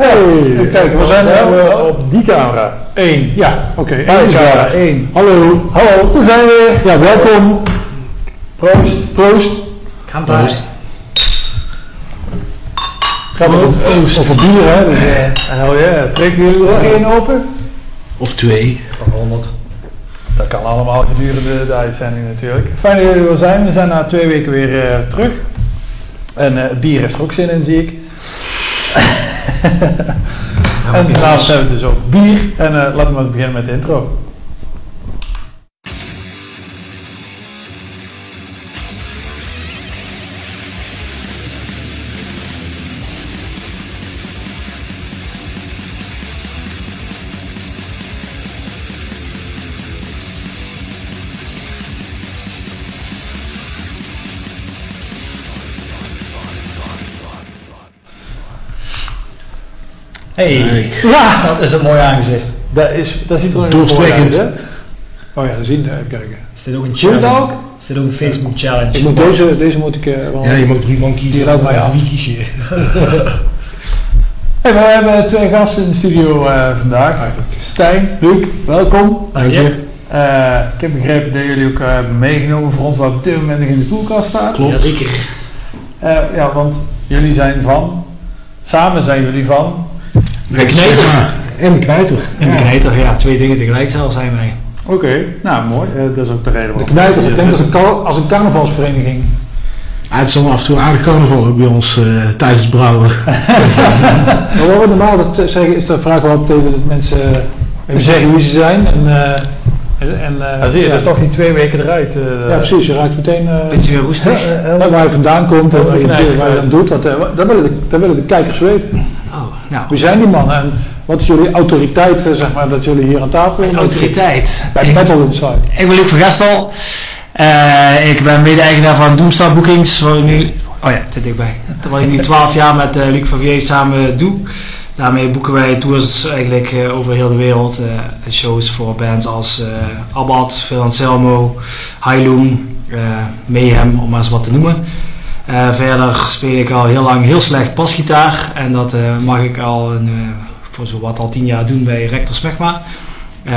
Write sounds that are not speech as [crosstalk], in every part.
Hey, kijken, we zijn we op op die camera. één. Ja, oké, één Één is camera. Hallo, Hallo, we zijn weer. ja, welkom. Proost. Proost. Proost. Gaat het Proost. Over bier, hè. Dus, eh, Oh ja, trekken jullie er één open? Of twee. Van 100. Dat kan allemaal gedurende de uitzending natuurlijk. Fijn dat jullie er zijn. We zijn na twee weken weer eh, terug. En eh, het bier heeft er ook zin in, zie ik. [laughs] en vanavond hebben we het dus over bier. En eh, laten we beginnen met de intro. Hey, Kijk. Ja, dat is een mooi aangezicht. dat, is, dat ziet er nog mooi uit, hè? oh ja, zien, even kijken. Is dit ook een challenge? ook? Is dit ook een Facebook challenge? Ik moet deze, deze moet ik eh, wel... Ja, je mag drie man kiezen. Die laat mij af. Wie kies je? [laughs] Hey, we hebben twee gasten in de studio eh, vandaag. Stijn, Luc, welkom. Dank je. Eh, ik heb begrepen dat jullie ook eh, hebben meegenomen voor ons wat op dit moment nog in de koelkast staat. Klopt. Jazeker. Eh, ja, want jullie zijn van, samen zijn jullie van. De knijter. En de knijter. En de knijter, ja, twee dingen tegelijk zelf zijn wij. Oké, nou mooi. Eh, dat is ook de reden De waarom. knijter, ik denk dat een, als een carnavalsvereniging. Ah, het is al af en toe een aardig carnaval ook bij ons eh, tijdens het brouwen. [laughs] Maar wat we normaal dat zeggen is, dan vragen we altijd even dat mensen eh, even zeggen wie ze zijn. En, eh, en, en, eh, Ja, zie je, ja. dat is toch die twee weken eruit. eh, Ja, precies. Je raakt meteen eh, Beetje weer roestig. eh, eh, waar je vandaan komt en wat waar je dan doet. Dat, eh, dat, willen de, dat willen de kijkers weten. Nou. Wie zijn die mannen en wat is jullie autoriteit, eh, zeg maar, dat jullie hier aan tafel Mijn autoriteit. Bij Ik, Metal Inside. ik ben Luc van Gestel. Eh, ik ben mede-eigenaar van Doomstar Bookings. Waar ik nu, oh ja, dit dichtbij. Wat ik nu [laughs] 12 jaar met eh, Luc van Vier samen doe. Daarmee boeken wij tours eigenlijk over heel de wereld. shows voor bands als Abbat, Phil Anselmo, eh Mayhem, om maar eens wat te noemen. Eh, verder speel ik al heel lang heel slecht basgitaar. En dat eh, mag ik al een, eh, voor zowat al 10 jaar doen bij Rector Smegma. Eh,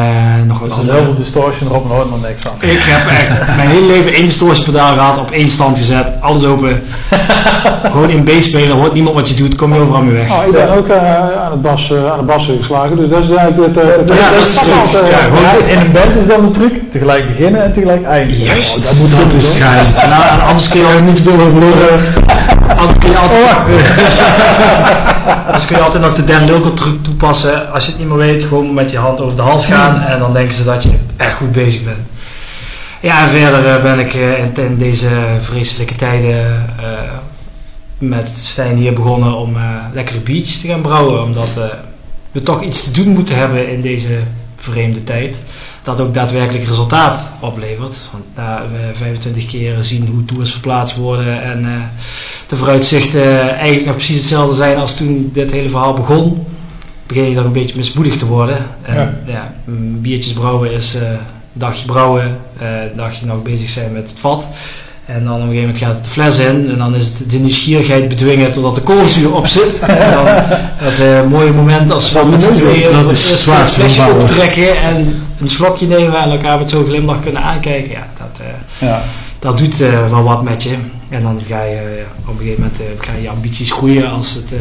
nog wat andere- heel veel distortion erop, nooit nog niks van. ik heb echt mijn hele leven één distortiepedaal gehad, op één stand gezet, alles open. [laughs] Gewoon in B spelen, hoort niemand wat je doet, kom je overal mee weg. Oh, ik ben ook eh, aan, het bas, eh, aan de bas geslagen, dus dat is eigenlijk het... het- Ja, het- dat is het- de truc. het- Ja, gewoon Ja, in een band is dan de truc, tegelijk beginnen en tegelijk eindigen. Juist. Oh, dat moet Dat is schijn. Nou, en anders kun je al niet veel overleren. Anders kun je altijd, [laughs] kun je altijd nog de Dan Lilker truc toepassen. Als je het niet meer weet, gewoon met je hand over de hals gaan en dan denken ze dat je echt goed bezig bent. Ja, en verder eh, ben ik eh, in, in deze vreselijke tijden eh, met Stijn hier begonnen om lekkere biertjes te gaan brouwen. Omdat we toch iets te doen moeten hebben in deze vreemde tijd. Dat ook daadwerkelijk resultaat oplevert. Want na eh, 25 keer zien hoe tours verplaatst worden en eh, de vooruitzichten eigenlijk nog precies hetzelfde zijn als toen dit hele verhaal begon, begin je dan een beetje mismoedig te worden. En Ja. ja, biertjes brouwen is eh, een dagje brouwen, eh, een dagje nog bezig zijn met het vat. En dan op een gegeven moment gaat het de fles in en dan is het de nieuwsgierigheid bedwingen totdat de koolzuur op zit. [laughs] en dan dat eh, mooie moment als we met z'n tweeën Dat is het flesje optrekken en een slokje nemen en elkaar met zo'n glimlach kunnen aankijken. Ja, dat, eh, Ja. dat doet eh, wel wat met je. En dan ga je op een gegeven moment eh, gaan je ambities groeien als het eh,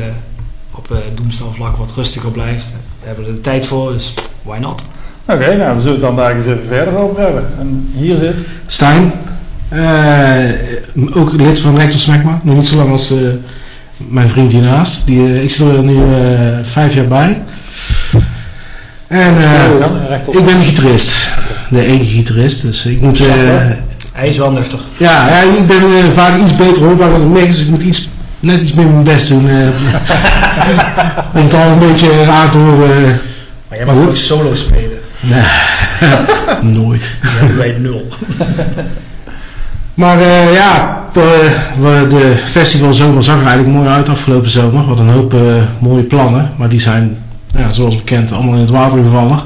op uh, doemstalvlak wat rustiger blijft. We hebben er de tijd voor, dus why not? Oké, nou, daar zullen we het dan daar eens even verder over hebben. En hier zit... Stijn, ook lid van Rector Smegma. Nog niet zo lang als eh, mijn vriend hiernaast. Die, eh, ik zit er nu eh, vijf jaar bij. En eh, ik ben de gitarist. De enige gitarist. Dus ik moet... eh, Hij is wel nuchter. ja, ja, ik ben eh, vaak iets beter hoorbaar dan de. Dus ik moet iets, net iets meer mijn best doen. eh, [laughs] om het al een beetje aan te horen. Maar jij mag ook solo spelen. [laughs] Nooit. Die hebben wij nul. [laughs] Maar eh, ja, eh, we- de festival zomer zag er eigenlijk mooi uit afgelopen zomer. Wat een hoop eh, mooie plannen. Maar die zijn, ja, zoals bekend, allemaal in het water gevallen.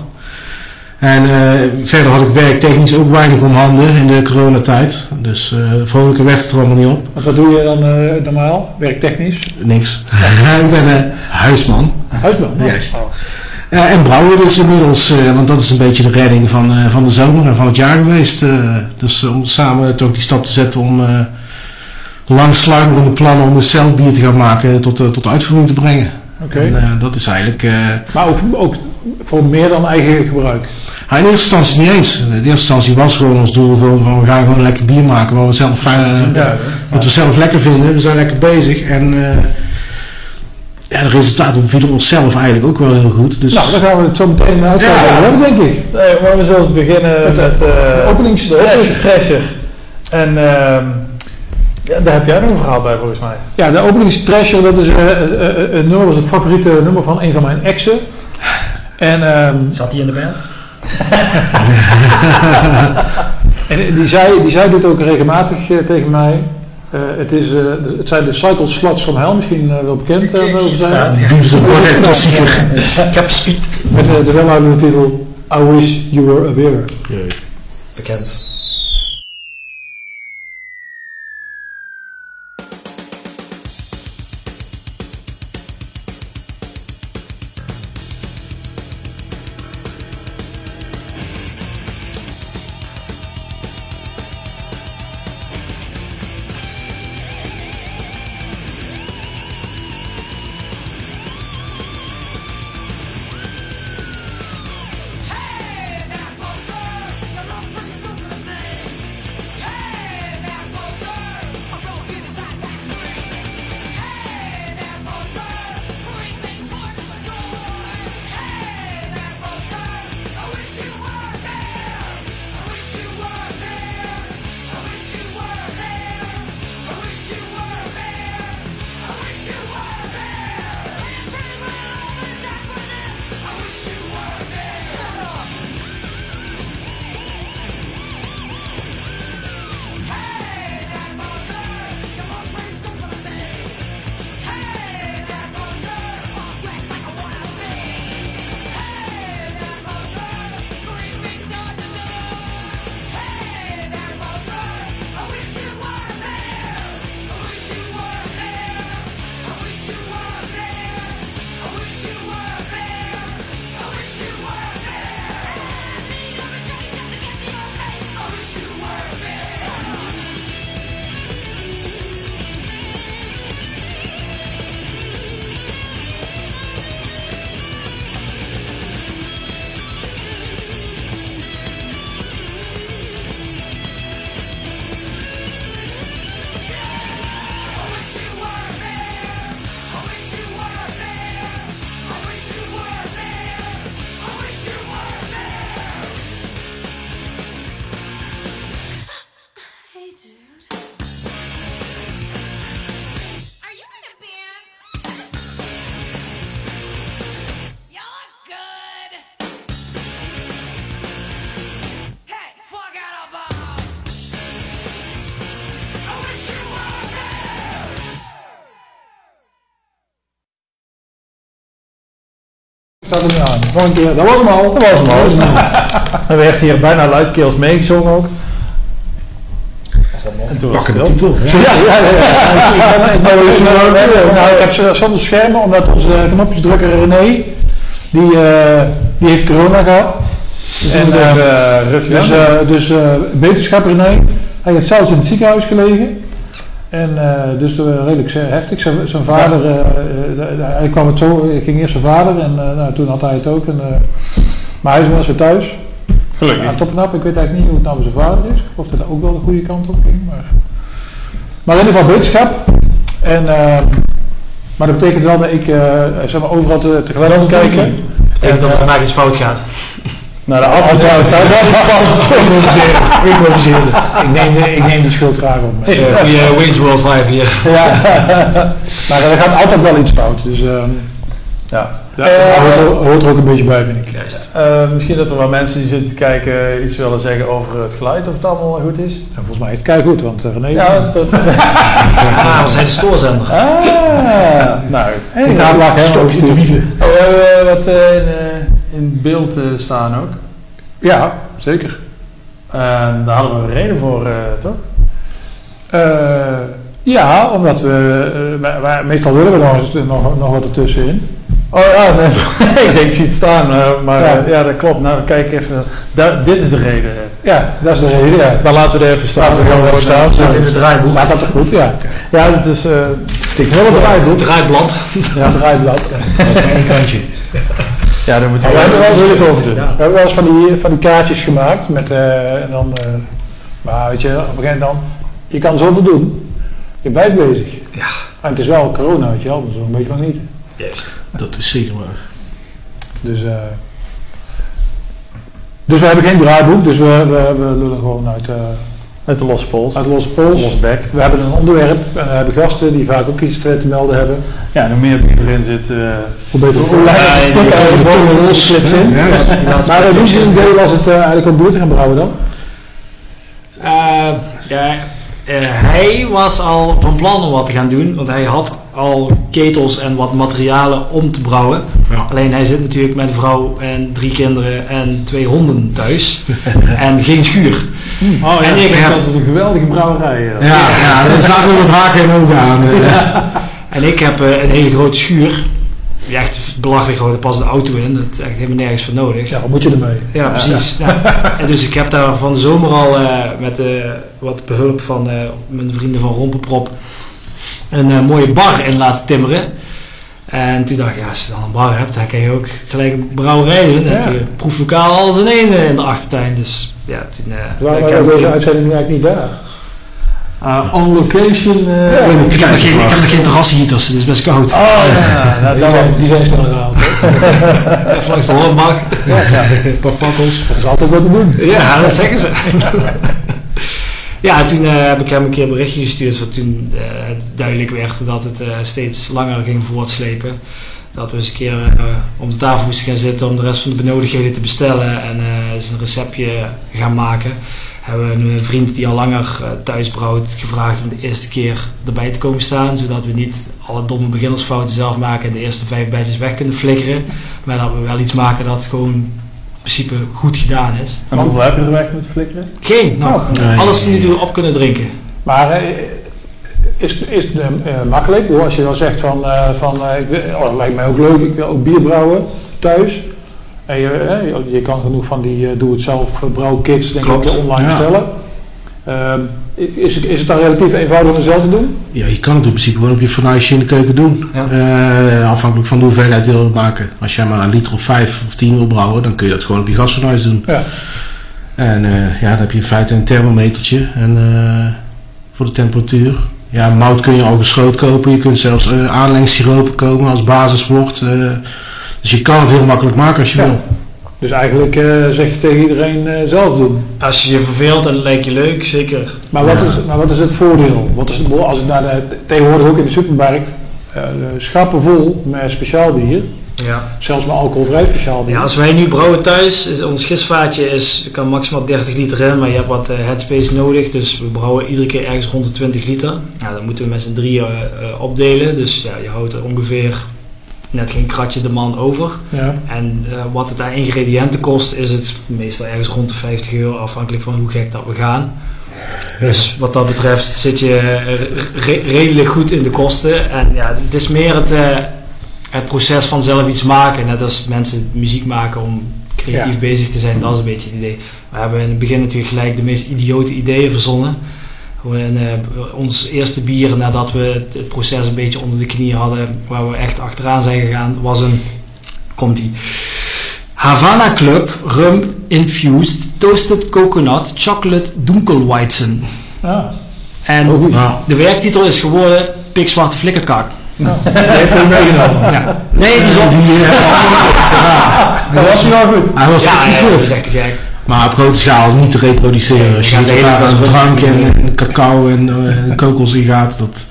En eh, verder had ik werktechnisch ook weinig om handen in de coronatijd. Dus eh vrolijker werd het er allemaal niet op. Wat doe je dan eh, normaal, werktechnisch? Niks. [laughs] ik ben eh, Huisman. Huisman. Juist. Oh. Eh, en brouwen dus inmiddels, eh, want dat is een beetje de redding van, eh, van de zomer en van het jaar geweest. eh. dus om samen toch die stap te zetten om eh lang sluimerende plannen om een zelf bier te gaan maken tot, tot uitvoering te brengen. Oké. En, dat is eigenlijk... Maar ook, ook voor meer dan eigen gebruik. In eerste instantie niet eens. In eerste instantie was gewoon ons doel gewoon van we gaan gewoon lekker bier maken waar we zelf fijn, Ja. wat we zelf lekker vinden. We zijn lekker bezig en ja, de resultaten vielen onszelf eigenlijk ook wel heel goed. Dus Nou, dan gaan we het zo meteen uitleggen Ja. hebben, denk ik. Nee, maar we zullen beginnen Met met, de- eh, de openings-. En ehm, ja, daar heb jij nog een verhaal bij volgens mij. Ja, de openingstrasher, dat is eh, eh, eh, een nummer, was het favoriete nummer van een van mijn exen. En, ehm, Zat hij in de band? [laughs] en die, zei, die zei dit ook regelmatig eh, tegen mij. Eh, het, is, eh, het zijn de Cycle Sluts van Hell, misschien eh, wel bekend. Ik wel zie het zijn. klassieker. Gespied. Met de welluidende titel I Wish You Were a Beer. Bekend. Een keer. Dat was hem al. Dat was hem al. [laughs] Er werd hier bijna luidkeels meegezongen ook. En toen was Pakken het de titel. Ja, ja, ja. ja. [laughs] Ik, heb- dus, eh, nou, zonder schermen, omdat onze knopjesdrukker René, die, eh, die heeft corona gehad. En, eh, uh, dus aan. eh dus eh, wetenschap René, hij heeft zelfs in het ziekenhuis gelegen. En eh, dus eh, redelijk eh, heftig. Zijn, vader, hij kwam het zo, ging eerst zijn vader en nou, toen had hij het ook. En, maar hij is wel eens weer thuis. Gelukkig. Ja, top en nap. Ik weet eigenlijk niet hoe het nou met zijn vader is. Of dat ook wel de goede kant op ging. Maar, maar in ieder geval wetenschap. En, eh, maar dat betekent wel dat ik zeg maar, overal te, tegelijk moet kijken. Denk dat er vandaag iets fout gaat. Naar de afgelopen [laughs] Improviseren. Ik neem, de- ik neem die schuld graag op me. Uh, goeie Wayne's World 5 hier. Ja. [laughs] maar er gaat altijd wel iets fout. Dus ehm Ja. ja, Eh, dat hoort, hoort er ook een beetje bij, vind ik. Juist. Eh, misschien dat er wel mensen die zitten te kijken iets willen zeggen over het geluid, of het allemaal goed is. En volgens mij is het goed, want uh, René... Ja, dat... [laughs] Ah, we zijn de stoorzender. Ah, nou. Hey, daar lag helemaal Stokje in de wielen. Oh, wat eh, in, beeld eh, staan ook. Ja, zeker. En daar hadden we een reden voor, eh, toch? Eh, ja, omdat we, wij- wij- meestal willen we nog, eens- nog, nog wat ertussenin. Oh ja, [laughs] nee, ik denk, ik zie het staan, maar Ja. ja. ja, dat klopt. Nou, kijk even. Da- dit is de reden. Ja, dat is de reden, ja. Dan laten we er even staan. Laten we er even staan. Staat in het draaiboek. Staat dat toch goed, ja. Ja, het is... eh Stikt een draaiboek. Draaiblad. Ja, draaiblad. [laughs] Dat is maar één kantje. Ja, daar moeten we wel eens, moeilijk over doen. we hebben wel eens van die, van die kaartjes gemaakt met, eh, en dan, eh, maar weet je, op een gegeven moment dan, je kan zoveel doen, je blijft bezig. Ja. En het is wel corona, weet je wel, dus een beetje van niet. Juist. Dat is zeker waar. Dus, eh, dus we hebben geen draaiboek, dus we, we, we lullen gewoon uit, eh Met de losse pols. uit losse pols. Losse bek. We hebben een onderwerp en we hebben gasten die vaak ook iets te te melden hebben. Ja, en hoe meer bier erin zit... eh, Hoe beter, hoe Ja, langer het en de boven losse clips in. Ja, ja. Maar uh, doen ze een idee was het eh, eigenlijk om bier te gaan brouwen dan? Eh, ja, eh, hij was al van plan om wat te gaan doen, want hij had al ketels en wat materialen om te brouwen. Ja. Alleen hij zit natuurlijk met een vrouw en drie kinderen en twee honden thuis [laughs] en geen schuur. Oh En ik heb- dat is een geweldige brouwerij. eh. Ja, ja, er zaten wel wat haken en ogen aan. eh. [laughs] En ik heb eh, een hele grote schuur. Die echt belachelijk groot, er past een auto in, dat is echt helemaal nergens voor nodig. Ja, wat moet je ermee? Ja, precies. Ja. En dus ik heb daar van de zomer al eh, met eh, wat behulp van eh, mijn vrienden van Rompenprop een eh, mooie bar in laten timmeren. En toen dacht ik, ja, als je dan een bar hebt, dan kan je ook gelijk een brouwerij doen. Dan Ja. heb je proeflokaal alles in één eh, in de achtertuin. Dus ja, toen... eh, Waarom ik, we deze ik, uitzending eigenlijk niet daar? On location. eh, Ja. heb nog geen, ik heb nog geen terrasheaters, het is best koud. Oh ja, [laughs] Die zijn, die zijn snel gehaald. [laughs] Even langs de. Een paar fakkels. Dat is altijd wat te doen. Ja, dat zeggen ze. [laughs] ja, toen eh, heb ik hem een keer een berichtje gestuurd, want toen eh, duidelijk werd dat het eh, steeds langer ging voortslepen. Dat we eens een keer om de tafel moesten gaan zitten om de rest van de benodigdheden te bestellen en eens een receptje gaan maken. Hebben we een vriend die al langer thuis brouwt gevraagd om de eerste keer erbij te komen staan, zodat we niet alle domme beginnersfouten zelf maken en de eerste vijf badges weg kunnen flikkeren. Maar dat we wel iets maken dat gewoon principe goed gedaan is. En hoeveel heb je er weg moeten flikkeren? Geen, nog. Nee. Alles nu toe op kunnen drinken. Maar eh, is, is het eh, eh, makkelijk? Als je dan zegt van, eh, van eh, ik wil, oh, dat lijkt mij ook leuk, ik wil ook bier brouwen thuis. En je, je- kan genoeg van die eh, doe-het-zelf eh, brouwkits denk Klopt. ik online Ja. bestellen. Ehm, is, het- is het dan relatief eenvoudig om het zelf te doen? Ja, je kan het in principe wel op je fornuisje in de keuken doen. Ja. Eh, afhankelijk van de hoeveelheid je wil maken. Als jij maar een liter of vijf of tien wil brouwen, dan kun je dat gewoon op je gasfornuis doen. Ja. En eh, ja, dan heb je in feite een thermometertje en, eh, voor de temperatuur. Ja, mout kun je al geschoten kopen. Je kunt zelfs uh, aanlengsiropen komen als basiswoord. eh dus je kan het heel makkelijk maken als je Ja. wil. Dus eigenlijk eh, zeg je tegen iedereen eh, zelf doen. Als je je verveelt en het lijkt je leuk, zeker. Maar wat, is, maar wat is het voordeel? Wat is het, als ik naar de, tegenwoordig ook in de supermarkt, eh, schappen vol met speciaal bier. Ja. Zelfs met alcoholvrij speciaal bier. ja, als wij nu brouwen thuis, is, ons gistvaatje is, kan maximaal 30 liter in, maar je hebt wat headspace nodig. Dus we brouwen iedere keer ergens rond de 20 liter. Ja, dan moeten we met z'n drieën opdelen. Dus ja, je houdt er ongeveer net geen kratje de man over. Ja. En eh, wat het aan ingrediënten kost, is het meestal ergens rond de 50 euro, afhankelijk van hoe gek dat we gaan. Dus wat dat betreft zit je eh, re- redelijk goed in de kosten. En ja, het is meer het, eh, het proces van zelf iets maken. Net als mensen muziek maken om creatief Ja. bezig te zijn, dat is een beetje het idee. We hebben in het begin natuurlijk gelijk de meest idiote ideeën verzonnen. Gewoon eh, ons eerste bier nadat we het, het proces een beetje onder de knie hadden, waar we echt achteraan zijn gegaan, was een, komt die, Havana Club Rum Infused Toasted Coconut Chocolate Dunkelweizen. Ah, En oh, goed. Nou, de werktitel is geworden Pikzwarte Flikkerkak. Nou, [laughs] die heb meegenomen. Ja. Nee, die is op. [laughs] Dat was wel goed. hij was Ja, echt ja, goed. dat is echt te gek. Maar op grote schaal niet te reproduceren. Als je ziet de hele drank en, en cacao en eh, kokos in gaat, dat,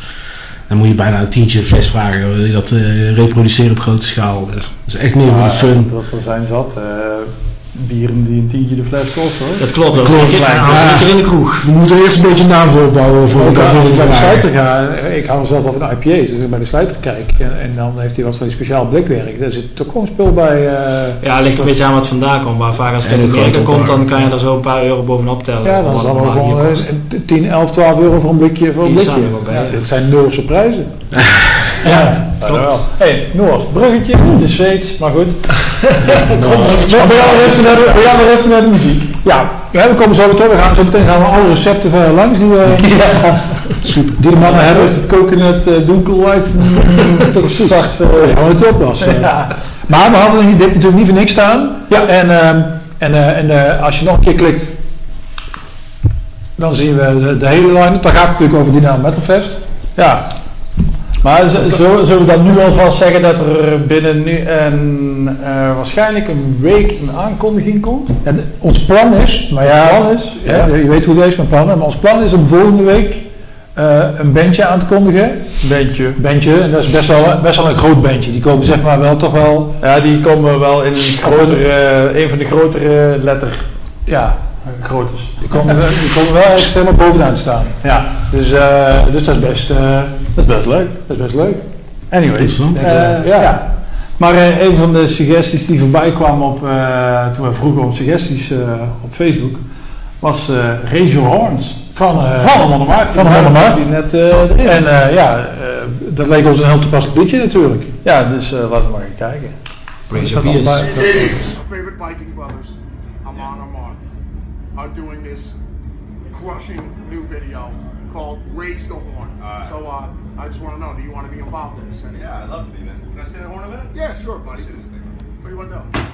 dan moet je bijna een tientje fles vragen. Wil je dat eh, reproduceren op grote schaal? Dat is echt meer de fun. Dat, er zijn zat eh, bieren die een tientje de fles kosten hoor. Dat klopt, dat Klopt, ja. dat was een keer in de kroeg. Je moet er eerst een beetje naam voor opbouwen voor Ook dat als we ik bij de slijter ga, eh, ik hou zelf al van IPA's, dus als ik bij de slijter kijk en, en dan heeft hij wat van die speciaal blikwerk, daar zit toch gewoon spul bij. eh, Ja, het ligt een beetje aan wat vandaan komt. Maar vaak als het uit de Amerika komt, dan kan je er zo een paar euro bovenop tellen. ja, dan zal normaal gewoon hier kost. eh, 10, 11, 12 euro voor een blikje. Voor een blikje. staan er wel bij, Ja, ja. dit zijn Noorse prijzen. [laughs] Ja, wel. Hey, Noord, bruggetje, het is Zweeds, maar goed. [laughs] We gaan weer even naar de, muziek. Ja, we komen zo weer terug. We gaan zo meteen gaan we alle recepten van langs die, we, [laughs] die de mannen hebben. is het coconut uh, donkelwhite tot start. Gaan we het oppassen. [laughs] ja. Maar we hadden hier- dit natuurlijk niet voor niks staan. Ja. En, ehm, en, eh, en eh, als je nog een keer klikt, dan zien we de, de hele line-up. Dan gaat het natuurlijk over Dynamo Metal Fest. ja. Maar zullen we dan nu alvast zeggen dat er binnen nu een, eh, waarschijnlijk een week een aankondiging komt? En ons plan is, maar ja, Plan is, ja, je weet hoe deze mijn plannen, maar ons plan is om volgende week eh, een bandje aan te kondigen. Een bandje, en dat is best wel, best wel een groot bandje. Die komen zeg maar wel toch wel, Ja, die komen wel in een grotere, een van de grotere letter ja, groottes. die komen, wel- die komen wel echt helemaal bovenaan staan. Ja, Dus, eh, dus dat is best, eh, dat is best leuk. dat is best leuk. Anyways. Eh, Ja. ja. Maar eh, een van de suggesties die voorbij kwamen op, eh, toen we vroegen om suggesties eh, op Facebook, was eh Rachel Horns. Van, eh, Van de Monnemarkt. Van. Die net eh, erin. En eh, ja, eh, dat leek ons een heel toepasselijk liedje natuurlijk. Ja, dus eh, laten we maar gaan kijken. Allebei- favorite Viking brothers, are doing this crushing new video called Raise the Horn. So uh, I just want to know, do you want to be involved in this? Any? Yeah, I'd love to be, man. Can I say the horn of it? Yeah, sure, buddy. Let's this thing. What do you want to do?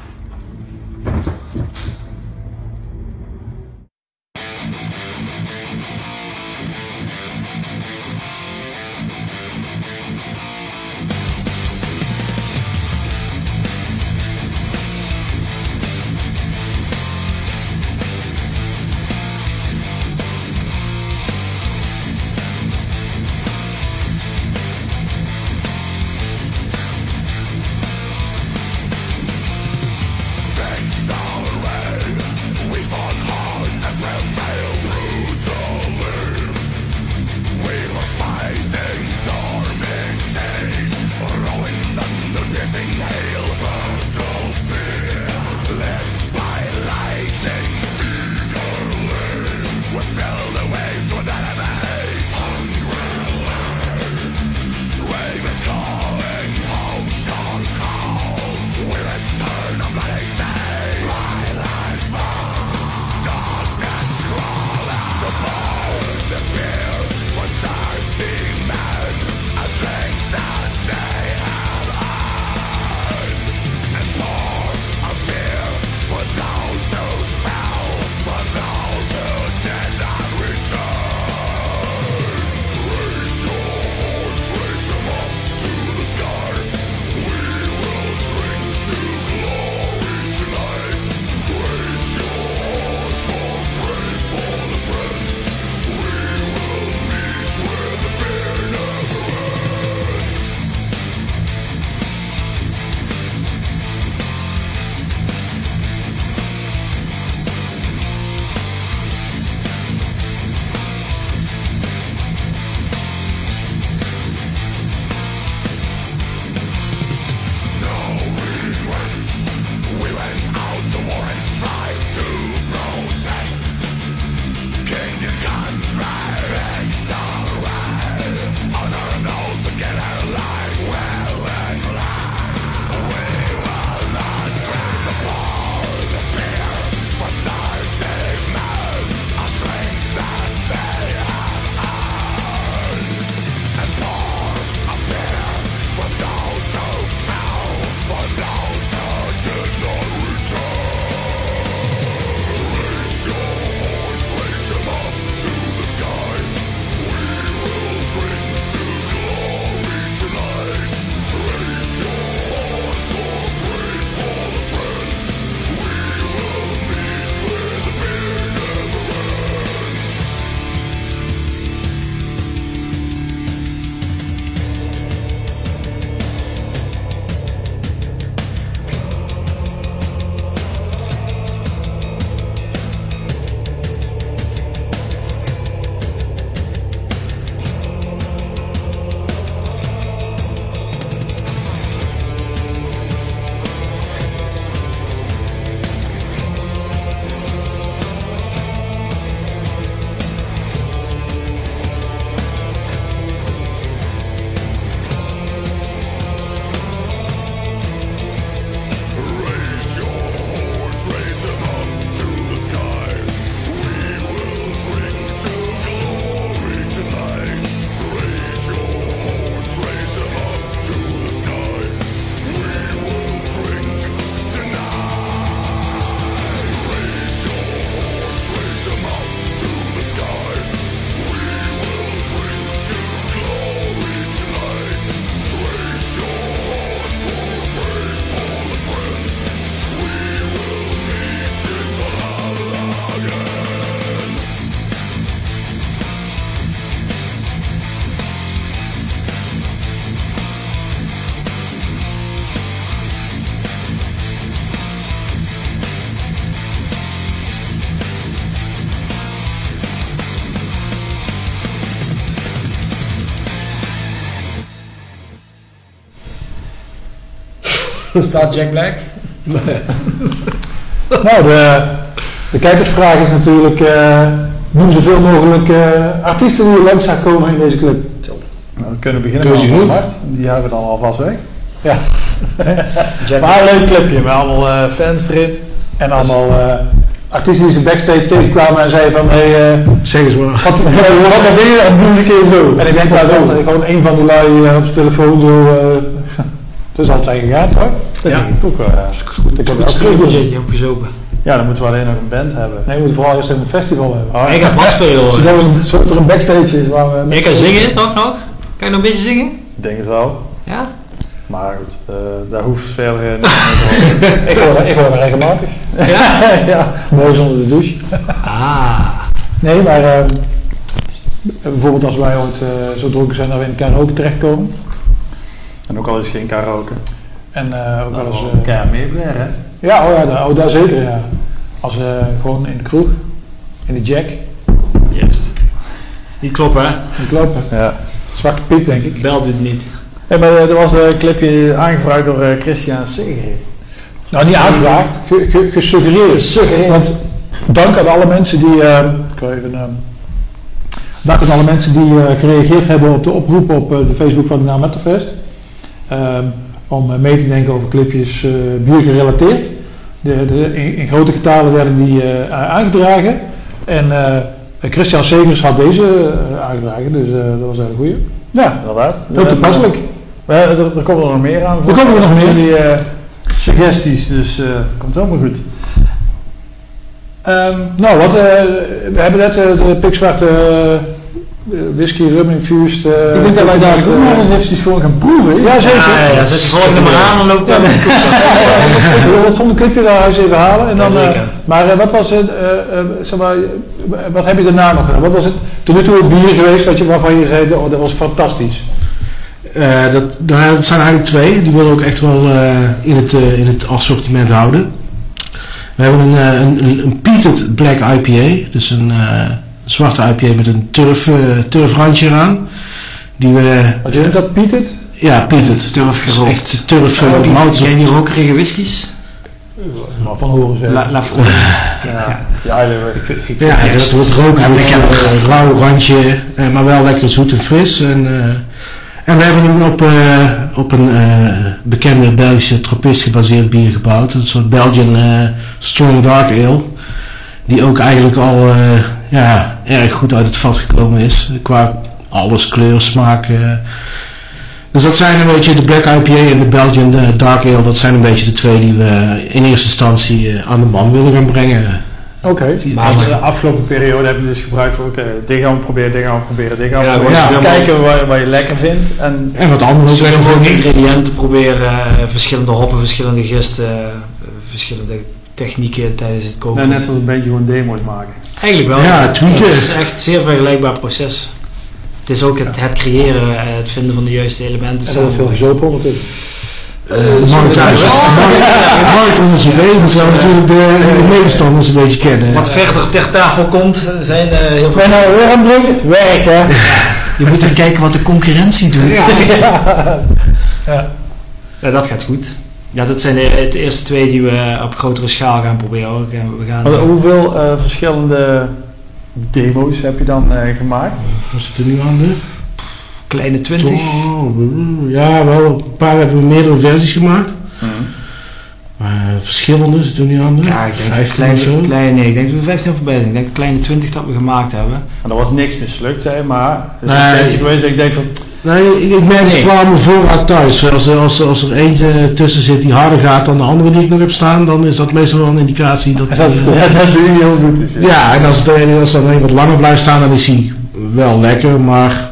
Staat Jack Black? [laughs] Nou, de, de kijkersvraag is natuurlijk, eh, noem zoveel mogelijk eh, artiesten die langs komen in deze club. Nou, we kunnen beginnen met. Mart. Die hebben we dan alvast weg. [laughs] Jack Maar een leuk clubje met allemaal eh, fans erin. En allemaal eh, artiesten die ze backstage tegenkwamen en zeiden van, hey, eh, Zeg eens maar. wat, dat ding en doe eens een keer zo. En ik denk, nou, dan, gewoon een van die lui op zijn telefoon zo, eh [laughs] het het zijn gegaan, toch? Dat Ja. denk ik ook wel. ja. Ik heb Goed terug doen. stroommuziekje opgezopen. Ja, dan moeten we alleen nog een band hebben. Nee, we moeten vooral eerst even een festival hebben. Oh, Ik ga basspelen hoor. Zodat, we, zodat er een backstage is waar we... Ik kan zingen toch nog? Kan je nog een beetje zingen? Ik denk het wel. Ja? Maar goed, eh, daar hoeft verder eh, niet mee te horen. [laughs] Ik hoor, ik hoor dat regelmatig. Ja? [laughs] ja. Mooi zonder de douche. Ah. Nee, maar ehm, bijvoorbeeld als wij ooit eh, zo dronken zijn dat we in een karaoke terechtkomen. En ook al is het geen karaoke. En eh, ook wel eens... een keer meeblaren, hè? ja, oh ja, daar, oh, daar zeker, ja. Als we gewoon in de kroeg, in de jack, Juist. Niet kloppen hè? in het lopen. Ja. Zwarte piep, denk ik. Bel dit niet. Hey, maar eh, er was een clipje aangevraagd door eh, Christian Seger. Nou, niet aangevraagd, ge, ge- gesuggereerd. Want dank aan alle mensen die... ik wil even... ehm, dank aan alle mensen die eh, gereageerd hebben op de oproep op eh, de Facebook van de Naam Metalfest. Ehm, om eh, mee te denken over clipjes eh bier gerelateerd. De, de, in, in grote getalen werden die eh, aangedragen. En Christian Segers had deze aangedragen, dus dat was een hele goeie. Ja, inderdaad. Heel toepasselijk. We, er, er komen er nog meer aan. Er komen er nog meer. Jullie suggesties, dus komt helemaal goed. Ehm, Nou, wat, we hebben net de pikzwarte whisky rum infused. eh, ik denk dat wij daar ook eh, nog eens eventjes gewoon gaan proeven. Ja, zeker. Ja, ja, zet de volgende maar aan en loop Ja, ja, [laughs] Wat vond een clipje daar eens even halen. En dan, Ja, eh, zeker. maar eh, wat was het, eh, eh, zeg maar, eh, wat heb je daarna nog gedaan? Wat was het tot nu toe het bier geweest wat je, waarvan je zei, oh, dat was fantastisch? Eh, dat, dat zijn eigenlijk twee. Die willen we ook echt wel eh, in, het, eh, in het assortiment houden. We hebben een, eh, een, een, een peated black IPA. Dus een eh, zwarte IPA met een turf, eh, turfrandje eraan. Die we, Wat je noemt dat, Pietet? ja, peated. Turf Dus gerookt. Echt turf uh, die- mout. Ken je die rokerige whiskies? Nou, van horen ze. La, La. Ja, ja, ja, Ja, dat wordt roken Ja, lekker. een rauw randje, eh, maar wel lekker zoet en fris. En, eh, en we hebben hem op, eh, op een eh, bekende Belgische tropist gebaseerd bier gebouwd. Een soort Belgian eh, Strong Dark Ale. Die ook eigenlijk al eh, ja, erg goed uit het vat gekomen is. Qua alles, kleur, smaak. eh. Dus dat zijn een beetje de Black IPA en de Belgian eh, Dark Ale. Dat zijn een beetje de twee die we in eerste instantie eh, aan de man willen gaan brengen. Oké. Maar de afgelopen periode heb je dus gebruikt voor, oké, dit gaan we proberen, dit gaan we proberen, dit gaan we Ja, proberen. ja. Gewoon Kijken wat, wat je lekker vindt. En En wat anders Dus we gewoon vinden. ingrediënten proberen, eh, verschillende hoppen, verschillende gisten, eh, verschillende technieken tijdens het koken. net zoals een beetje gewoon demo's maken. Eigenlijk wel. Ja, tweaken. Het is echt een zeer vergelijkbaar proces. Het is ook het, het creëren, eh, het vinden van de juiste elementen. En wordt veel gezopen ondertussen. Uh, Mark thuis. Mark onze mee, moet wel natuurlijk de, de medestanders een beetje kennen. Wat verder ter tafel komt, zijn eh, heel veel. Ben nou weer aan het drinken? Werk, hè? Je moet er kijken wat de concurrentie doet. Ja. [laughs] Ja, dat gaat goed. Ja, dat zijn de, de eerste twee die we op grotere schaal gaan proberen. We gaan, Maar hoeveel eh, verschillende demo's heb je dan eh, gemaakt? Wat zit er nu aan de? kleine 20. Oh, ja, wel. Een paar hebben we meerdere versies gemaakt. Maar verschillende zitten er nu aan de. Ja, ik denk dat 15 kleine, of zo. kleine, nee, ik denk dat we 15 voorbij zijn. Ik denk de kleine 20 dat we gemaakt hebben. En er was niks mislukt, zeg maar. Dus Nee. een beetje geweest dat ik denk van, Nee, ik, ik merk het Nee. mijn voorraad thuis. Als, er- als, er- als er eentje tussen zit die harder gaat dan de andere die ik nog heb staan, dan is dat meestal wel een indicatie dat... [laughs] Dat is eh, goed. [laughs] ja, dat doe je heel goed. Dus, Ja, en als, het, er- als er een wat langer blijft staan, dan is hij wel lekker, maar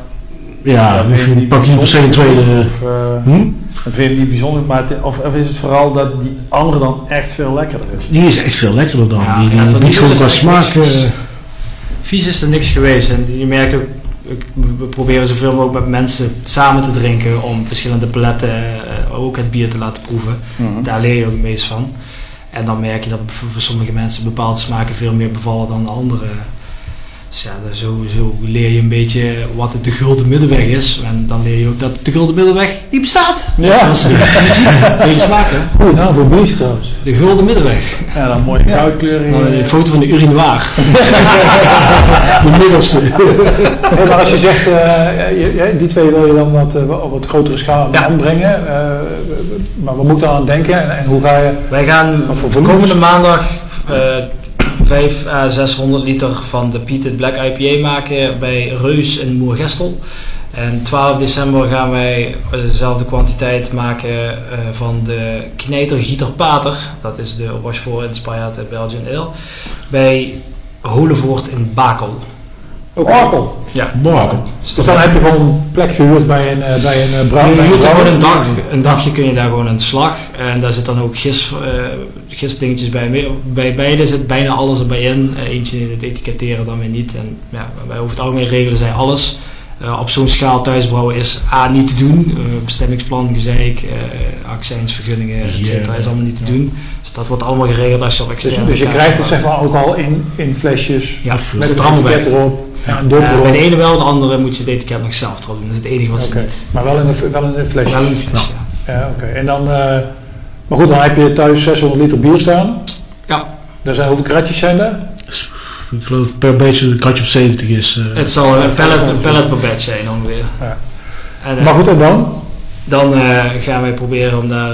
ja, je die pak je niet per se een tweede. Of, eh, Hm? vind je die bijzonder, maar het- of, of is het vooral dat die andere dan echt veel lekkerder is? Die is echt veel lekkerder dan. Ja, die, die ja, nu niet gewoon is qua smaak. eh, Vies is er niks geweest. En je merkt ook, we proberen zoveel mogelijk met mensen samen te drinken om verschillende paletten eh, ook het bier te laten proeven. Daar leer je ook het meest van. En dan merk je dat voor voor sommige mensen bepaalde smaken veel meer bevallen dan de andere. Dus ja, dan zo, zo leer je een beetje wat het de gulden middenweg is. En dan leer je ook dat de gulden middenweg niet bestaat. Ja. Dat is muziek. Vele smaken. Goeie naam voor beestje trouwens. De gulden middenweg. Ja, dan mooie Ja. goudkleuring. Dan een foto van de urinoir. [laughs] De middelste. Hey, maar als je zegt, eh, je- je- die twee wil je dan wat, eh, op wat grotere schaal Ja. aanbrengen. eh, maar wat moet ik dan aan denken en, en hoe ga je... Wij gaan komende maandag eh 5 à 600 liter van de Peated Black IPA maken bij Reus in Moergestel. En 12 december gaan wij dezelfde kwantiteit maken eh, van de Knijter Gieter Pater. Dat is de Rochefort Inspired Belgian Ale. Bij Holevoort in Bakel. Ook Orakel. Ja. Bakel. Dus dan heb je gewoon een plek gehuurd bij een, eh, bij een uh, je moet gewoon een dag, een dagje kun je daar gewoon aan de slag. En daar zit dan ook gis, eh gistdingetjes bij. Bij beide zit bijna alles erbij in. Eentje in het etiketteren, dan weer niet. En ja, wij over het algemeen regelen zij alles. Eh, op zo'n schaal thuisbrouwen is A niet te doen. Eh, bestemmingsplan, gezeik, eh accijnsvergunningen, et cetera, is allemaal niet te doen. Dus dat wordt allemaal geregeld als je op Dus, externe dus je locatie krijgt het zeg maar ook al in, in flesjes. Ja, met allemaal bij. etiket erop. Ja, Eh, bij de ene wel, de andere moet je het etiket nog zelf erop doen. Dat is het enige wat ze niet. Maar wel in een, wel in een flesje. Wel een fles, ja. Ja, oké. En dan, maar goed, dan heb je thuis 600 liter bier staan. Ja. Daar zijn hoeveel kratjes zijn daar? Ik geloof per beetje een katje op 70 is. eh, Het zal een pallet, een pallet per batch zijn ongeveer. Ja. En, eh, Maar goed, en dan? dan eh, gaan wij proberen om, daar,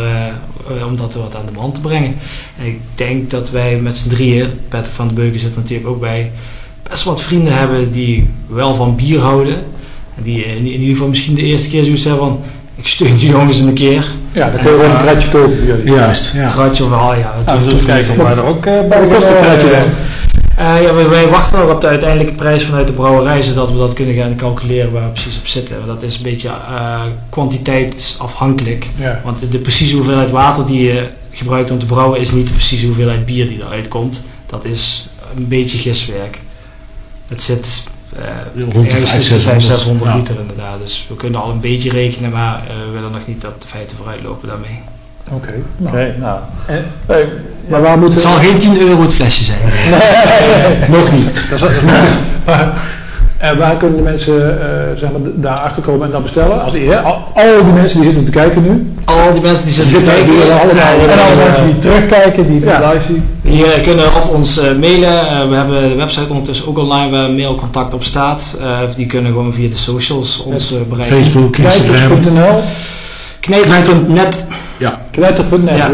om dat wat aan de man te brengen. En ik denk dat wij met z'n drieën, Patrick van de Beuken zit er natuurlijk ook bij, best wat vrienden hebben die wel van bier houden. En die in, ieder geval misschien de eerste keer zoiets hebben van, ik steun die jongens een keer. Ja, dan kun je gewoon een kratje kopen. Juist, ja. Een gratje of een half jaar. Nou, we kijken of wij er ook eh, bij kost een kratje dan? Eh, ja, wij, wij wachten nog op de uiteindelijke prijs vanuit de brouwerij, zodat we dat kunnen gaan calculeren waar we precies op zitten. Want dat is een beetje eh, kwantiteitsafhankelijk. Ja. Want de precieze hoeveelheid water die je gebruikt om te brouwen is niet de precieze hoeveelheid bier die eruit komt. Dat is een beetje giswerk. Het zit eh Rond de ergens tussen 500, 600, 600 ja. liter inderdaad. Dus we kunnen al een beetje rekenen, maar eh, we willen nog niet op de feiten vooruit lopen daarmee. Oké. nou. Oké, nou. En- Eh, Maar waar moeten... Het zal geen 10 euro het flesje zijn. [laughs] Nog niet. Dat is, dat is moeilijk. Maar, En waar kunnen de mensen eh, zeg maar, daar achter komen en dat bestellen? Als, ja, al, al die mensen die zitten te kijken nu. Al die mensen die zitten te Die kijken, willen allemaal- ja, en alle mensen die terugkijken, die ja. live zien. Die kunnen of ons eh, mailen. We hebben de website ondertussen ook online waar mailcontact op staat. Eh, of die kunnen gewoon via de socials ons bereiken. Facebook, Instagram. Knijters.nl Knijter.net. Knijter.net Ja.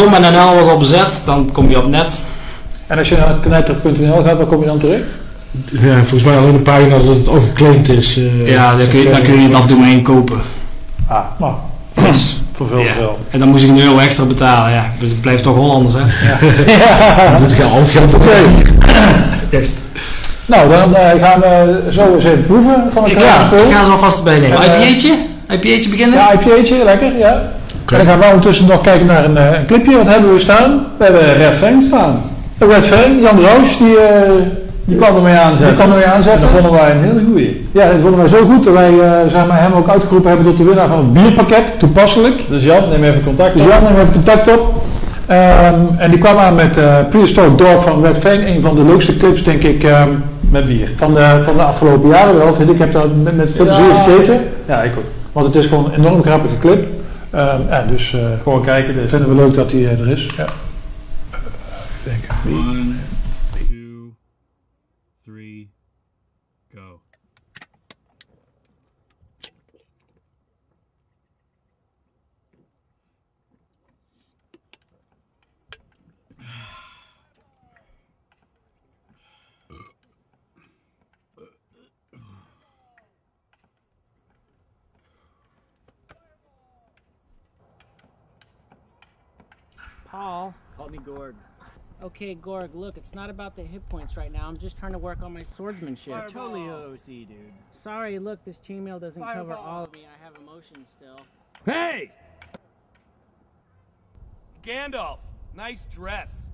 .com en NL was al bezet. Dan kom je op net. En als je naar knijter.nl gaat, waar kom je dan terecht? Ja, volgens mij alleen een pagina dat het ook geclaimd is. eh, Ja, dan kun je, dan kun je dat domein kopen. Ah, Nou, Dus, voor veel Ja. te veel. en dan moest ik een euro extra betalen. Ja, dus het blijft toch Hollanders, hè? [laughs] Dan moet ik al het geld Oké. [coughs] Juist. Nou, dan eh, gaan we zo eens even proeven van het Ik ga, ik ga ze alvast erbij nemen. En, eh, IPA'tje? IPA'tje beginnen? Ja, IPA'tje, lekker, ja. Oké. En dan gaan we ondertussen nog kijken naar een, eh, een clipje. Wat hebben we staan? We hebben Red Fang staan. Een Red Fang, Jan Roos, die, eh, Die kwam ermee die aanzetten. kwam er weer En aanzetten. dat vonden wij een hele goeie. Ja, dat vonden wij zo goed dat wij eh, zeg maar, hem ook uitgeroepen hebben tot de winnaar van het bierpakket, toepasselijk. Dus Jan, neem even contact Dus op. Jan neem even contact op. Ehm, en die kwam aan met eh Prehistoric Dog van Red Fang. Een van de leukste clips, denk ik, ehm, Met bier. van, de, van de afgelopen jaren wel. Vind ik. heb daar met, met veel Ja. plezier gekeken. Ja, ik ook. Want het is gewoon een enorm grappige clip. Ehm, ja, dus eh, Gewoon kijken dus. vinden we leuk dat hij eh, er is. Ja. Denk ik. One, me Gorg. Okay, Gorg, look, it's not about the hit points right now. I'm just trying to work on my swordsmanship. Totally OC, dude. Sorry, look, this chainmail doesn't cover all of me. I have emotions still. Hey! Gandalf, nice dress.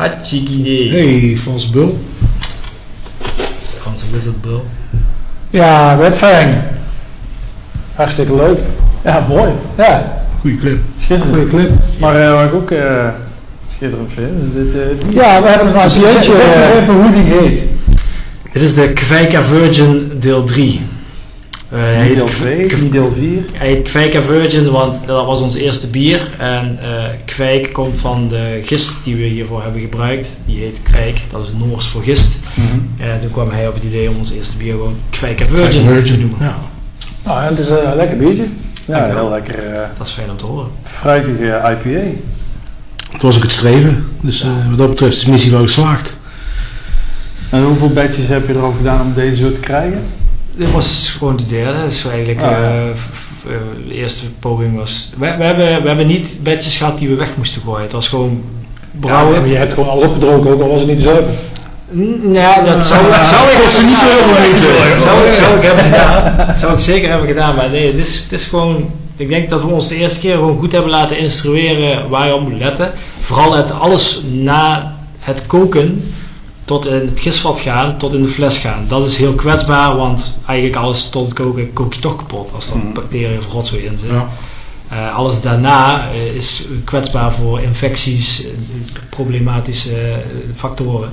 Hey, Frans Bul. Franse Wizard Bull. Ja, werd fijn. Hartstikke leuk. Ja, mooi. Ja, Goeie clip. Schitterend. goede clip. Maar eh, wat ik ook eh, schitterend vind, is dit... eh, Ja, we hebben een zeg, zeg ACL'tje. maar even hoe die heet. Dit is de Kwijka Virgin deel 3. Eh, hij Niet heet deel Kw- 2, Kw- niet deel 4. Hij heet Kwijka Virgin, want dat was ons eerste bier. En eh kwijk komt van de gist die we hiervoor hebben gebruikt. Die heet kwijk, dat is Noors voor gist. En toen kwam hij op het idee om ons eerste bier gewoon Kwijka Virgin, te noemen. Ja. Nou, en het is een lekker biertje. Ja, heel lekker eh, Dat is fijn om te horen. fruitige IPA. Het was ook het streven. Dus eh, wat dat betreft is de missie wel geslaagd. En hoeveel badges heb je erover gedaan om deze zo te krijgen? Dit was gewoon de derde. Dus eigenlijk Ah, ja. eh, eh, de eerste poging was... We, we, hebben, we hebben niet badges gehad die we weg moesten gooien. Het was gewoon brouwen. Ja, maar je hebt gewoon al opgedroken, ook al was het niet te zuipen. N- Ja, dat zou, zou ik was er niet zo heel weten. [laughs] Zou, ik- zou ik hebben gedaan. Dat zou ik zeker hebben gedaan. Maar nee, het is, het is gewoon... Ik denk dat we ons de eerste keer gewoon goed hebben laten instrueren waar je op moet letten. Vooral het alles na het koken tot in het gisvat gaan, tot in de fles gaan. Dat is heel kwetsbaar, want eigenlijk alles tot koken kook je toch kapot als er Mhm. bacteriën of rotzooi in zit. Ja. Eh, alles daarna eh, is kwetsbaar voor infecties, eh, problematische factoren.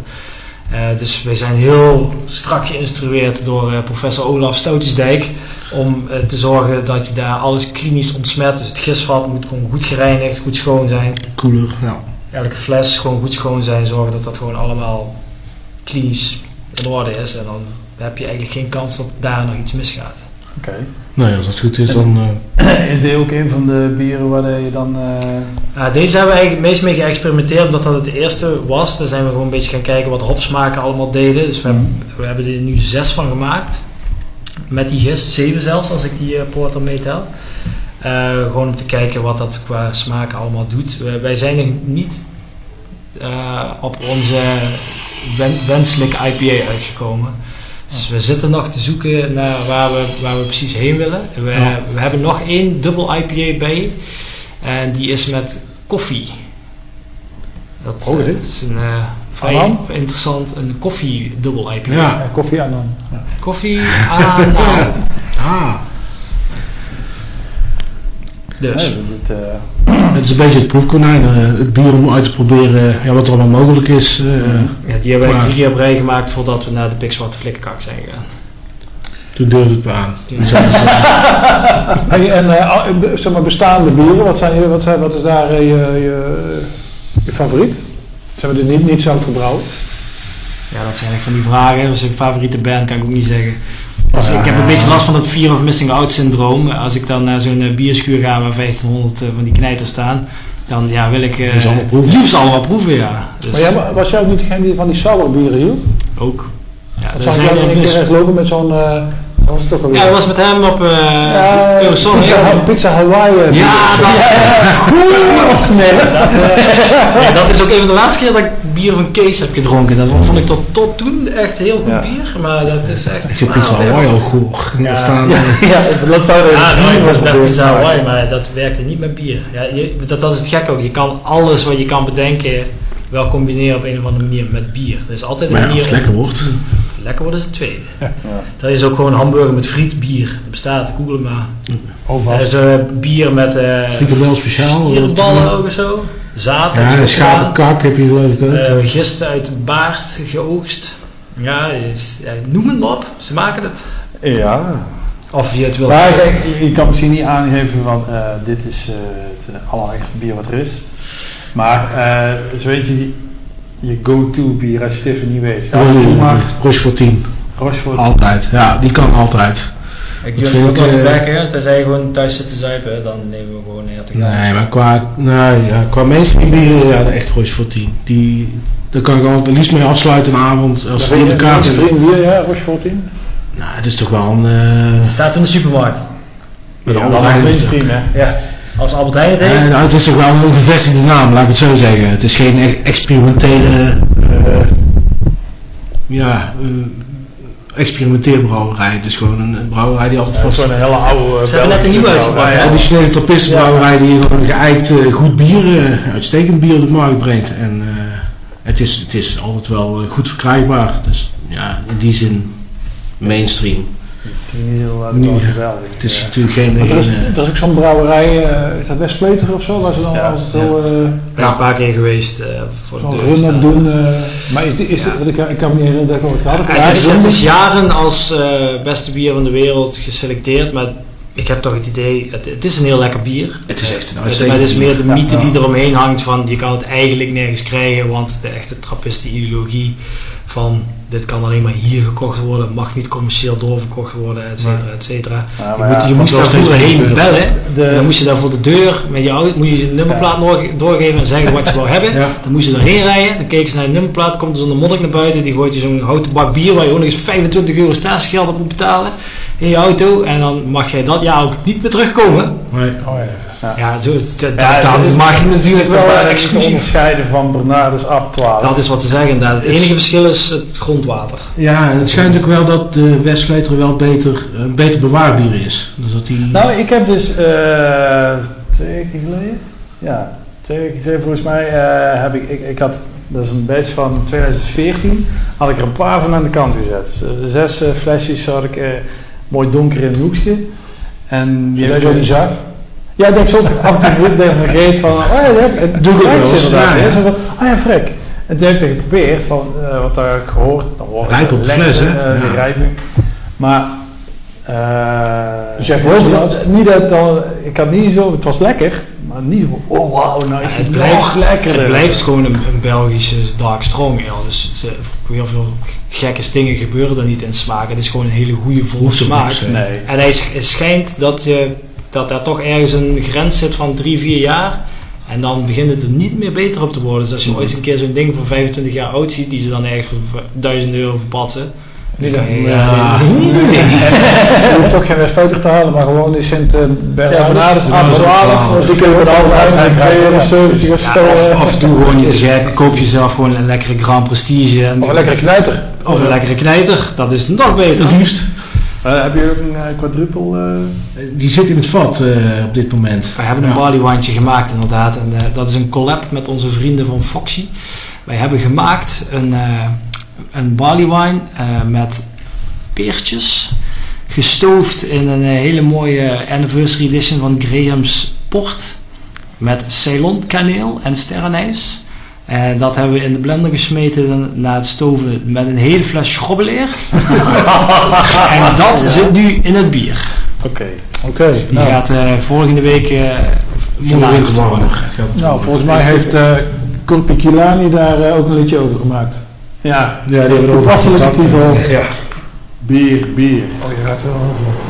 Dus wij zijn heel strak geïnstrueerd door professor Olaf Stoutjesdijk om te zorgen dat je daar alles klinisch ontsmet. Dus het gisvat moet gewoon goed gereinigd, goed schoon zijn. Cooler, ja. Elke fles gewoon goed schoon zijn, zorgen dat dat gewoon allemaal klinisch in orde is. En dan heb je eigenlijk geen kans dat daar nog iets misgaat. Oké. Nee, als dat goed is, dan... eh, Is dit ook een van de bieren waar je dan... eh, Ja, deze hebben we eigenlijk het meest mee geëxperimenteerd omdat dat het eerste was. Daar zijn we gewoon een beetje gaan kijken wat hopsmaken allemaal deden. Dus we, hebben, we hebben er nu zes van gemaakt. Met die gist, zeven zelfs als ik die eh, porter meetel. Eh, gewoon om te kijken wat dat qua smaak allemaal doet. Wij zijn nog niet eh, op onze wen- wenselijke IPA uitgekomen. Dus we zitten nog te zoeken naar waar we, waar we precies heen willen. We, Ja. we hebben nog één dubbel IPA bij. En die is met koffie. Dat Oh, eh, is een eh, vrij interessant, een koffie dubbel IPA. Ja. Koffie aan dan. Ja. Koffie [laughs] aan. Ah, Dus. nee, het is een beetje het proefkonijn. eh, het bier om uit te proberen ja, wat er allemaal mogelijk is. eh, Ja, die hebben we Maar- drie keer op rij gemaakt voordat we naar de Pikzwarte Flikkerkak zijn gegaan. Toen durfde het me aan. [laughs] Hey, en eh, zeg maar bestaande bieren, wat, zijn, je- wat, zijn, wat is daar eh, je, je, je favoriet? Zijn we er niet, niet zelf gebrouwen? Ja, dat zijn echt van die vragen. Is een favoriete band, kan ik ook niet zeggen. Dus Ja. ik heb een beetje last van dat fear of missing out syndroom. Als ik dan naar zo'n eh, bierschuur ga waar 1500 eh, van die knijters staan, dan ja, wil ik eh, ze allemaal proeven? liefst allemaal proeven, ja. Dus Maar jij, was jij ook niet degene die van die sour bieren hield? ook. Ja, Dat zag zijn jij er een keer lopen met zo'n... eh was het ook alweer? ja, dat was met hem op uh, Ja, pizza, pizza Hawaii. eh, Ja, dat, Goed [laughs] smerig. dat, eh, ja, [laughs] dat is ook een van de laatste keer dat ik bier van Kees heb gedronken. Dat vond ik tot, tot toen echt heel goed Ja. bier, maar dat is echt... ik vind pizza Hawaii al goor. Ja. Staan, Ja, ja, dat Ja, nou, was best pizza. Hawaii, maar dat werkte niet met bier. Ja, je, dat, dat is het gek ook. Je kan alles wat je kan bedenken wel combineren op een of andere manier met bier. Er is altijd een maar ja, manier als het lekker wordt. Lekker wordt is het tweede. Dat is ook gewoon hamburger met friet, bier. Dat bestaat, google het maar. Oh, Er is eh, bier met eh Frikandel speciaal. stierenballen ook of zo. Zaad. Ja, een gedaan. schapenkak heb je geloof ik ook. Eh, uit baard geoogst. Ja, is- ja, noem het maar op. Ze maken het. ja. Of je het wil. Maar je kan misschien niet aangeven van eh, dit is eh, het allereerste bier wat er is. Maar eh zo weet je, je go-to bier als je het even niet weet. Ja, maar Rochefort 10. Rochefort. Altijd. Ja, die kan altijd. Ik durf ook wel te bekken. Tenzij je gewoon thuis zit te zuipen, dan nemen we gewoon een hertog. Nee, maar qua, nou, ja, qua mainstream bieren, ja, echt Rochefort 10. Die, daar kan ik al het liefst mee afsluiten een avond. Als het ben in de kaart mainstream bier, ja, Rochefort 10. Nou, het is toch wel een... eh Het staat in de supermarkt. met Ja, is Heijn. mainstream, hè? Ja. Als Albert Heijn het heeft. Eh, nou, het is toch wel een gevestigde naam, laat ik het zo zeggen. Het is geen e- experimentele... eh, ja, eh, experimenteerbrouwerij. Het is gewoon een, een brouwerij die altijd Dat is vast... gewoon een hele oude. Ze hebben net een nieuwe uitgebracht, traditionele trappistenbrouwerij die gewoon een geëikt eh, goed bier, eh, uitstekend bier op de markt brengt. En eh, Het is, het is altijd wel goed verkrijgbaar. Dus ja, in die zin mainstream. Het is niet zo uh, Nee. wel geweldig. Het is Ja. natuurlijk geen... Er, is, eh, er is ook zo'n brouwerij, eh, is dat Westvleteren of zo, waar ze dan Ja, altijd heel... eh, Ik ben een paar keer geweest eh, voor de deur staan. doen. eh, maar is, Ja. ik, ik kan me niet herinneren dat ik ooit gehad heb. Ja, het, is, het is jaren als eh, beste bier van de wereld geselecteerd, maar ik heb toch het idee, het, het is een heel lekker bier. Het is echt een Het- uitstekend Maar het is meer de mythe Ja. die eromheen hangt van je kan het eigenlijk nergens krijgen, want de echte trappisten-ideologie van dit kan alleen maar hier gekocht worden, mag niet commercieel doorverkocht worden, et cetera, et cetera. Ja, Je, moet, ja, je want moest daar vroeger heen bellen. de- dan moest je daar voor de deur met je auto, moet je je nummerplaat doorge- doorgeven en zeggen wat je wou hebben. Ja. Dan moest je erheen rijden, dan keek ze naar je nummerplaat, komt er zo'n monnik naar buiten, die gooit je zo'n houten bak bier waar je ook nog eens 25 euro staatsgeld op moet betalen in je auto. En dan mag jij dat jaar ook niet meer terugkomen. Nee. Oh, ja. Ja, zo, dat, Ja, dat maak je natuurlijk Het is wel eh, exclusief. onderscheiden van Bernardus Ab 12. Dat is wat ze zeggen inderdaad. Het enige verschil is het grondwater. Ja, en het schijnt ook wel dat de Westvleteren wel beter, een beter bewaarbier is. Dus dat die... Nou, ik heb dus eh, twee weken geleden, ja, twee weken geleden volgens mij, eh, heb ik, ik, ik had, dat is een batch van 2014, had ik er een paar van aan de kant gezet. Eh, zes eh, flesjes had ik eh, mooi donker in een hoekje. En Die heb jij zo niet zag. Ja, ik denk zo af en toe vergeet van, oh ja, dat. Doe ik ook wel inderdaad. ja, ja. Zo van, oh ja, frek. En toen heb ik geprobeerd, van, eh, wat daar gehoord, dan wordt Rijp op de fles, hè? eh, die Ja. rijping. Maar, eh, Dus jij dat? Niet dat dan, ik had niet zo, het was lekker, maar niet van, oh wauw, nou is het, het blijft- nog lekkerder. Het blijft gewoon een, een Belgische dark strong ale. Dus het, heel veel gekke dingen gebeuren er niet in smaak. Het is gewoon een hele goede volle ook smaak. Nee. En hij sch- het schijnt dat, je, dat er toch ergens een grens zit van 3, 4 jaar. En dan begint het er niet meer beter op te worden. Dus als je ooit een keer zo'n ding van 25 jaar oud ziet, die ze dan ergens voor 1000 euro verpatsen. Niet dan je- ja. ja, nee. [laughs] [laughs] Je hoeft ook geen Westvleteren te halen, maar gewoon die Sint uh, Ja, Bernardus. Ab 12, die kunnen we dan altijd 2,70 euro of Ja, zo. of, eh, of doe gewoon niet te [laughs] gek. Koop jezelf gewoon een lekkere Grand Prestige. En, Of een lekkere knijter. Of een lekkere knijter. Dat is nog beter. Het liefst. Eh, heb je ook een eh, quadruple? eh? Die zit in het vat eh, op dit moment. Wij hebben een wijntje gemaakt inderdaad. En eh, dat is een collab met onze vrienden van Foxy. Wij hebben gemaakt een, eh, een barley wine eh, met peertjes. Gestoofd in een hele mooie anniversary edition van Graham's Port. Met Ceylon kaneel en sterrenijs. En dat hebben we in de blender gesmeten na het stoven met een hele fles schrobbeleer. [laughs] en dat zit nu in het bier. Oké. Oké. Die nou, gaat eh, volgende week gelagerd worden. nou, volgens mij heeft uh, Kilani daar ook een liedje over gemaakt. Ja, Ja, die hebben we Toepasselijke over titel. Ja. bier, bier. Oh, je gaat wel over wat.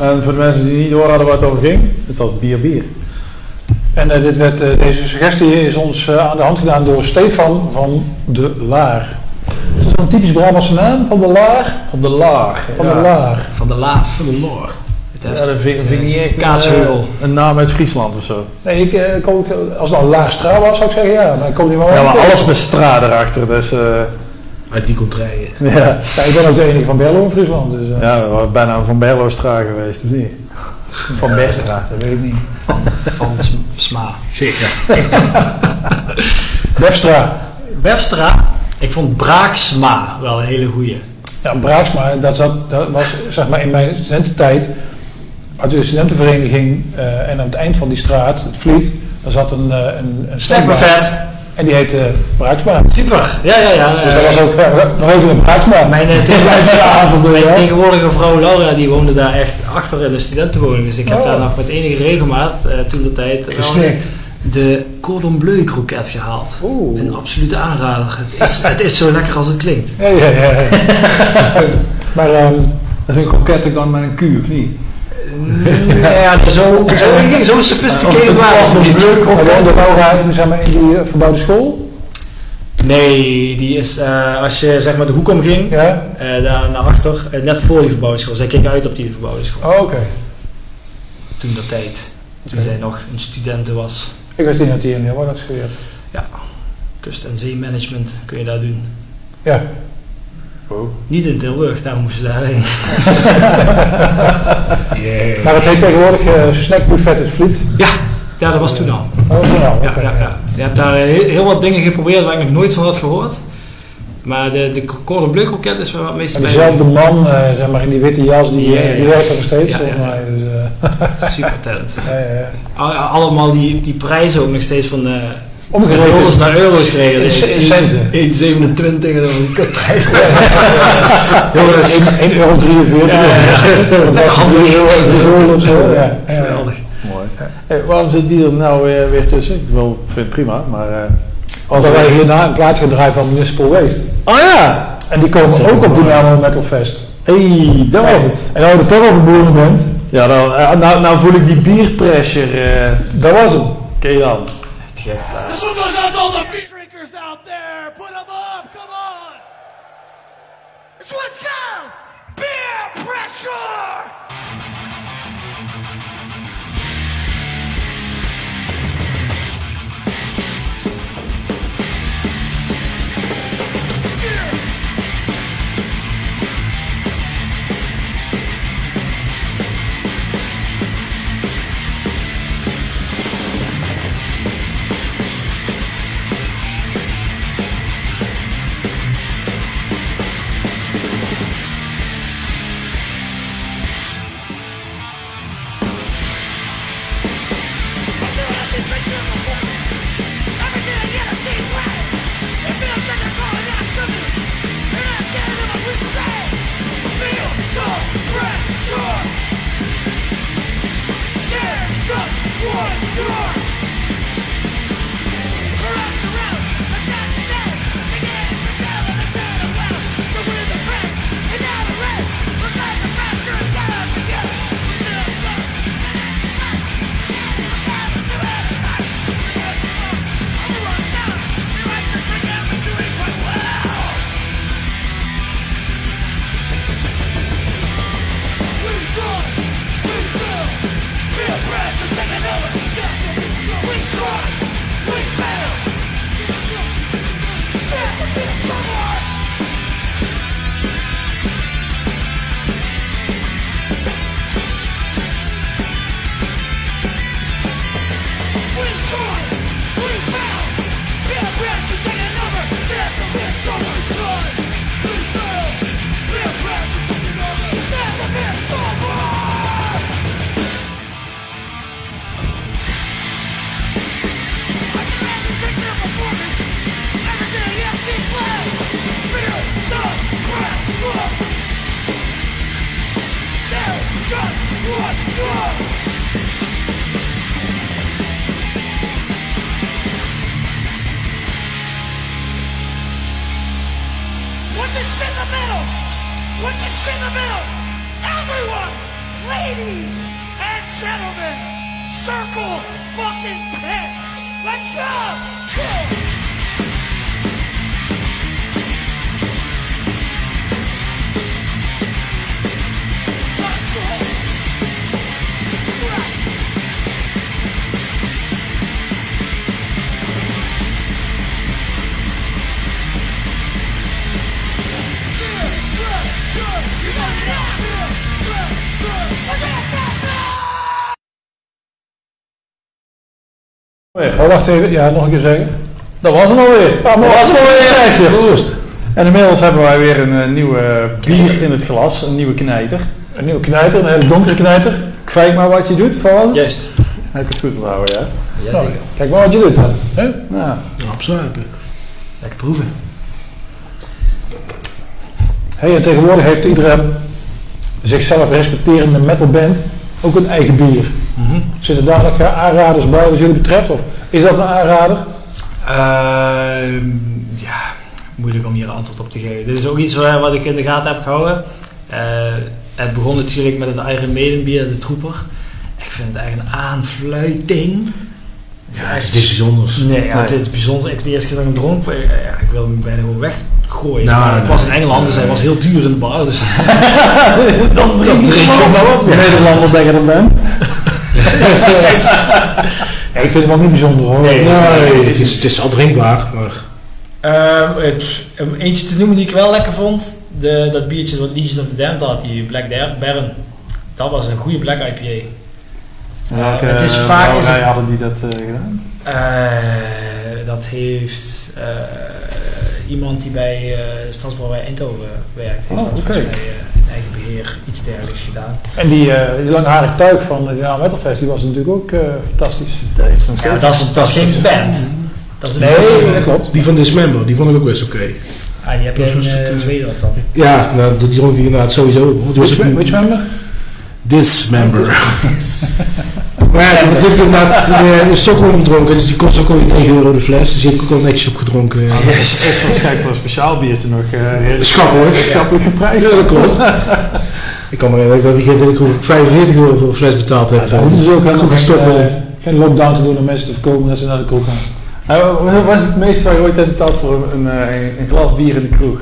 En voor de mensen die niet door hadden waar het over ging, het was bier bier. En eh, dit werd, eh, deze suggestie is ons eh, aan de hand gedaan door Stefan van de Laar. Is dat een typisch Brabantse naam? Van de Laar? Van de laag. Van ja. de Laar. Van de laaf. Van de loor. Het Ja, dat vind, ik niet echt een, Kaatsheuvel. een naam uit Friesland of zo. Nee, ik, kom, als het nou Laarstra was, zou ik zeggen ja. Maar ik kom niet meer Ja, maar alles met straat erachter. Dus, eh, Uit die contraien. Ja. Ja, ik ben ook de enige van Berlo in Friesland. Dus, eh, ja, we waren bijna van Berlo-Stra geweest, of niet? Van Bestra. Dat weet ik niet. Van Sm- Sma. Zeker. [laughs] Defstra. Wefstra. Ik vond Braaksma wel een hele goeie. Ja, Braaksma, dat, zat, dat was zeg maar in mijn studententijd. Uit de studentenvereniging eh, en aan het eind van die straat, het Vliet, daar zat een, eh, een, een. En die heette Braaksma. Super. Ja, ja, ja. Dus dat eh, was ook eh, nog even een Braaksma. Mijn, eh, [laughs] mijn tegenwoordige vrouw Laura die woonde daar echt achter in de studentenwoning. Dus ik heb Oh. daar nog met enige regelmaat eh, toen de tijd de cordon bleu kroket gehaald. Oeh. Een absolute aanrader. Het is, het is zo lekker als het klinkt. Ja, ja, ja. ja. [laughs] maar ehm, Dat is een kroket dan met een Q, of niet? Ja, zo, zo, zo sophisticated waren ze niet. Laura in, zeg maar, in die eh, verbouwde school. Nee, die is eh, als je zeg maar de hoek omging, Ja. eh, daar naar achter, net voor die verbouwde school. Zij keek uit op die verbouwde school. Oh, oké. Toen dat tijd. Toen zij nog een studenten was. Ik wist niet dat hij in Leeuwarden had gestudeerd. Kust- en zeemanagement kun je daar doen. Ja. Niet in Tilburg, daar moesten ze daarheen. [laughs] Yeah. Maar het heet tegenwoordig eh snackbuffet het Vliet. Ja, ja, dat was toen al. Oh, Ja, ja, ja. Je hebt daar eh, heel, heel wat dingen geprobeerd waar ik nog nooit van had gehoord. Maar de, de cordon bleu kroket is wel het meest En bij- diezelfde man, eh, zeg maar, in die witte jas, die, die werkt er nog steeds. Dus, eh, Super talent. [laughs] ja, ja, ja. Al- Allemaal die, die prijzen ook nog steeds van eh Omgerekend. dollars naar euro's gekregen. In ce- in centen. 1,27 en dan die kutprijs. [laughs] Jongens, 1,43 euro. Dat was 3 euro of zo. Ja, ja. Geweldig. Mooi. Hey, waarom zit die er nou weer, weer tussen? Ik wil, vind het prima, maar... eh, Als wij hierna een plaatje gaan draaien van Municipal Waste. Oh ja! En die komen ook op Dynamo Metal Fest. hey, dat was het. En als je er toch over boeren bent, Ja, dan, eh, nou, nou voel ik die bierpressure. eh dat was hem. Ken je dan? Jet Black. Oh, wacht even. Ja, nog een keer zeggen. Dat was hem alweer. Ja, dat was hem alweer. Ja, Roost. En inmiddels hebben wij weer een eh, nieuwe bier in het glas, een nieuwe knijter. Een nieuwe knijter, een hele donkere knijter. Kwijt maar wat je doet, vooral. Juist. Heb ik het goed onthouden, ja? Nou, kijk maar wat je doet dan. Hè? Nou, Opzuipen. Lekker proeven. Hey, en tegenwoordig heeft iedere zichzelf respecterende metalband ook een eigen bier. Zitten daar nog eh, aanraders bij wat jullie betreft? Of is dat een aanrader? Ehm, ja, moeilijk om hier een antwoord op te geven. Dit is ook iets waar- wat ik in de gaten heb gehouden. Eh, het begon natuurlijk met het Iron Maiden bier, de Trooper. Ik vind het eigenlijk een aanfluiting. Ja, het is niks bijzonders. Nee, ja, Nee. het is bijzonder. Ik, de eerste keer dat ik hem dronk, eh, ja, ik wilde hem bijna gewoon weggooien. Nou, maar ik was in Engeland, dus hij was heel duur in de bar. Dus [laughs] dan drink je hem maar op. Nederlander ben je dan bent. [laughs] [laughs] Ja, ik vind hem ook niet bijzonder hoor. Nee, Nee, het het is, het is al drinkbaar, maar Ehm, het, om eentje te noemen die ik wel lekker vond, de, dat biertje wat Legion of the Damned had, die Black Baron. Dat was een goede Black IPA. Welke het is vaak is brouwerij het- hadden die dat eh, gedaan? Eh, dat heeft eh, iemand die bij uh, Stadsbrouwerij Eindhoven werkt, heeft Oh, dat oké. volgens iets dergelijks gedaan. En die, eh die langharige tuig van de Dynamo Metal Fest, die was natuurlijk ook eh, fantastisch. Dat is nog Ja, steeds dat, is, dat is geen band. Dat is een Nee, dat klopt. die van Dismember, die vond ik ook best oké. Ah, die heb je in eh, Zweden dan. Ja, nou, die dronk ik inderdaad sowieso. Die Which, ook- which member? Dismember. Maar ja, dat heb ik inderdaad toen, eh, in Stockholm gedronken, dus die kost ook al 9 euro de fles. Dus die heb ik ook wel netjes opgedronken. Dat is waarschijnlijk voor een speciaal biertje nog eh redelijk Schappelijk. schappelijke prijs. Ja, dat klopt. ik kan me herinneren dat ik, dat ik ongeveer 45 euro voor een fles betaald heb. Hoefden ze ook helemaal Goed geen, eh, geen lockdown te doen om mensen te voorkomen dat ze naar de kroeg gaan. Eh, wat was het meeste waar je ooit hebt betaald voor een, een, glas bier in de kroeg?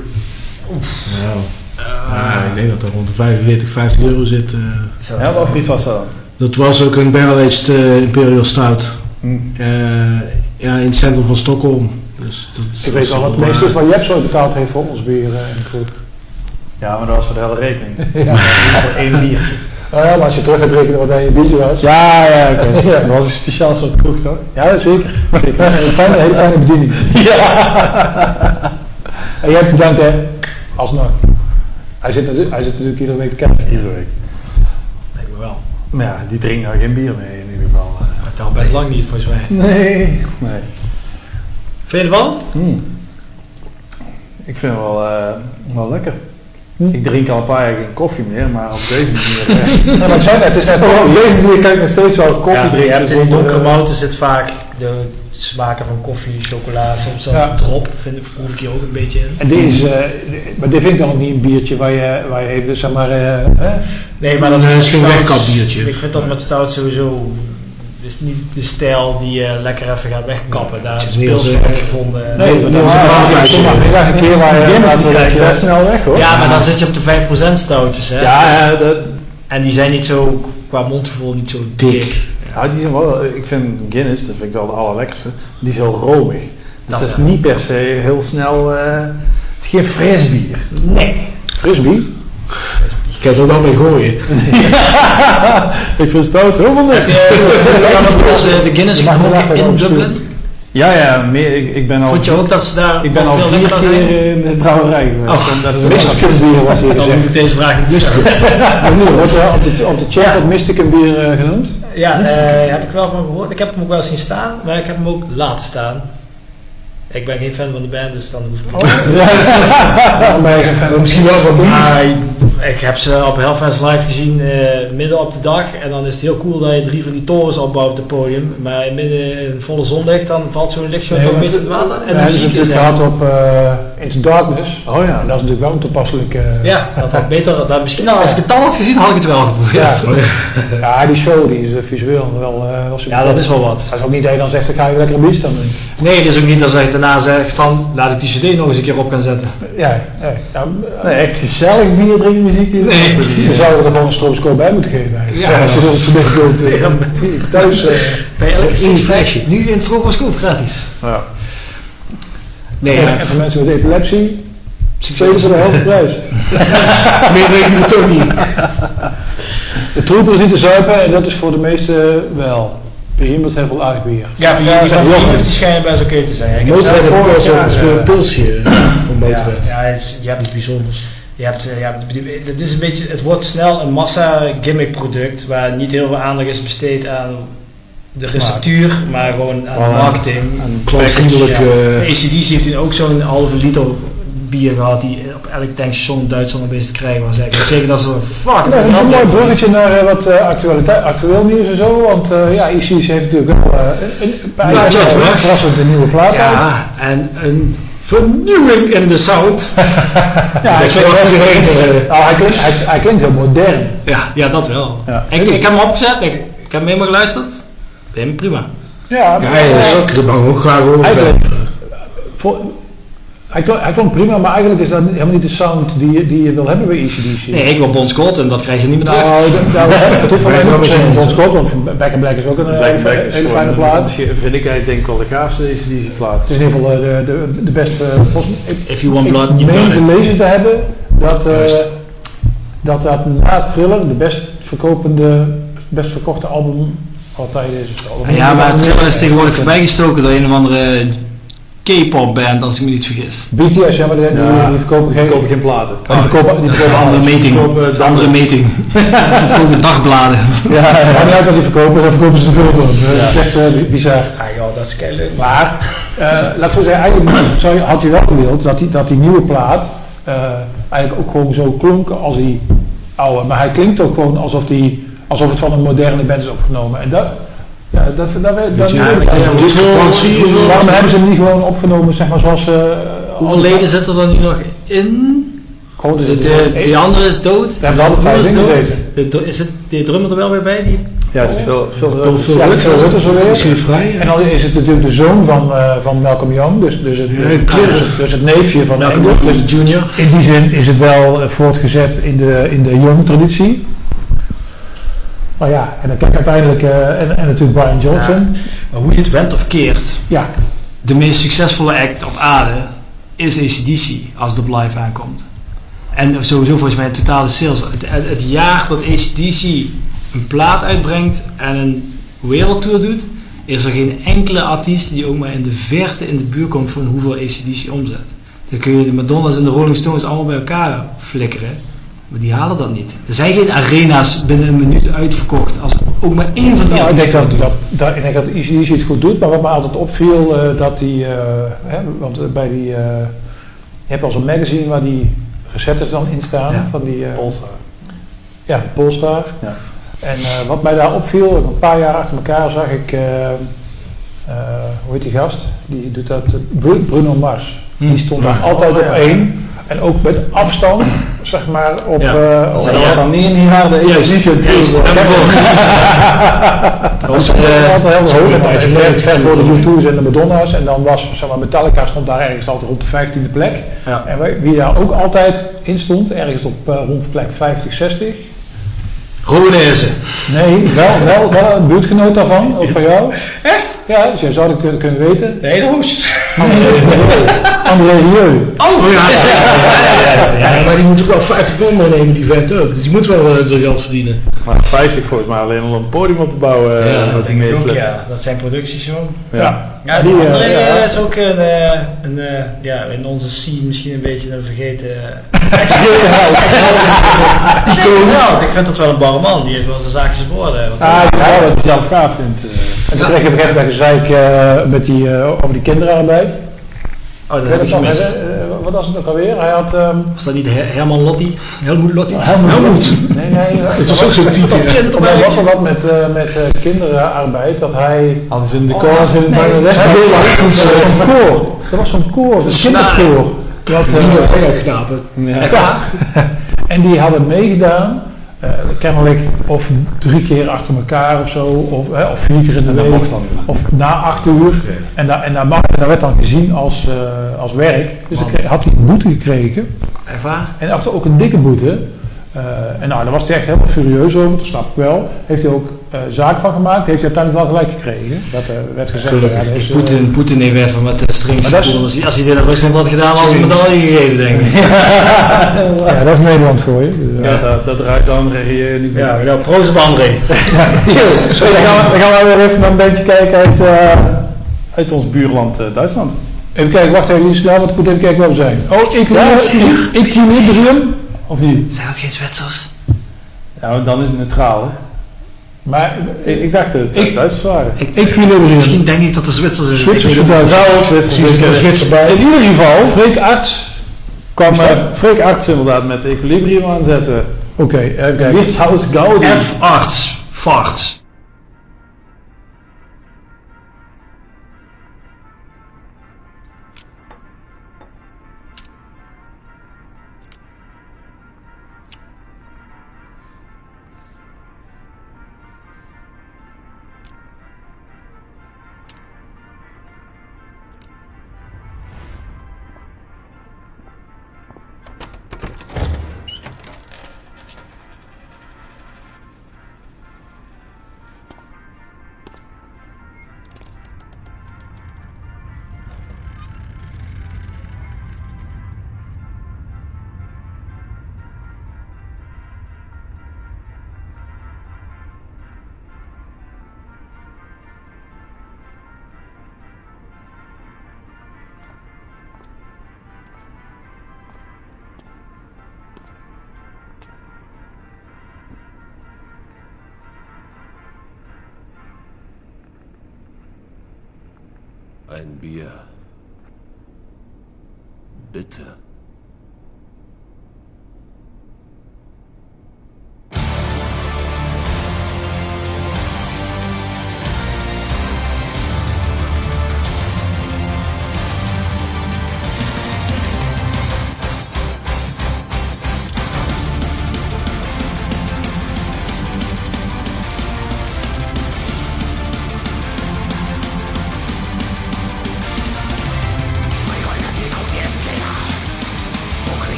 Nou, ik denk dat er rond de 45, 50 euro zit. eh. Ja, wat voor iets was dat dan? Dat was ook een barrel-aged eh, Imperial Stout. Hm. Eh, ja, in het centrum van Stockholm. Dus dat, Ik weet al wat het meeste is eh, wat Jeps ooit betaald heeft voor ons bier de kroeg. Ja, maar dat was voor de hele rekening. [laughs] Ja. voor één bier. Nou [laughs] ja, maar als je terug gaat rekenen wat hij je biertje was. Ja, ja, oké. [laughs] Ja. Dat was een speciaal soort kroeg, toch? Ja, zeker. zeker. Een fijne, hele fijne bediening. En jij hebt bedankt hè, alsnog. Hij zit, hij zit natuurlijk iedere week te kijken. Iedere week. Denk me wel. Maar ja, die drinkt nou geen bier mee in ieder geval. Maar het al best lang niet volgens mij. Nee. Nee. Vind je ervan? Hmm. Ik vind het wel, eh, wel lekker. Hm. Ik drink al een paar jaar geen koffie meer, maar op deze manier... eh, [laughs] maar ik zei net, het is net Oh, op deze manier kan ik nog steeds wel koffie Ja, drinken. hebt in donkere eh, mouten zit vaak de smaken van koffie, chocola, soms zelfs Ja. drop. Vind ik, proef ik hier ook een beetje in. En dit is, eh, maar dit vind ik dan ook niet een biertje waar je, waar je even, zeg maar, eh, hè? Nee, maar dat Nee, is stout- wegkapbiertje. Ik vind dat met stout sowieso is niet de stijl die je lekker even gaat wegkappen. Daar Het is als, pils eh, uitgevonden. Nee, maar dat is maar- een een keer waar je best eh, snel weg hoor. Ja, maar dan zit je op de 5% stoutjes. Hè? Ja, ja, dat, En die zijn niet zo, qua mondgevoel, niet zo Dik. dik. Ja, die zijn wel, ik vind Guinness, dat vind ik wel de allerlekkerste, die is heel romig. Dus Dat dat is niet per se heel snel, eh, het is geen fris bier. Nee. frisbee. Ik heb er wel mee gooien. Ik vind stout helemaal Heb niks. je eh, de Guinness gedronken in Dublin? Ja, ja, meer, ik, ik ben al, Vond je ook dat ze daar ik ben al vier keer in de brouwerij geweest. Oh. dat is bier was hier Dan hoef ik deze vraag niet te stellen. [laughs] Maar nu wordt op de, op de chat Mystican bier eh, genoemd. Ja, eh heb ik wel van gehoord. Ik heb hem ook wel zien staan, maar ik heb hem ook laten staan. Ik ben geen fan van de band, dus dan hoef ik niet. [laughs] Dan ben je geen fan van Misschien wel van Maar ik heb ze op Hellfest live gezien eh, midden op de dag. En dan is het heel cool dat je drie van die torens opbouwt op het podium. Maar midden in volle zonlicht, dan valt zo'n lichtshow Nee, toch want- een beetje in het water. En de muziek het is er. gehad op, eh, Into Darkness. Oh ja. En dat is natuurlijk wel een toepasselijk... eh, Ja, dat had beter. Dat misschien, nou, als ik het dan had gezien, had ik het wel geprobeerd. Ja, ja die show die is visueel wel, eh wel super. Ja, dat is wel wat. Dat is ook niet dat je dan zegt, ik ga je lekker een dan doen. Nee, het is ook niet als je daarna zegt van, laat ik die cd nog eens een keer op gaan zetten. Ja, ja, ja, Nee, echt gezellig bier drinken muziek. is- Nee. je zou er gewoon een stroboscoop bij moeten geven eigenlijk. Ja. als je wilt, eh, thuis... eh, Bij elke in six flesje. Nu in het stroboscoop gratis. Ja. Nee, ja. en voor mensen met epilepsie, spelen ze de helft de prijs. [laughs] Meer het ook niet. De troepen is niet te zuipen en dat is voor de meesten wel. Behemoth heeft wel aardig bier. Ja, die, die van die schijnen best oké te zijn. Ik eh, zo'n pilsje eh, van Ja, Motorhead. ja het is, je hebt Iets bijzonders. Je hebt, eh, ja, het is een beetje, het wordt snel een massa gimmick product waar niet heel veel aandacht is besteed aan de receptuur, maar gewoon aan aan- marketing. aan Klantvriendelijk. Ja. eh, De ACDC heeft toen ook zo'n halve liter bier gehad die op elk tankstation in Duitsland een beetje te krijgen was. Ik weet zeker dat ze er fuck Ja, dat is een mooi bruggetje naar eh, wat eh, actualiteit, actueel nieuws en zo. Want eh ja, IC's heeft natuurlijk wel een, een paar Ja, jaar ja, ja. verrassend een nieuwe plaat uit. Ja, en een vernieuwing in de sound. [laughs] Ja, hij klinkt, wel heel- nou, hij, klinkt, hij, hij klinkt heel modern. Ja, ja dat wel. Ja. ik, ik heb hem opgezet, ik, ik heb hem helemaal geluisterd. Helemaal prima. Ja, Ja, maar, hij is eh, ook de bang ook graag. Eigenlijk- voor- hij, klonk, hij klonk prima, maar eigenlijk is dat helemaal niet de sound die, je- die je wil hebben bij ECDC. Nee, ik wil Bon Scott en dat krijg je niet meer terug. Nou, nou, het hoeft voor mij een is Bon. Scott, want Back in Black is ook een Black hele, Black is hele gewoon fijne plaat. Vind ik eigenlijk denk ik wel de gaafste ACDC plaat. Het is in ieder geval eh, de, de, de beste, volgens mij, ik- If you want ik blood, you meen got it. gelezen te hebben dat, eh, Juist. dat dat na Thriller de best verkopende, best verkochte album altijd is. Ja, maar Thriller is tegenwoordig voorbijgestoken door een of andere K-pop band, als ik me niet vergis. BTS, ja, maar die, Ja, verkopen Ik geen... koop geen platen. die verkopen, die Dat is een verkopen andere meting. verkopen Dat is een andere meting. [laughs] Die verkopen dagbladen. Ja, het maakt niet uit wat die verkopen, daar verkopen ze te veel van. Dat is echt eh, bizar. Ah joh, dat is kei leuk. Maar, eh, laat ik zo zeggen, eigenlijk zou je, [clears throat] had je wel gewild dat die, dat die nieuwe plaat eh, eigenlijk ook gewoon zo klonk als die oude. Maar hij klinkt ook gewoon alsof, die, alsof het van een moderne band is opgenomen. En dat, ja, dat, dat, dat, Ja, hoeveel- Waarom hebben ze hem niet gewoon opgenomen, zeg maar, zoals... eh, Hoeveel alle- leden zitten er nu nog in? Dus De, het- de, die andere is dood. Daar hebben alle De vijf is in. De het die drummer er wel weer bij? Die? Ja, het is veel, veel, Veel- veel ja, Rutte. Rutte zo weer. Misschien vrij. En dan is het natuurlijk de zoon van, eh, van Malcolm Young, dus, dus, het, dus, klopt. dus, het- dus het neefje van Malcolm. Young Dus Junior. in die zin is het wel eh, voortgezet in de, in de Young-traditie. Maar ja, en dan kijk uiteindelijk, eh, en, en natuurlijk Brian Johnson. Maar hoe je het went of keert, Ja, de meest succesvolle act op aarde is ACDC als het op live aankomt. En sowieso volgens mij totale sales. Het, het, het jaar dat ACDC een plaat uitbrengt en een wereldtour doet, is er geen enkele artiest die ook maar in de verte in de buurt komt van hoeveel ACDC omzet. Dan kun je de Madonna's en de Rolling Stones allemaal bij elkaar flikkeren. Maar die halen dat niet. Er zijn geen arena's binnen een minuut uitverkocht als ook maar één van die nou, ik denk artiesten dat, dat, dat, ik denk dat ECDC het goed doet, maar wat me altijd opviel, eh, dat die, eh, hè, want eh, bij die, eh, je hebt wel zo'n magazine waar die recettes dan in staan, Ja. van die, eh, Polestar. Ja, Polestar. Ja. En eh, wat mij daar opviel, een paar jaar achter elkaar zag ik, eh, eh, hoe heet die gast? Die doet dat, Bru- Bruno Mars. Hm. Die stond daar altijd Oh, op één. En ook met afstand, zeg maar, op... Ja. eh, Dat op- zijn Dat was dan niet in die harde juist. tegenwoordig. Dat was Eh, altijd heel hoog. Tijdje ver, voor de U2's en de Madonna's. En dan was, zeg maar, Metallica stond daar ergens altijd rond de 15e plek. Ja. En wie daar ook altijd in stond, ergens op eh, rond plek 50, 60. Ronezen. Nee, wel, wel, wel een buurtgenoot daarvan, ook van jou. Echt? Ja, dus jij zou dat kunnen, kunnen weten. De hele hoosjes. André Rieu. Oh ja. Ja, maar die moet ook wel 50 pond meenemen, die vent ook. Dus die moet wel uh, geld verdienen. Maar 50 volgens mij alleen al een podium op te bouwen. eh, Ja, wat Dat denk ik ook, ja. Dat zijn producties, joh. Ja. Ja, Die, eh, André ja. eh, is ook een, eh, een eh, ja, in onze scene misschien een beetje een vergeten... eh, [laughs] Ik ik vind dat wel een barre man. Die heeft wel zijn zaakjes op orde. Want- Ah, wat hij zelf gaaf vindt. eh. En toen kreeg je op een gegeven moment een gezeik eh, met die, eh, over die kinderarbeid. Oh, dat heb ik gemist. Eh, wat was het ook alweer? Hij had... ehm Was dat niet Her- Herman Lotti? Helmoet Lotti? Helmoet. Nee, nee. Het was ook zo'n type. mij was er wat met, eh, met eh, kinderarbeid, dat hij... Hadden ze in de Oh, koor in nee, Bangladesh. nee, dat was zo'n koor. Dat was zo'n koor, een kinderkoor. Die eh, dat zijn ook knapen. Ja. en die hadden meegedaan, eh, kennelijk of drie keer achter elkaar of zo, of, of vier keer in de En week, dan of na acht uur. En, da, en, daar mag- en dat werd dan gezien als, eh, als werk. Dus dan had hij een boete gekregen. Echt waar? En achter ook een dikke boete. Eh, en nou, daar was hij echt helemaal furieus over, dat snap ik wel. Heeft hij ook eh, zaak van gemaakt, heeft hij uiteindelijk wel gelijk gekregen. Dat eh, werd gezegd. Ja, dat is, eh, Poetin, Poetin heeft even met de strings Maar dat is- gekoeld. Als hij, als hij dit in Rusland had gedaan, had hij een medaille gegeven, denk ik. [laughs] ja, [laughs] dat is Nederland voor je. Dus, Ja, dat, dat ruikt André hier nu Ja, ja proost op André. [laughs] Dan, gaan we, dan gaan we weer even naar een beetje kijken uit, eh, uit ons buurland eh, Duitsland. Even kijken, wacht even, niet snel, want ik moet even kijken waar we zijn. Oh, ik Ja, equilibrium. Of niet? Zijn dat geen Zwitsers? Ja, dan is het neutraal, hè? Maar Ik, ik dacht dat het Ik- Duitsers waren. Ik, equilibrium. misschien denk ik dat de Zwitsers zijn. Zwitsers er een Zwitser bij. In ieder geval Freek Arts. kwam eh, dat- Freek Arts inderdaad met equilibrium aanzetten. Oké, even kijken. Wirtshaus Gaudi. F-arts. Farts. Bitte.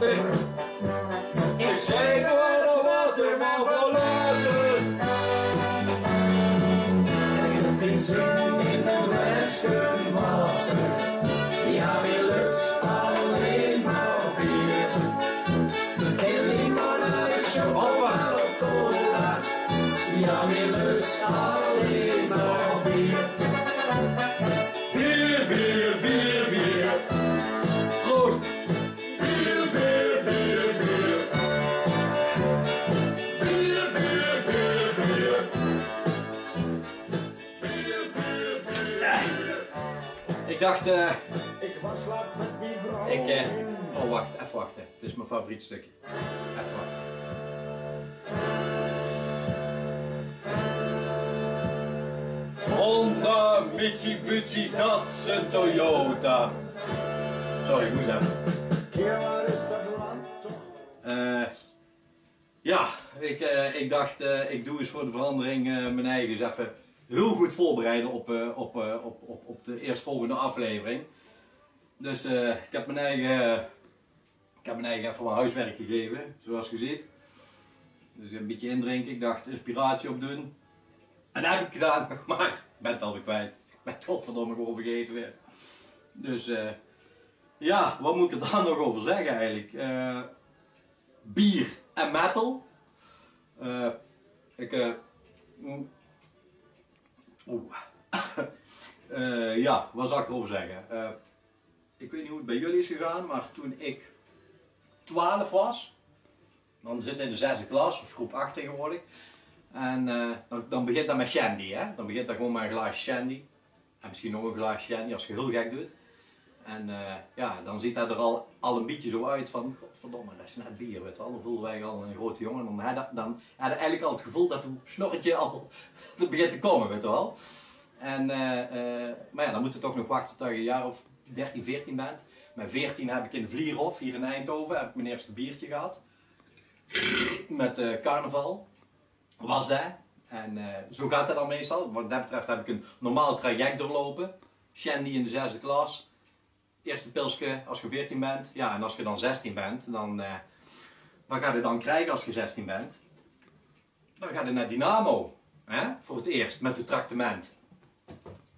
Water. Ik zei nou dat water maar verlaten. Geen zin in een flesje Ik dacht, eh, Ik was laatst met mijn vrouw. ik, eh, oh wacht, even wachten. Dit is mijn favoriet stukje. Even wachten. Honda, Mitsubishi, Datsun, Toyota. Sorry, ik moest even. Is dat? Eh, ja, ik, eh, ik dacht, ik doe eens voor de verandering mijn eigen eens even heel goed voorbereiden op, eh, op, eh, op, op, op de eerstvolgende aflevering. Dus eh, ik heb mijn eigen, ik heb mijn eigen even huiswerk gegeven, zoals je ziet. Dus een beetje indrinken, ik dacht inspiratie opdoen. En dat heb ik gedaan, [laughs] maar ik ben het alweer kwijt. Ik ben het godverdomme gewoon vergeten weer. Dus ja, wat moet ik er dan [laughs] nog over zeggen eigenlijk? Eh, bier en metal. Ik, oeh. [laughs] Eh, ja, wat zal ik erover zeggen? Eh, ik weet niet hoe het bij jullie is gegaan, maar toen ik 12 was, dan zit in de zesde klas, of groep 8 tegenwoordig, en eh, dan, dan begint dat met shandy, hè? Dan begint dat gewoon met een glaasje shandy. En misschien nog een glaasje shandy als je heel gek doet. En ja, dan ziet dat er al, al een beetje zo uit van, godverdomme, dat is net bier, weet wel. Dan voelden wij al een grote jongen. Dan had je dan had eigenlijk al het gevoel dat uw snorretje al [laughs] begint te komen, weet wel. En, eh, eh, maar ja, dan moet je toch nog wachten tot je een jaar of 13, 14 bent. Met 14 heb ik in Vlierhof, hier in Eindhoven, heb ik mijn eerste biertje gehad. Met eh, carnaval was dat. En zo gaat dat dan meestal. Wat dat betreft heb ik een normaal traject doorlopen. Shandy in de zesde klas. Eerste pilsje als je 14 bent. Ja, en als je dan 16 bent, dan... eh, wat ga je dan krijgen als je 16 bent? Dan ga je naar Dynamo. Hè? Voor het eerst, met het tractement.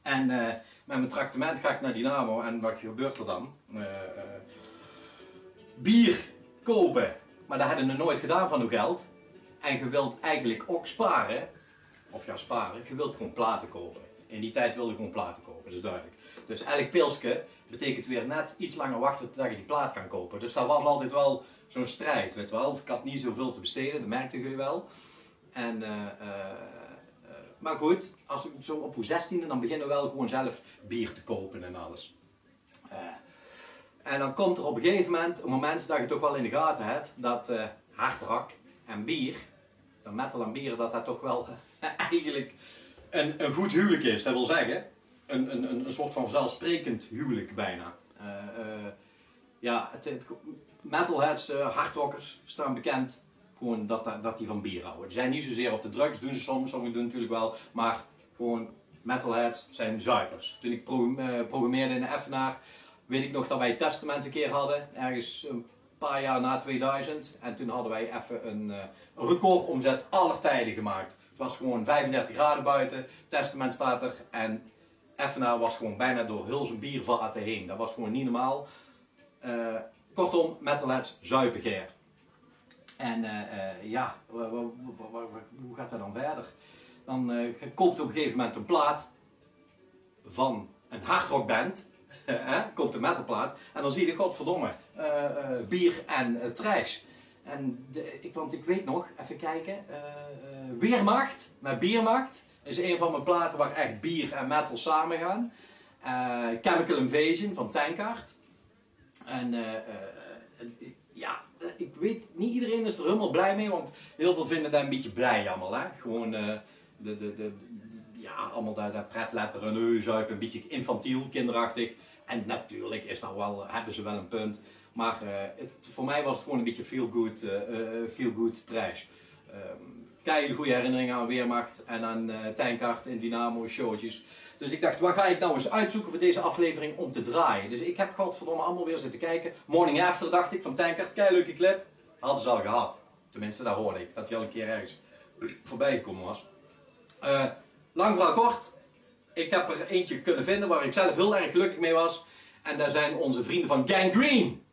En eh, met mijn tractement ga ik naar Dynamo. En wat gebeurt er dan? Eh, bier kopen. Maar dat hadden we nooit gedaan van uw geld. En je wilt eigenlijk ook sparen. Of ja, sparen. Je wilt gewoon platen kopen. In die tijd wilde ik gewoon platen kopen, dat is duidelijk. Dus elk pilsje betekent weer net iets langer wachten totdat je die plaat kan kopen. Dus dat was altijd wel zo'n strijd, weet wel. Ik had niet zoveel te besteden, dat merkten jullie wel. En, eh, eh, eh, maar goed, als ik zo op uw 16e, dan beginnen we wel gewoon zelf bier te kopen en alles. En dan komt er op een gegeven moment een moment dat je toch wel in de gaten hebt dat hardrak en bier, de metal en bier, dat dat toch wel [laughs] eigenlijk een, een goed huwelijk is. Dat wil zeggen, een, een, een, soort van vanzelfsprekend huwelijk bijna. Eh, eh, ja, het, metalheads, eh, hardrockers, staan bekend gewoon dat, dat die van bier houden. Die zijn niet zozeer op de drugs, doen ze soms, sommigen doen natuurlijk wel, maar gewoon metalheads zijn zuipers. Toen ik pro- programmeerde in de Effenaar, weet ik nog dat wij Testament een keer hadden, ergens een paar jaar na 2000. En toen hadden wij even een, een recordomzet aller tijden gemaakt. Het was gewoon 35 graden buiten, Testament staat er en Effenaar was gewoon bijna door heel zijn biervaten heen. Dat was gewoon niet normaal. Eh, kortom, metalheads zuipen keer. En eh, eh, ja, hoe gaat dat dan verder? Dan koopt op een gegeven moment een plaat van een hardrockband. [laughs] koopt een metalplaat. En dan zie je, godverdomme, bier en trash. En de, ik, want ik weet nog, even kijken, Weermacht met Biermacht is een van mijn platen waar echt bier en metal samen gaan. Eh, Chemical Invasion van Tankard. En eh, eh, ja, ik weet, niet iedereen is er helemaal blij mee, want heel veel vinden dat een beetje blij allemaal. Hè? Gewoon de, de, de, de- ja, allemaal dat, dat pretletter en euzuip, een beetje infantiel, kinderachtig. En natuurlijk is dat wel, hebben ze wel een punt. Maar het, voor mij was het gewoon een beetje feel-good eh, eh, feel-good trash. Um, goede herinneringen aan Weermacht en aan Tankard en Dynamo showtjes. Dus ik dacht, wat ga ik nou eens uitzoeken voor deze aflevering om te draaien? Dus ik heb godverdomme allemaal weer zitten kijken. Morning After dacht ik van Tankard, kei leuke clip. Hadden ze al gehad. Tenminste, dat hoorde ik. Dat hij al een keer ergens voorbij gekomen was. Eh, lang verhaal kort. Ik heb er eentje kunnen vinden waar ik zelf heel erg gelukkig mee was. En daar zijn onze vrienden van Gang Green.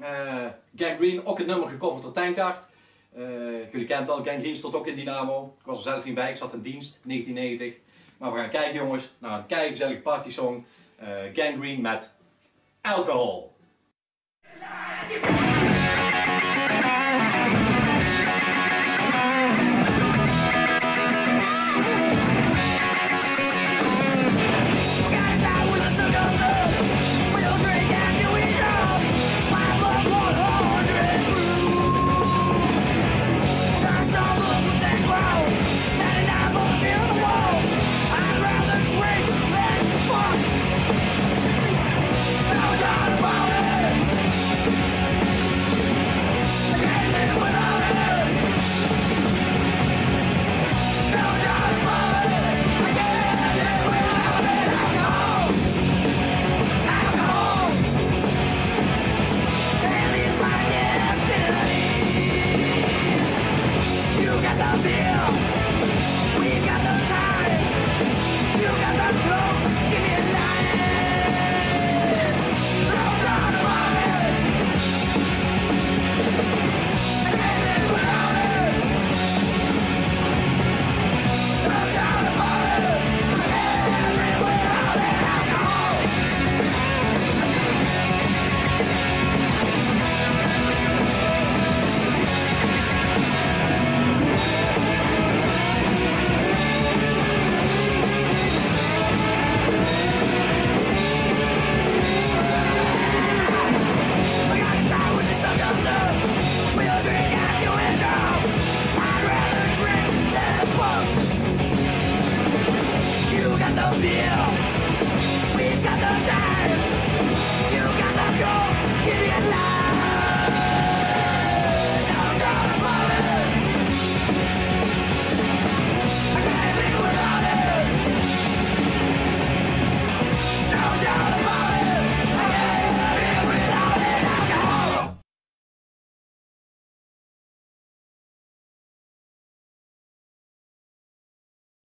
Eh Gang Green, ook een nummer gecoverd door Tankard. Eh, jullie kennen het al, Green stond ook in Dynamo. Ik was er zelf niet bij, ik zat in dienst, 1990. Maar we gaan kijken jongens, naar een keigezellige partysong. Eh Gang Green met Alcohol.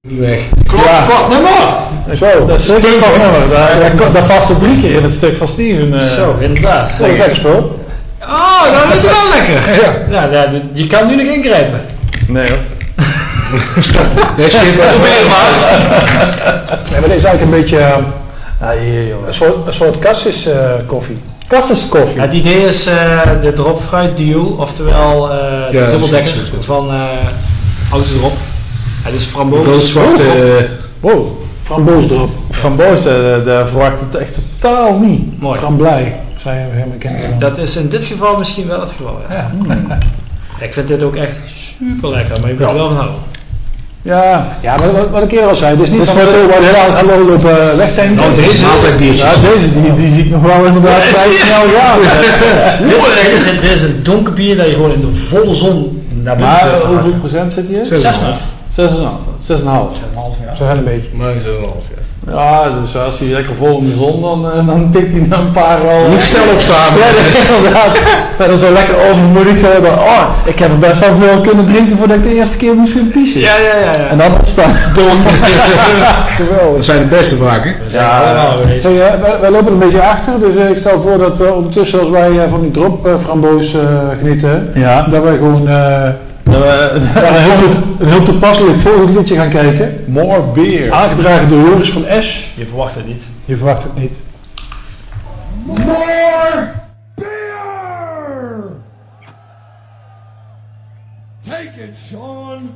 Weg. Ja. Klopt, nummer! Zo, Dat is een nog nummer. Dat, dat, dat past er drie keer in het stuk van Steven. eh. Zo, inderdaad. Ja, lekker spul. Oh, dat is wel lekker. Ja. Ja, ja, je kan nu nog ingrijpen. Nee hoor. [laughs] Nee, Schip, maar- Ja, maar dit is eigenlijk een beetje hier joh. een soort, een soort cassis eh, koffie. Cassis koffie. Het idee is eh, de drop fruit duo, oftewel eh de Ja, dubbeldekker van eh Auto Drop. Het is framboos. Rood-zwarte... eh, Wow, framboosdrop. Framboos, daar daar verwacht het echt totaal niet. Mooi. Framblij, zei je helemaal kennen. Dat is in dit geval misschien wel het geval. Ja. Ik vind dit ook echt super lekker, maar je moet Ja. er wel van houden. Ja, ja maar wat, wat ik eerder al zei, het is niet Dus van de- waar heel aan lopen wegtanken. Nou, deze- Ja, deze die, die zie ik nog wel inderdaad Ja, vrij snel gaan. [laughs] dit, is, een- dit is een donker bier dat je gewoon in de volle zon naar binnen Maar hoeveel procent zit hier? Zes maar. 6,5. 6,5. ja. Zo heel een beetje. Nee, 6,5 ja. Ja, dus als hij lekker vol in de zon, dan, eh, dan tikt hij na een paar al. Niet snel opstaan. Ja, inderdaad. Maar dan zo lekker overmoedig zo. Dan, oh, ik heb er best wel veel kunnen drinken voordat ik de eerste keer moest gaan pissen. Ja, ja, ja. ja. En dan opstaan. [laughs] Geweldig. Dat zijn de beste vaak, hè? We zijn er allemaal geweest. Hey, eh, wij, wij lopen een beetje achter, dus eh, ik stel voor dat eh, ondertussen als wij eh, van die drop eh, framboos eh, genieten, Ja. dat wij gewoon we- naar een heel, een heel toepasselijk volgend liedje gaan kijken. More beer. Aangedragen door Joris van S. Je verwacht het niet. Je verwacht het niet. More beer! Take it, Sean.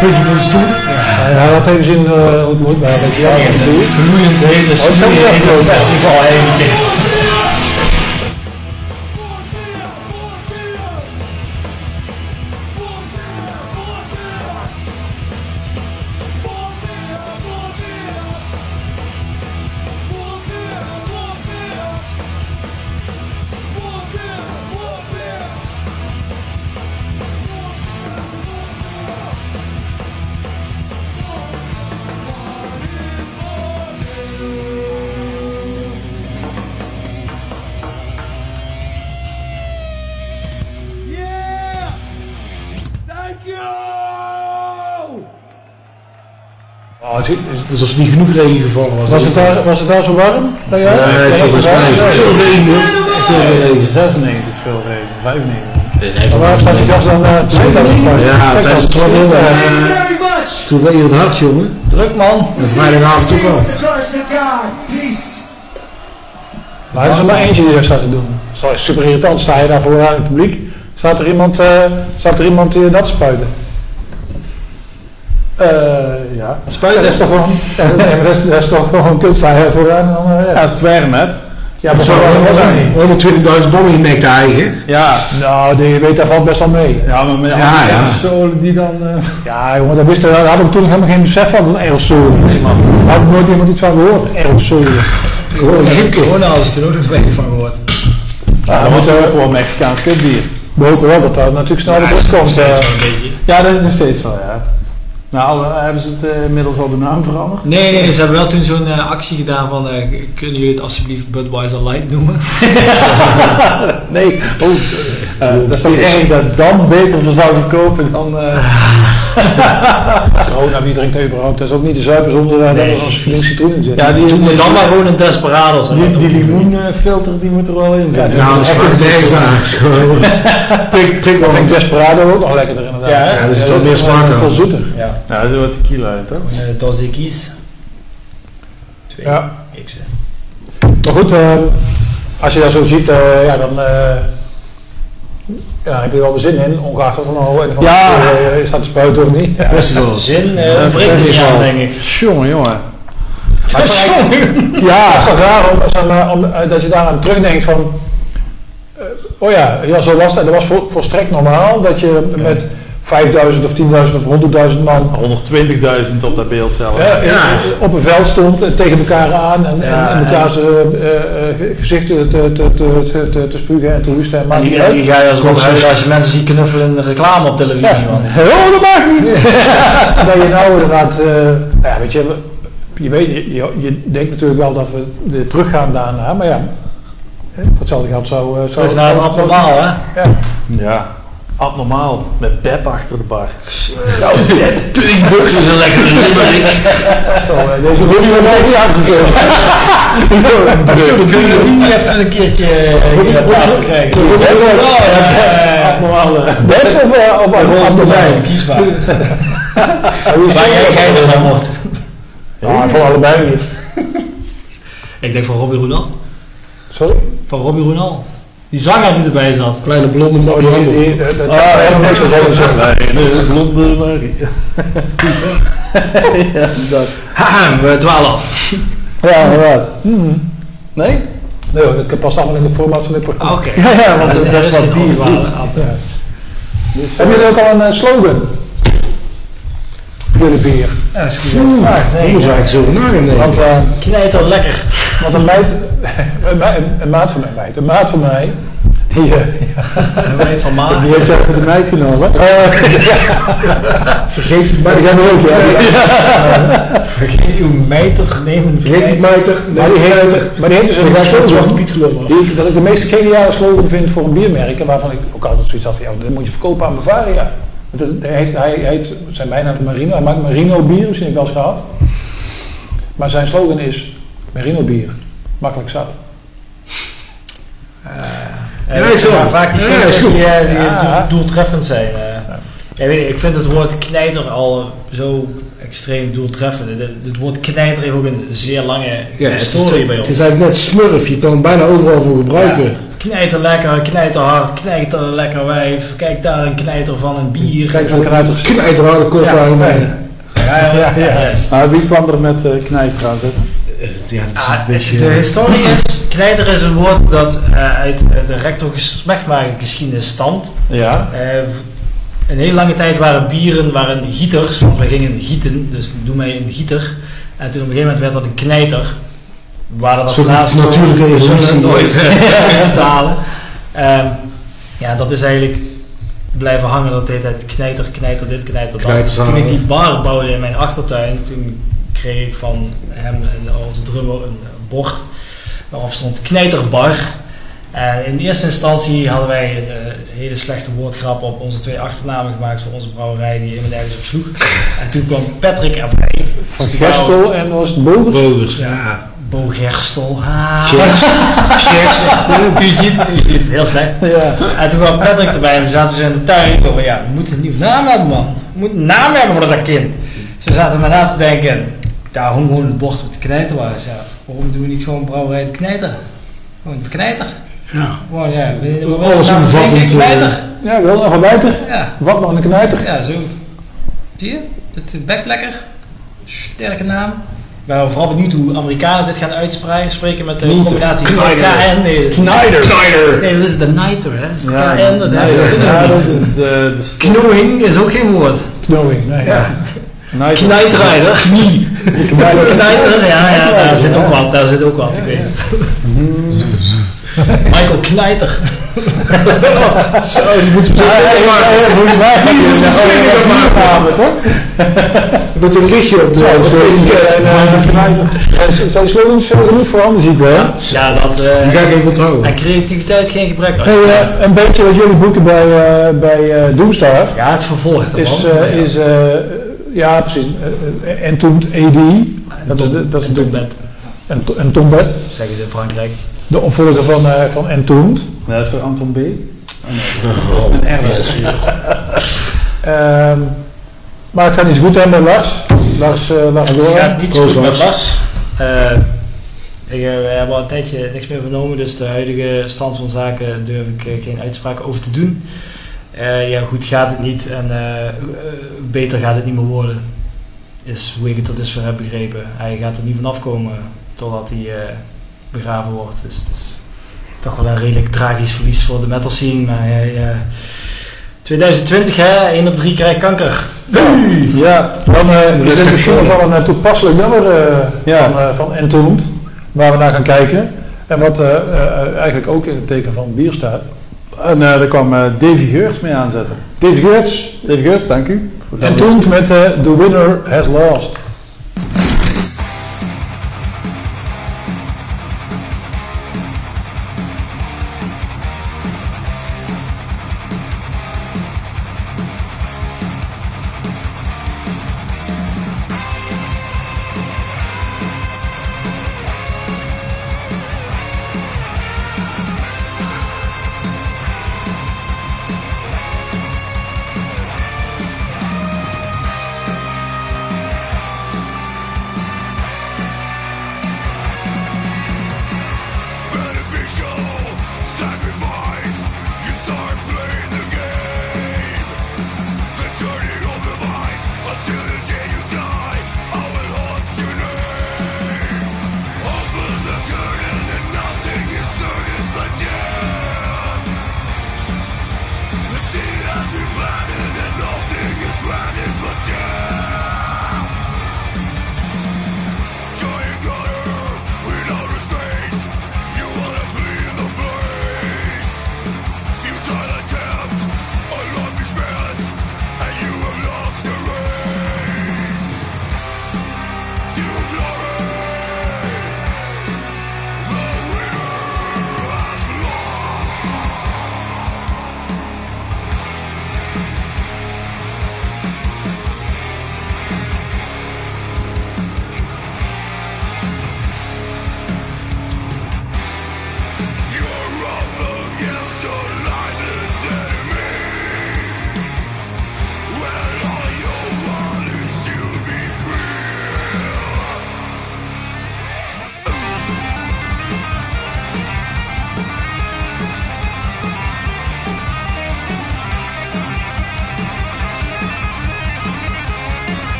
Puntje van de stoel. Hij, hij had even zin eh, hoe het moet, maar weet je ik. Vermoeiend hele Oh, festival heen. Is, Alsof er niet genoeg regen gevallen was. was, het daar, was het daar zo warm? bij jou? Nee, Ja, volgens was het mij is het veel regen veel regen. 96 veel regen, 95. Maar waar staat die gas dan? eh, gas gepakt? Ja, tijdens het much! Toen ben je het hard, jongen. Druk man. En vrijdagavond ook! Peace! Maar er is er maar eentje die dat staat te doen. Dat is super irritant. Sta je daar vooraan in het publiek, staat er iemand, eh, staat er iemand die dat te spuiten. Eh ja. Spuiten? Dat is toch gewoon, ja, dat, is, dat is toch gewoon kunstenaar hè, vooraan. En eh, ja. Ja, als het werkt met. ja, maar zo was dat niet. 120.000 bommen in nek te eigen. Ja. Nou, die weet daar valt best wel mee. Ja, maar met Ja, andere ja. die dan... eh, [laughs] Ja, jongen, dat wist, daar hadden we toen helemaal geen besef van, van aerosol. Nee, man. Daar had ik nooit iemand iets van gehoord, aerosol. Gewoon een. Corona hadden ze toen ook nog een beetje van gehoord. Ja, dat was ook wel Mexicaans kutbier. We hopen wel dat dat natuurlijk snel weer Ja, een beetje. Ja, dat is nog steeds wel, ja. Nou, eh, hebben ze het eh, inmiddels al de naam veranderd? Nee, nee, ze hebben wel toen zo'n eh, actie gedaan van, eh, kunnen jullie het alsjeblieft Budweiser Light noemen? [laughs] Nee. Oh, eh, dat is toch erg dat dan beter voor zou verkopen dan... [laughs] eh, [laughs] Corona, wie drinkt dat überhaupt? Dat is ook niet te zuipen zonder daar Nee, nee, als flink citroen in zit. ja, die, die, dan maar gewoon een Desperados. die, die limoenfilter die moet er wel in Ja, zitten. Nou, dat smaakt het ergens aan. Gewoon. [laughs] Prik, prik wel. vind Desperado ook nog lekkerder inderdaad. Ja? Ja, er zit wel meer dat is smaak aan. Veel zoeter. Ja, Ja, dat is wat tequila toch? een Dos Equis. Twee. Ja. Ik zeg. Maar goed, eh, als je dat zo ziet, eh, ja, dan eh, ja, heb je er wel weer zin in, ongeacht of er nou een van Ja. de staat te spuiten of niet. Ja. Festivals. Zin Ja, uh, ontbreekt het festival. aan, denk ik. Jongen, jongen. Maar [laughs] het is eigenlijk- [laughs] Ja, het is toch raar om, zeg maar, om, eh, dat je daaraan terugdenkt van, eh, oh ja, ja, zo was dat. Dat was vol, volstrekt normaal dat je met 5000 of 10.000 of 100.000 man 120.000 op dat beeld zelf. Ja, Ja. op een veld stond en tegen elkaar aan en, Ja, en, en elkaar zijn eh, eh, gezichten te, te, te, te, te, te spugen en te hoesten. En die, ga je als huilen als je mensen ziet knuffelen in de reclame op televisie. Ja. Man. Oh, dat maakt niet. dat je nou inderdaad, eh, ja, weet je, je, weet, je, je, je denkt natuurlijk wel dat we weer teruggaan daarna, maar ja, hè, voor hetzelfde geld zou... eh, zou Terug naar het abnormaal, hè? Ja. Ja. Abnormaal. Met Pep achter de bar. Nou, Pinkbux is een lekkere limerick. Zo, eh, deze wordt wel goed uitgekomen. Kunnen we die niet even een keertje eh, hier aan tafel krijgen? Abnormale. Beb of, eh, of, of Abdelijn? Kies maar. Waar jij geinig van wordt. Ja, voor allebei niet. Ik denk van Robbie Roenal. Sorry? Van Robbie Roenal. Die zanger die erbij zat. Kleine blonde Oh, die, die, dat dat zou helemaal niks. Nee, de blonde Marie. [laughs] ja, dat. Haha, we dwalen af. Ja, inderdaad. Hmm. Nee? Nee hoor, dat past allemaal in de format van dit programma. Ah, Oké. [laughs] Ja, ja, want Ja, dat is wat afdwalen. doet. Ja. Dus, Hebben jullie ook al een eh, slogan? Voor jullie bier. Ja, dat is goed. vraag. Daar Nee, moet je eigenlijk zo over nadenken. Want, eh, knijter lekker. want een meid, [laughs] een, ma- een maat van mij, meid, een maat van mij, die, eh, Weet van Ma. die heeft jou voor de meid genomen. Vergeet die maar die we ook, ja. Vergeet uw mijter nemen. Vergeet die mijter. Maar die heeft, maar die heeft dus een van Zwarte Piet die, dat ik de meest geniale slogan vind voor een biermerk, en waarvan ik ook altijd zoiets had van, ja, dat moet je verkopen aan Bavaria. Dat- hij, heeft, hij heet, zijn bijnaam is Marino, hij maakt Marino bier, misschien heb je wel eens gehad. Maar zijn slogan is Marino bier, makkelijk zat. Zijn wel. maar vaak die zinnen goed. die, eh, die Ja. doel- doeltreffend zijn. eh. Ja, weet je, ik vind het woord knijter al zo extreem doeltreffend. Het, het woord knijter heeft ook een zeer lange Ja, het is, historie bij het ons. is eigenlijk net smurf. Je kan het bijna overal voor gebruiken. Knijter lekker, knijter hard, knijter lekker wijf. Kijk daar een knijter van een bier. Kijk zo'n kruidig Knijterharde kop Ja, aan. Ja, ja, ja, ja. Maar wie kwam er met uh, knijt gaan zitten? Ja, dat is Ah, een beetje... de historie is, knijter is een woord dat eh, uit eh, de rectorgeschiedenis stamt. Ja. Eh, een hele lange tijd waren bieren waren gieters, want wij gingen gieten, dus doe mij een gieter. En toen op een gegeven moment werd dat een knijter. We waren dat laatst natuurlijke we evolutie. nooit [laughs] eh, vertalen. Ehm, ja, dat is eigenlijk blijven hangen. Dat heet het knijter, knijter dit, knijter dat. Toen ik die bar bouwde in mijn achtertuin, toen kreeg ik van hem en onze drummer een bord waarop stond knijterbar. En in eerste instantie hadden wij een eh, hele slechte woordgrap op onze twee achternamen gemaakt voor onze brouwerij die helemaal nergens op sloeg. En toen kwam Patrick erbij. van Dus Gerstel en was het Bogers? Bogers, ja. Bo Gerstel. Ah. Cheers. Cheers. U ziet, u ziet, heel slecht. Ja. En toen kwam Patrick erbij en toen zaten we in de tuin. Over, ja, we moeten een nieuwe naam hebben man. We moeten een naam hebben voor dat kind. Dus we zaten maar na te denken. Daar hong gewoon het bord met knijter was. Ja, waarom doen we niet gewoon brouwerij het knijter? Gewoon knijter. Ja. Gewoon, ja. Alles omvattend, Knijter. Ja, nog een bijter. Ja. Wat nog een knijter. Ja, zo. Zie je? Dit backlekker. Sterke naam. Ik ben vooral benieuwd hoe Amerikanen dit gaan uitspreken met de Niet. combinatie. KN. Nee, Knijder. Knijder. Nee, dat is de Niter, hè. Dat is de Ja, KN. Dat ja, is de, de Knowing is ook geen woord. Knowing, nee. Ja. Knijter. Knijtrijder. Knie. Knijter, ja, ja, daar zit ook wat. Daar zit ook wat, ik weet het. [laughs] Michael Knijter. [laughs] Zo, die moet je zo Volgens mij heb je een slinger toch? [laughs] Met een lichtje op de Zijn slogans zo genoeg voor andere ziek wel? Ja, dat... eh, Die ga ik even onthouden. En creativiteit geen gebrek eh, een beetje wat jullie boeken bij, eh, bij eh, Doomstar Ja, het vervolg ervan. is, eh, is eh, ja precies, eh, Entombed AD. Dat is, de, dat is En de, Tombed, zeggen ze in Frankrijk. De opvolger van, eh, van Entombed. Nee, dat is toch Anton B? Oh, yes. Ehm, maar het gaat niet zo goed hè met Lars. Lars, eh Lars Het gaat niet zo Proost, goed met Lars. Lars. Eh, ik, we hebben al een tijdje niks meer vernomen, dus de huidige stand van zaken durf ik geen uitspraak over te doen. Eh, ja, goed gaat het niet en beter gaat het niet meer worden. Is hoe ik het tot dusver heb begrepen. Hij gaat er niet vanaf komen totdat hij eh, begraven wordt. Dus het is toch wel een redelijk tragisch verlies voor de metal scene. Maar hij, eh, 2020 hè, 1 op 3 krijgt kanker. Ja, dan eh, is dit misschien nog wel een toepasselijk nummer eh, Ja. van, eh, van Entombed, waar we naar gaan kijken. En wat eigenlijk ook in het teken van bier staat. En daar kwam eh, Davy Geurts mee aanzetten. Davy Geertz, Davy Geurts, dank u. Entombed met The Winner Has Lost.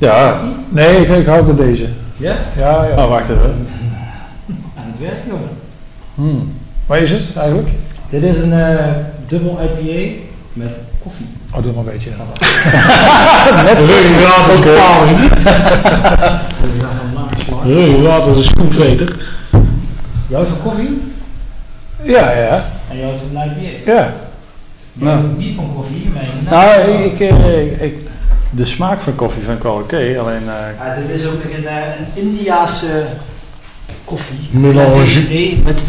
Ja. Nee, ik, ik hou met deze. Ja? Ja, ja. Oh, wacht even. Aan het werk, jongen. Hmm. Waar is het eigenlijk? Dit is een eh, dubbel IPA met koffie. Oh, doe maar een beetje. [laughs] Net ruggengraat als bepaling. Ruggengraat als een schoenveter. Houdt van koffie Ja, ja. en houdt van IPA's. Ja. Nou. Niet van koffie, maar je Nou, ik, ik, eh, ik, ik- de smaak van koffie vind ik wel oké, alleen... eh, Ja, dit is ook een, eh, een Indiaanse koffie. Melange. Met Met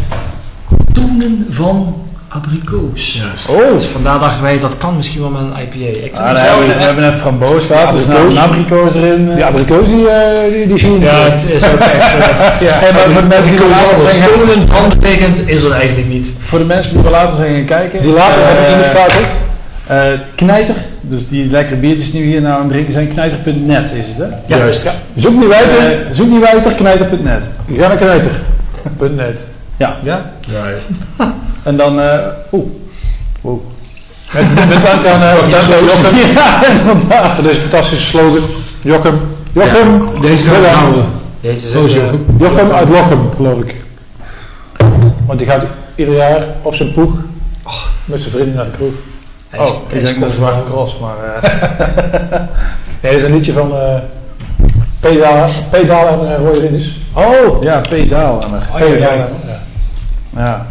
tonen van abrikoos. Juist. Oh! Dus vandaar dachten wij, dat kan misschien wel met een IPA. Ik Ah, nee, zelf we, hebben net framboos gehad, dus nou Abrikoos. een abrikoos erin. eh. Die abrikoos, die, eh, die, die zie je niet. Ja, het is ook echt... [laughs] Ja. Maar voor de mensen die er later zijn, gaan- tonen van betekent, is er eigenlijk niet. voor de mensen die er later zijn gaan kijken. Die later eh, heb eh, knijter, dus die lekkere biertjes die we hier nou aan het drinken zijn, knijter.net is het hè? Ja. Juist. Ja. Zoek niet wijter. Eh, zoek niet wijter, knijter.net. Ga naar knijter. Punt net. Ja. Ja? Ja, [laughs] ja. En dan, eh oeh. Wow. Met, met dank aan uh, Jochem. Ja, inderdaad. Voor deze fantastische slogan. Jochem. Jochem. Deze gaan we. Deze is ook, eh, Jochem. Jochem uit Lochem, geloof ik. Want die gaat ieder jaar op zijn poeg met zijn vrienden naar de kroeg. Hij is- Oh, hij ik is denk dat. Zwarte Cross, maar... eh, [laughs] Nee, dat is een liedje van eh Pedaal Pedaal en Roy Rinders. oh, ja, pedaal. Oh, ja, ja, ja. Ja. ja.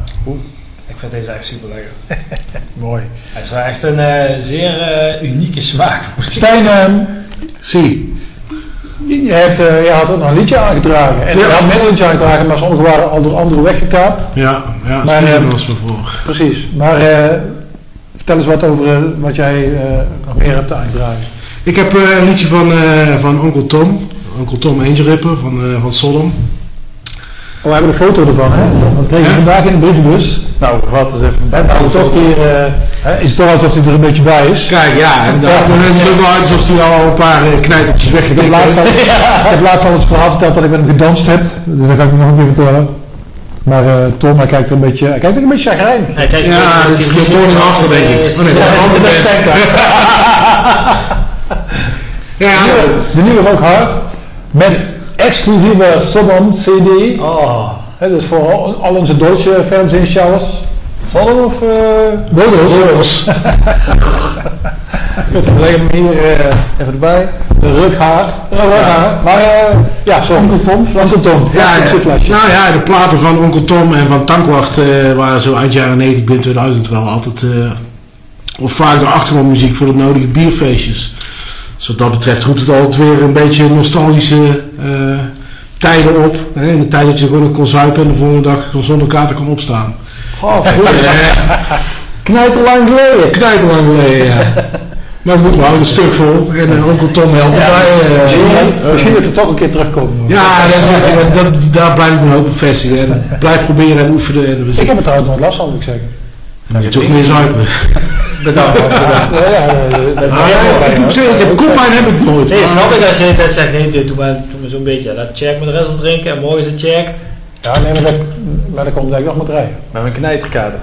Ik vind deze echt super lekker. [laughs] Mooi. Het is wel echt een eh, zeer eh, unieke smaak. Stijn, [laughs] Zie. je, hebt, eh, je had ook nog een liedje aangedragen. En Ja. je had meer een liedje aangedragen, maar sommige waren al door anderen weggekaapt. Ja, ja Maar, eh, was me voor. Precies. Maar eh, vertel eens wat over eh, wat jij eh, nog meer hebt aangedragen. Ik heb eh, een liedje van, eh, van Onkel Tom. Onkel Tom Angel Ripper van, eh, van Sodom. Oh, we hebben een foto ervan, hè? Dat kreeg je Ja. vandaag in de brievenbus. Nou, wat eens even En nou, toch eh, hè, is het toch alsof hij er een beetje bij is. Kijk, ja, inderdaad. Dan is het ook wel uit alsof hij al een paar knijtertjes al, heeft. [laughs] ik heb laatst al het verhaal verteld dat ik met hem gedanst heb. Dus dat kan ik nog een keer vertellen. Maar eh, Tom, hij kijkt er een beetje, hij kijkt er een beetje chagrijnig. Hij kijkt Ja, dat is de morning after, denk ik. Oh, nee, dat is een andere [laughs] band. Ja, De nieuwe ook hard. Met exclusieve Sodom CD. Oh. Hè, dus voor al, al onze Duitse fans in. Sodom of... eh Dodos. [laughs] [laughs] Goed, we leggen hem hier eh, even erbij. Rukhaard. Rukhaard. Maar eh, ja, zo. Onkel Tom. Onkel Tom. Ja, nou ja, de platen van Onkel Tom en van Tankwacht eh, waren zo eind jaren 90, begin 2000 wel altijd... of vaak de achtergrondmuziek voor de nodige bierfeestjes. Dus wat dat betreft roept het altijd weer een beetje nostalgische tijden op. Hè, in de tijd dat je gewoon kon zuipen en de volgende dag gewoon zonder kaarten kon opstaan. Oh, Eh, knijterlang geleden. Knijterlang geleden, ja. [laughs] Maar ik moet wel een stuk vol. En onkel Tom helpt mij. eh, Misschien, misschien dat we toch een keer terugkomen. ja, dat, dat, dat- daar blijf ik me vestigen. En Blijf proberen en oefenen. En we Ik heb het trouwens nooit last van, moet ik zeggen. Je hebt ook meer zuipen. Bedankt. Ja, ja, dat- Ah, ja, ik moet zeggen, ik heb heb ik nooit. Nee, snap ik als je de tijd zegt, nee, doe maar, doe maar zo'n beetje. Laat check met de rest op drinken en morgen is het check. Ja, nee, maar dat, maar dat komt denk ik nog met rijden. Met mijn knijterkader.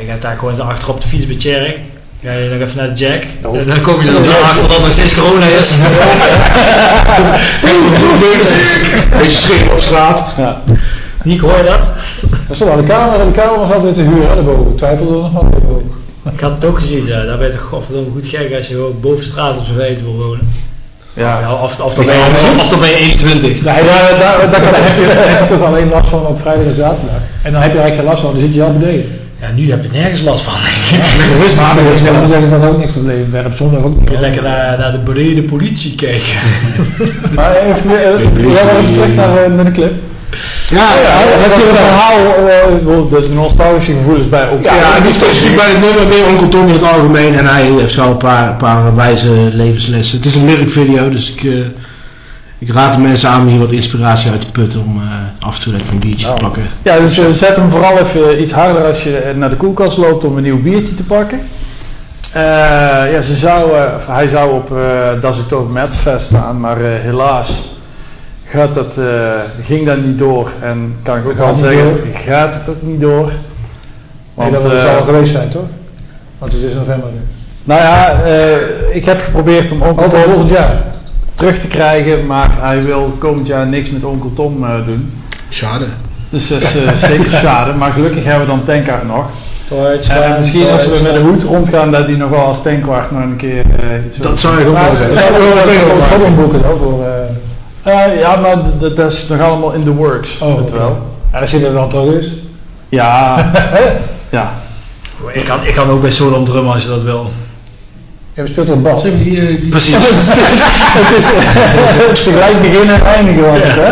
Je gaat daar gewoon achter op de fiets bij Tjerk. Ga je nog even naar de jack. En dan kom je er nog achter dat er nog steeds corona is. [laughs] Beetje schrik op straat. Ja. Niek, hoor je dat? Dat stond aan de kamer en de kamer was altijd te huur hè, daarboven. Ik twijfelde er nog maar boven. Ik had het ook gezien, ja. daar ben je toch godverdomme goed gek als je gewoon boven straat op z'n vijf wil wonen. Ja. Ja, of, of, dan ben je, of dan ben je 21. Nee, daar, daar, daar, heb je daar heb je toch alleen last van op vrijdag en zaterdag. En dan heb je eigenlijk geen last van, dan zit je al beneden. Ja, nu heb je nergens last van. Rustig. Maar dan zeggen ze dat ook niks te leven. Werk op zondag ook Je niet. lekker naar, naar de brede politie kijken. [laughs] Maar even, eh, ja, even terug naar, eh, naar de clip. Ja, Ja, ja, dat dat het wel. verhaal, eh, de nostalgische gevoelens bij ook. Ja, niet specifiek bij het nummer, meer Onkel Tom in het algemeen. En hij heeft wel een paar, een paar wijze levenslessen. Het is een lyric video, dus ik, eh, ik raad de mensen aan om hier wat inspiratie uit te putten om eh, af en toe lekker een biertje Nou. te pakken. Ja, dus eh, zet hem vooral even iets harder als je naar de koelkast loopt om een nieuw biertje te pakken. Eh, ja, ze zou, eh, of hij zou op eh Das Oktober Met Fest staan, maar eh, helaas gaat dat, eh, ging dat niet door. En kan ik ook wel zeggen, door? gaat het ook niet door. Nee, Want dat eh, zal wel geweest zijn, toch? Want het is november nu. Nou ja, eh, ik heb geprobeerd om Onkel Over volgend jaar. Terug te krijgen, maar hij wil komend jaar niks met Onkel Tom eh, doen. Schade. Dus dat is eh, zeker schade, maar gelukkig hebben we dan Tankard nog. En misschien als we met een hoed rondgaan, dat hij nog wel als tankwart nog een keer eh, iets Dat zou ik ook wel dat zeggen. zou wel boeken hoor, voor... eh, Eh, ja, maar dat, dat is nog allemaal in the works. Oh, oké. wel. Ja, als je er dan toch is. Ja, [laughs] ja. Ik kan, ik kan ook bij solo om drummen als je dat wil. Ja, we speelt op bas. Zeg, die, eh, die, Precies. [laughs] het is het is tegelijk beginnen en eindigen was het, hè?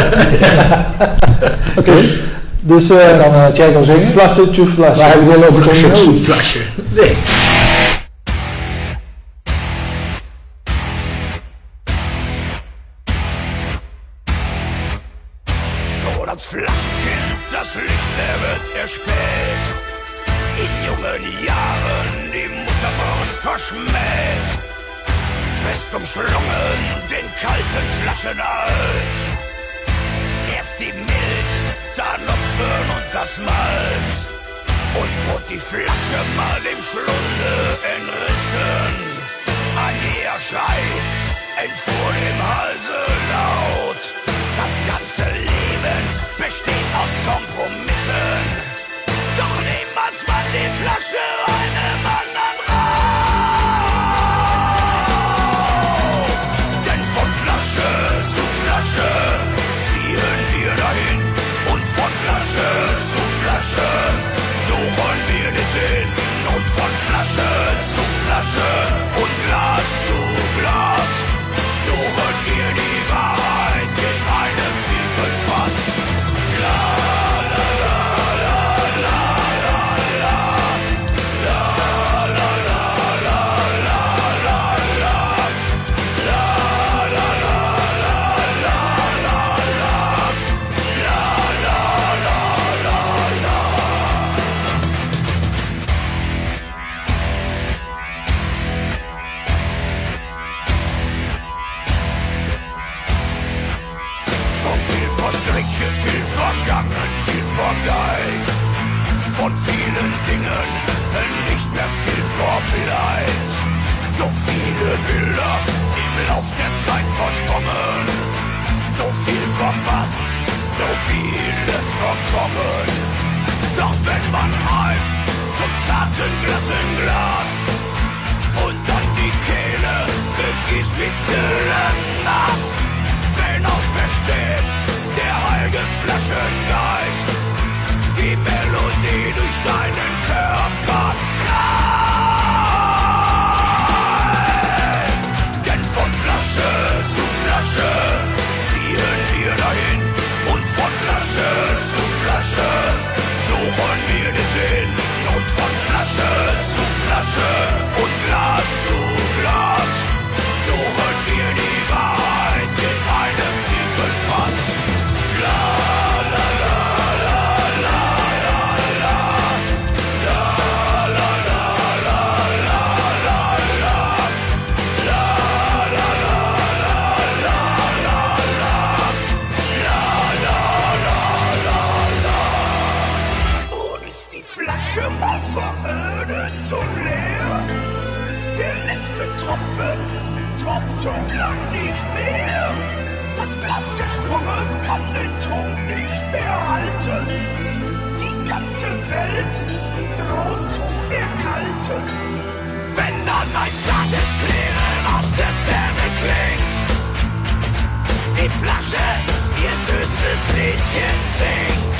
Oké. Dus En eh dan uh, Tjej kan zingen. flasje to flasje. Waar hebben we het wel over Tony zoet Hawk? flesje. Bilder im Lauf der Zeit verschwommen. So viel verpasst, so vieles verkommen. Doch wenn man reift zum zarten, glatten Glas und dann die Kehle begießt mit nass, wenn auch versteht der heilige Flaschengeist die Melodie durch deinen Körper Revolution! Schon lang nicht mehr. Das Glas zersprungen kann den Trunk nicht mehr halten. Die ganze Welt droht zu erkalten. Wenn dann ein zartes Klirren aus der Ferne klingt, die Flasche ihr süßes Liedchen singt.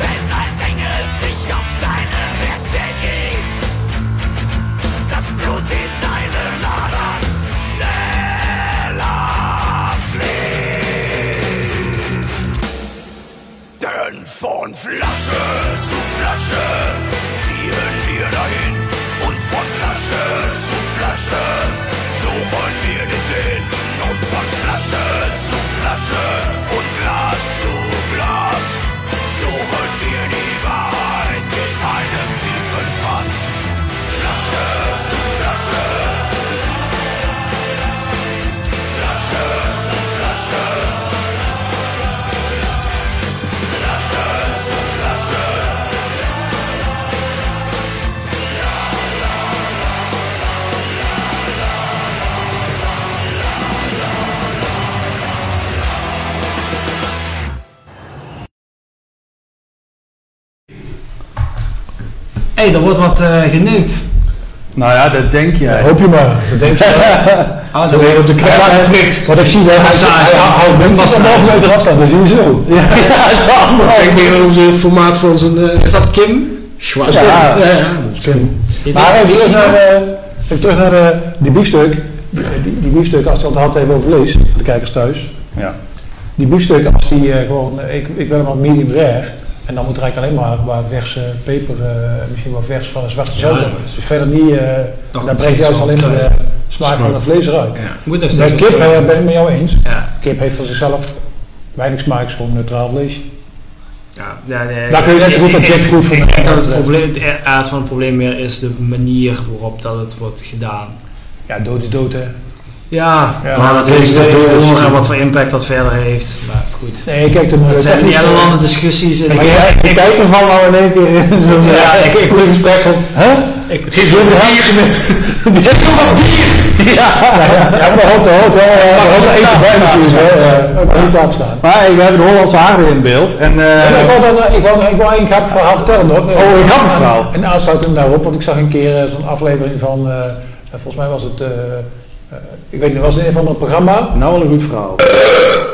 Wenn ein Engel sich auf deine Herz ergeht, Don't fuck wordt wat eh geneukt. Nou ja, dat denk jij. Hoop je maar. Dat denk je [laughs] Ah, Zo weer op de kraag geprikt. Wat ik zie, hij, houdt mensen van anderhalve meter afstand, dat zie je zo. Ja, het is wel anders. Kijk meer op het formaat van zijn... eh Is dat Kim? Schwarz. Ja, ja, ja, ja, dat is Kim. Maar even terug naar, eh, even terug naar eh, die biefstuk. Die, die biefstuk, als je het had even over vlees, voor de kijkers thuis. Ja. Die biefstuk, als die eh, gewoon, ik, ik wil hem al medium rare. En dan moet er eigenlijk alleen maar waar verse peper, eh, misschien wel vers van een zwarte zout. op. Dus verder niet, eh een breekt juist alleen maar de smaak van het vlees eruit. Moet nog Bij kip wat, eh, ben ik met jou eens. Ja. Kip heeft van zichzelf weinig smaak, gewoon neutraal vlees. Ja, nee, Daar kun je net zo goed ik- jackfruit van dat het probleem, de aard van het probleem meer is de manier waarop dat het wordt gedaan. Ja, dood is dood hè. Ja, Ja, maar dat dat heeft is het wel- door en wat voor impact dat verder heeft. Maar goed. Nee, kijk, de Het zijn die hele landen discussies. En Maar ik, jij- ik, kijk ervan nou in één keer in zo'n Ja, ik- ik- goed gesprek van, hè? ik, Je hebt een bier gemist. Je hebt nog wat bier. Ja, ja, maar dat hoort, dat hoort wel, eh, dat hoort er eten bij natuurlijk. hè. Ook niet afstaan. Maar we hebben de Hollandse haren in beeld. En, eh, Ja, ik wou dan, ik wou, ik één grappig verhaal vertellen nog. Oh, een grappig verhaal. En aansluitend daarop, want ik zag een keer eh, zo'n aflevering van, eh, volgens mij was het, ik weet niet, was het een van het programma. nou wel een goed verhaal.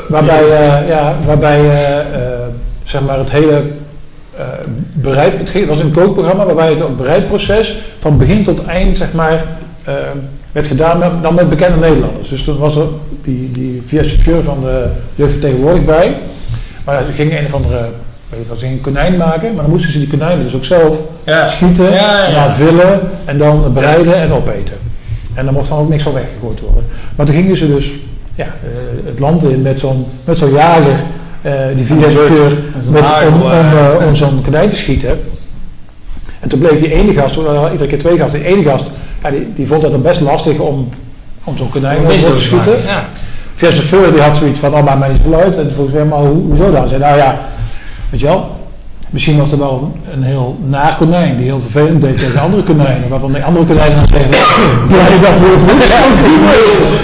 Waarbij, eh, ja, waarbij eh, eh, zeg maar het hele eh, bereid, het was een kookprogramma waarbij het bereidproces van begin tot eind zeg maar, eh, werd gedaan met, dan met bekende Nederlanders. Dus toen was er die, die via chauffeur van de jeugdvertegenwoordig bij. Maar ze gingen een of andere, weet ik wat, ze gingen een konijn maken, maar dan moesten ze die konijnen dus ook zelf Ja. schieten, Ja, ja, en ja. dan vullen en dan bereiden en opeten. En dan mocht dan ook niks van weggegooid worden. Maar toen gingen ze dus ja, eh, het land in met zo'n met zo'n jager, eh, die via zo'n met, hagel, om, om, eh. om zo'n konijn te schieten. En toen bleek die ene gast, iedere keer twee gasten, die ene gast, ja, die, die vond het dan best lastig om, om zo'n konijn Om te te schieten. ja. Via chauffeur die had zoiets van, oh maakt mij veel uit. En volgens mij, maar hoe, hoezo dan? Zei, nou ja, weet je wel, misschien was er wel een, een heel naar konijn die heel vervelend deed tegen andere konijnen. Waarvan de andere konijnen dan zeggen, ja, dat heel goed.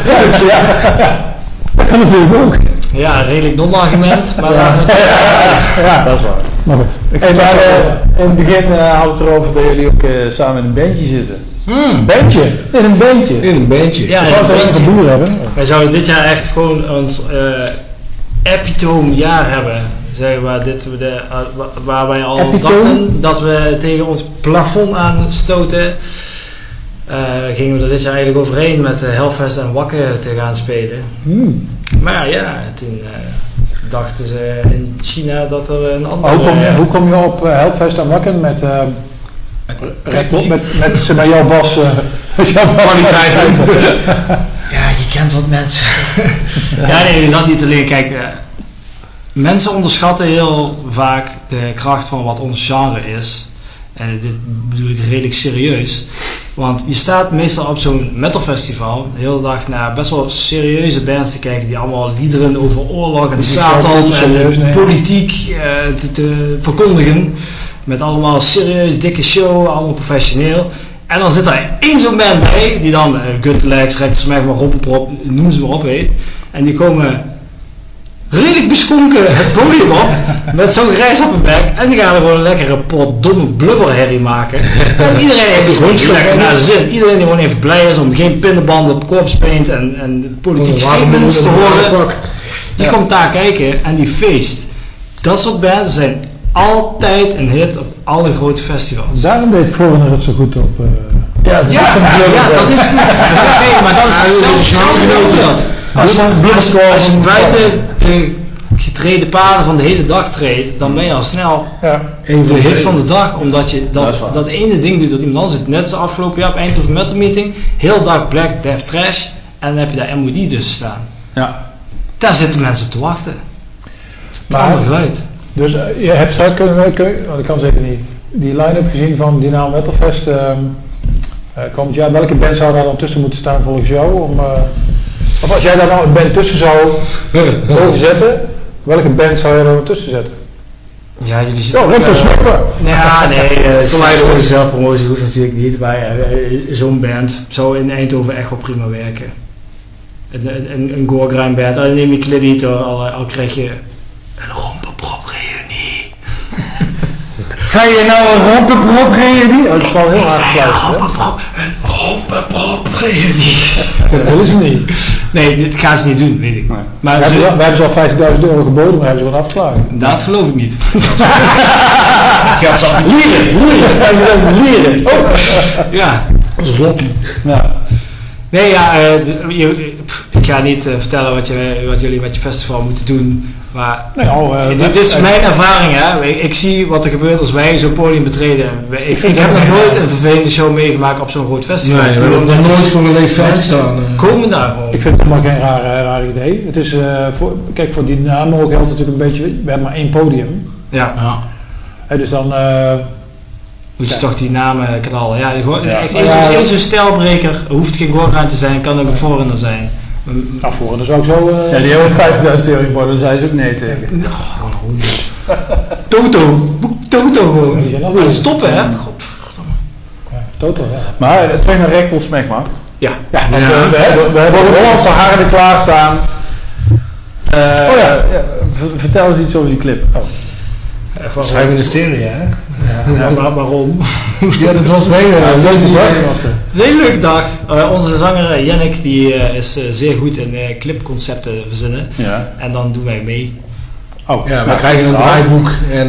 Ja, zei, ja, ja, dat kan natuurlijk ook. ja, redelijk non-argument. Maar laten we het- Ja, Dat is waar. maar goed. Ik Hey, maar, eh, in het begin eh, hadden we het erover dat jullie ook eh, samen in een bandje zitten. Hmm. bandje. In een bandje? In een bandje. Ja, Ik zou het een er een boer hebben. Wij zouden dit jaar echt gewoon ons eh epitoom jaar hebben. Zeg, waar, dit, we de, eh, wa- waar wij al dachten dat we tegen ons plafond aanstoten. eh gingen we er dit jaar eigenlijk overheen met uh, Hellfest en Wakken te gaan spelen. Hmm. Maar ja, toen eh, dachten ze in China dat er een andere... Hoe kom je, hoe kom je op Helfest en Wakken met, uh, met, met, met, zeg maar jouw bas, [laughs] uh, kwaliteit? [laughs] ja, je kent wat mensen. ja, nee, dat niet alleen. Kijk, uh, mensen onderschatten heel vaak de kracht van wat ons genre is. En dit bedoel ik redelijk serieus. Want je staat meestal op zo'n metalfestival de hele dag naar best wel serieuze bands te kijken die allemaal liederen over oorlog en Satan en nee. politiek uh, te, te, verkondigen. Met allemaal serieus, dikke show, allemaal professioneel. En dan zit er één zo'n band bij, die dan uh, Gutlex, Rechtersmeg, maar Roppenprop, noem ze maar op weet. En die komen redelijk beschonken het podium op, met zo'n grijs op hun bek. En die gaan er gewoon een lekkere pot domme blubberherrie maken. En iedereen heeft gewoon lekker naar zin. Iedereen die gewoon even blij is om geen pinnenbanden op corpse paint en, en politieke statements te horen. Die ja. komt daar kijken en die feest. Dat soort bands zijn altijd een hit op alle grote festivals. Daarom deed Foreigner het zo goed op. Uh, [laughs] ja, ja, ja, ja, dat is maar dat is hetzelfde dat. Als, als, als je buiten de getreden paden van de hele dag treedt, dan ben je al snel ja. de hit van de dag. Omdat je dat, dat, dat ene ding doet dat iemand anders zit. Net zo afgelopen jaar op Eindhoven Metal Meeting. Heel dag Black Death Trash. En dan heb je daar MOD tussen staan. Ja. Daar zitten mensen op te wachten. Maar, ander geluid. Dus uh, je hebt straks kunnen, kun, dat kan zeker niet, die line-up gezien van Dynamo Metalfest uh, uh, komend jaar. Welke band zou daar dan tussen moeten staan volgens jou? Om, uh, of als jij daar nou een band tussen zou mogen zetten, welke band zou je daar tussen zetten? Ja, jullie zitten... Oh, Rick Snoppen! Ja, nee, uh, zelfpromotie hoeft natuurlijk niet, maar uh, zo'n band zou in Eindhoven echt wel prima werken. Een, een, een Gorgrime band, dan neem je Kleditor, al, al krijg je een rompenprop reunie. Ga je nou een rompenprop reunie? Oh, dat is wel heel hard gefluisterd. hè? Rompenprop. Dat is het niet. Nee, dit gaan ze niet doen, weet ik. Maar we, hebben, ze- wel- we hebben ze al 50.000 euro geboden, maar hebben ze gewoon afgeslagen. dat geloof ik niet. Geld zat niet. Lieren, lieren, 50.000 lieren. Oh. Ja. Dat is een. Ja. Nee, ja, eh, je- pff, ik ga niet eh, vertellen wat, je, wat jullie met je festival moeten doen. Maar Nee, oh, eh, dit is eh, mijn ervaring, hè. Ik, ik zie wat er gebeurt als wij zo'n podium betreden. Wij- Ik, ik, heb nog nooit een vervelende show meegemaakt op zo'n groot festival. Nee, we hebben nog nooit voor een leeg veld gestaan. eh. Komen daar gewoon. Ik vind het helemaal geen raar, raar idee. Het is, eh, voor, kijk, voor Dynamo geldt het natuurlijk een beetje, we hebben maar één podium. Ja. Ja. Hè, dus dan, eh, Moet je Ja. toch die namen knallen. Ja, gewoon, Ja. Nou stijlbreker. Hoeft geen Gorgaan te zijn, kan ook een voorrinder zijn. Mm, nou voor, dan zou ik zo... eh, Ja, die hebben ook 50.000 euro geboden, daar zei ze ook nee tegen. [laughs] Toto. Boek Toto gewoon. Stoppen, hè? Toto, ja. Maar eh, terug naar Rectal Smegma. Ja. Ja, want eh, we, hebben, we hebben de Hollandse harden klaarstaan. Oh ja. ja, vertel eens iets over die clip. Oh. Is geen ministerie, hè? Ja, maar waarom? [laughs] Ja, dat was een hele leuke dag. was het. Is een hele leuke dag. Eh, onze zanger eh, Jannik die, eh, is eh, zeer goed in eh, clipconcepten verzinnen. Ja. En dan doen wij mee. Oh, Ja, we nou, krijgen een verhaal. draaiboek en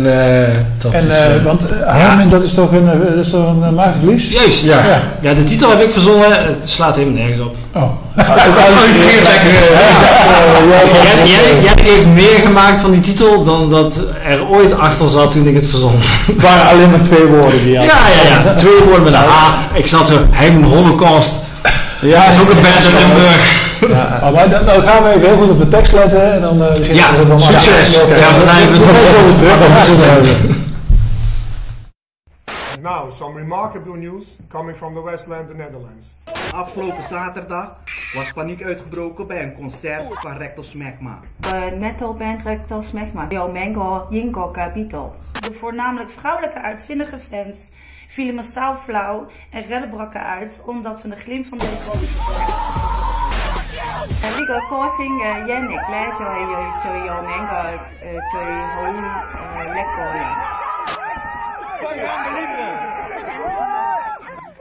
eh, dat En, is... eh, eh, want uh, Harmen, dat is toch een, dat is toch een maagverlies? Juist. Ja. Ja. de titel heb ik verzonnen. Het slaat helemaal nergens op. Oh. Jannik Jannik heeft meer gemaakt van die titel dan dat er ooit achter zat toen ik het verzon. Het waren alleen maar twee woorden die Ja, ja, ja. Twee woorden met een H. Ik zat zo, Heim Holocaust. Ja, Dat is ook een band in Limburg. Oh, maar dan, dan gaan we even heel goed op de tekst letten en dan... eh, beginnen Ja, we dan succes. Ja, we blijven- We terug. And now, some remarkable news coming from the Westland, the Netherlands. Afgelopen zaterdag was paniek uitgebroken bij een concert van Rectal Smegma. De metalband Rectal Smegma. Yo Mango Jingo Capito. De voornamelijk vrouwelijke uitzinnige fans vielen massaal flauw en redden brakken uit omdat ze een glimp van de En we go causing Yannick let yo yo yo yo Mango yo hoi lekker ja.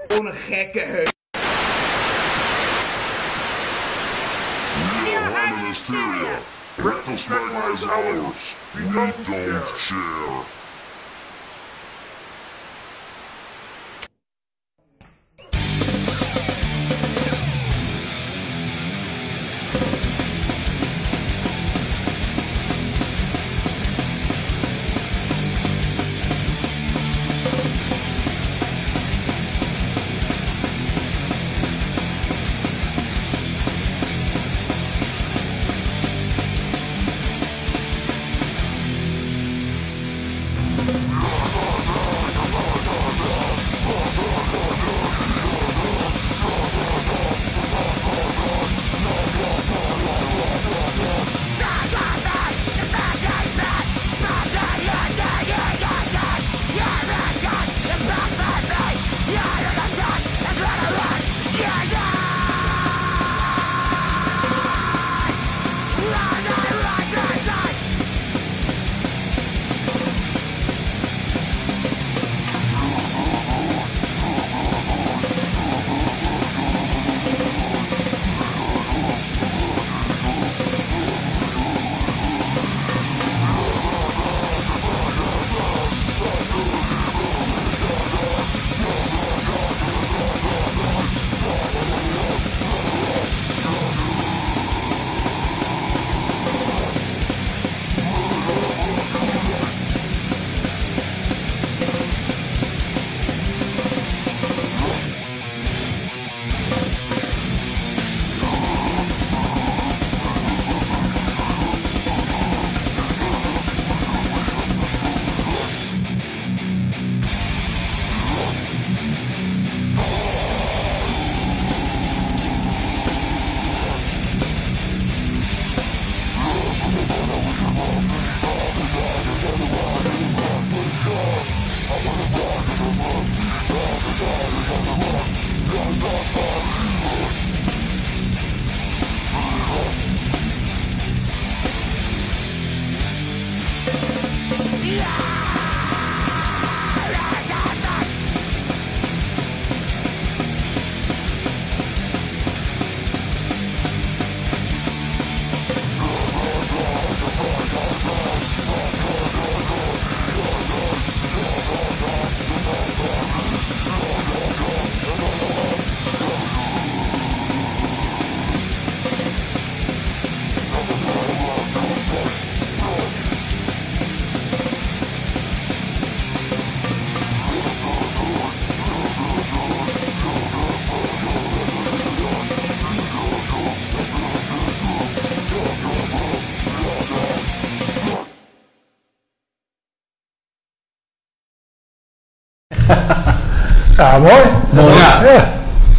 Gewoon een gekke huis. Harmon Hysteria. Rectal Smegma is ours. We don't share. Ja, mooi. Mooi. Ja. ja.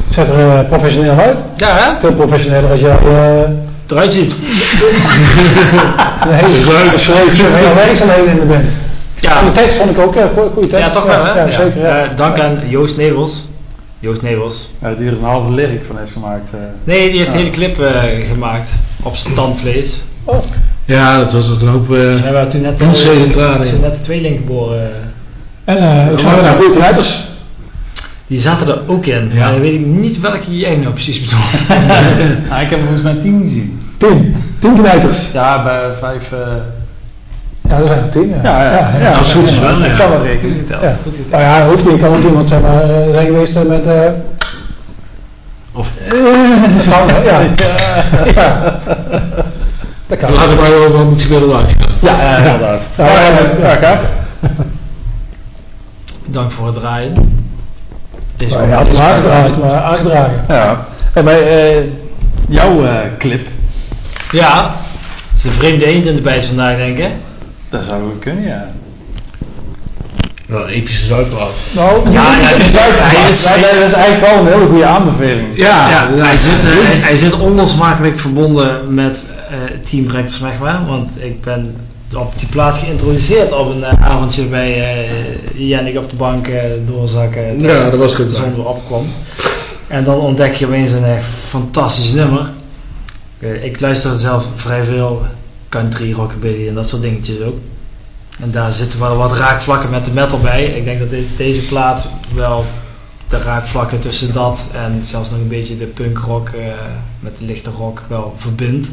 Zet er eh, professioneel uit. Ja, hè? Veel professioneler als jij eh Eruit ziet. [laughs] een hele geschreven heel werkzaamheden in de band. Ja. En de tekst vond ik ook een goede tekst. Ja, toch wel, hè? Ja, zeker. Ja. Eh, dank aan Joost Nevels. Joost Nevels. Ja, die er een halve lyric van heeft gemaakt. eh. Nee, die heeft Ja. de hele clip eh, gemaakt. Op zijn tandvlees. Ja, dat was wat een hoop... eh We hebben toen net, net de tweeling geboren. En eh, ik zag daar goede knijpers. Die zaten er ook in. Ja. Maar dan weet ik niet welke jij nou precies bedoelt. [laughs] Ah, ik heb er volgens mij tien gezien. Tien. Tien knijpers. Ja, bij vijf... eh, Ja, dat zijn er tien. Ja, Ja, ja, ja, als het goed is wel, Ik ja. kan wel rekenen. Ja. Nou ja, hoeft niet. Ik kan ook iemand zeg maar, eh, zijn geweest eh, met... eh Of- dat kan, hè, ja. ja. Dat kan. Laten we maar over het gemiddelde uitgaan. Ja, ja, inderdaad. Ja, ja, ja, gaaf. Dank voor het draaien. Is wel- je had het hem aangedragen, maar aangedragen. Ja. Hey, maar eh, jouw eh, clip, Ja, het is een vreemde eend in de bijt vandaag, denk ik. hè? dat zou wel kunnen, ja. Wel een epische zuidplaat. Nou, Ja, ja, is hij is- dat is eigenlijk wel een hele goede aanbeveling. Ja, hij, zit, eh, hij, hij zit onlosmakelijk verbonden met eh, Team Rector Smegma. Want ik ben op die plaat geïntroduceerd op een eh, avondje bij eh Jannik op de bank eh, doorzakken. Ja, dat was goed. De zon weer opkwam. En dan ontdek je opeens een echt fantastisch nummer. Ik luister zelf vrij veel country, rockabilly en dat soort dingetjes ook. En daar zitten wel wat raakvlakken met de metal bij. Ik denk dat deze plaat wel de raakvlakken tussen dat en zelfs nog een beetje de punkrock eh, met de lichte rock wel verbindt.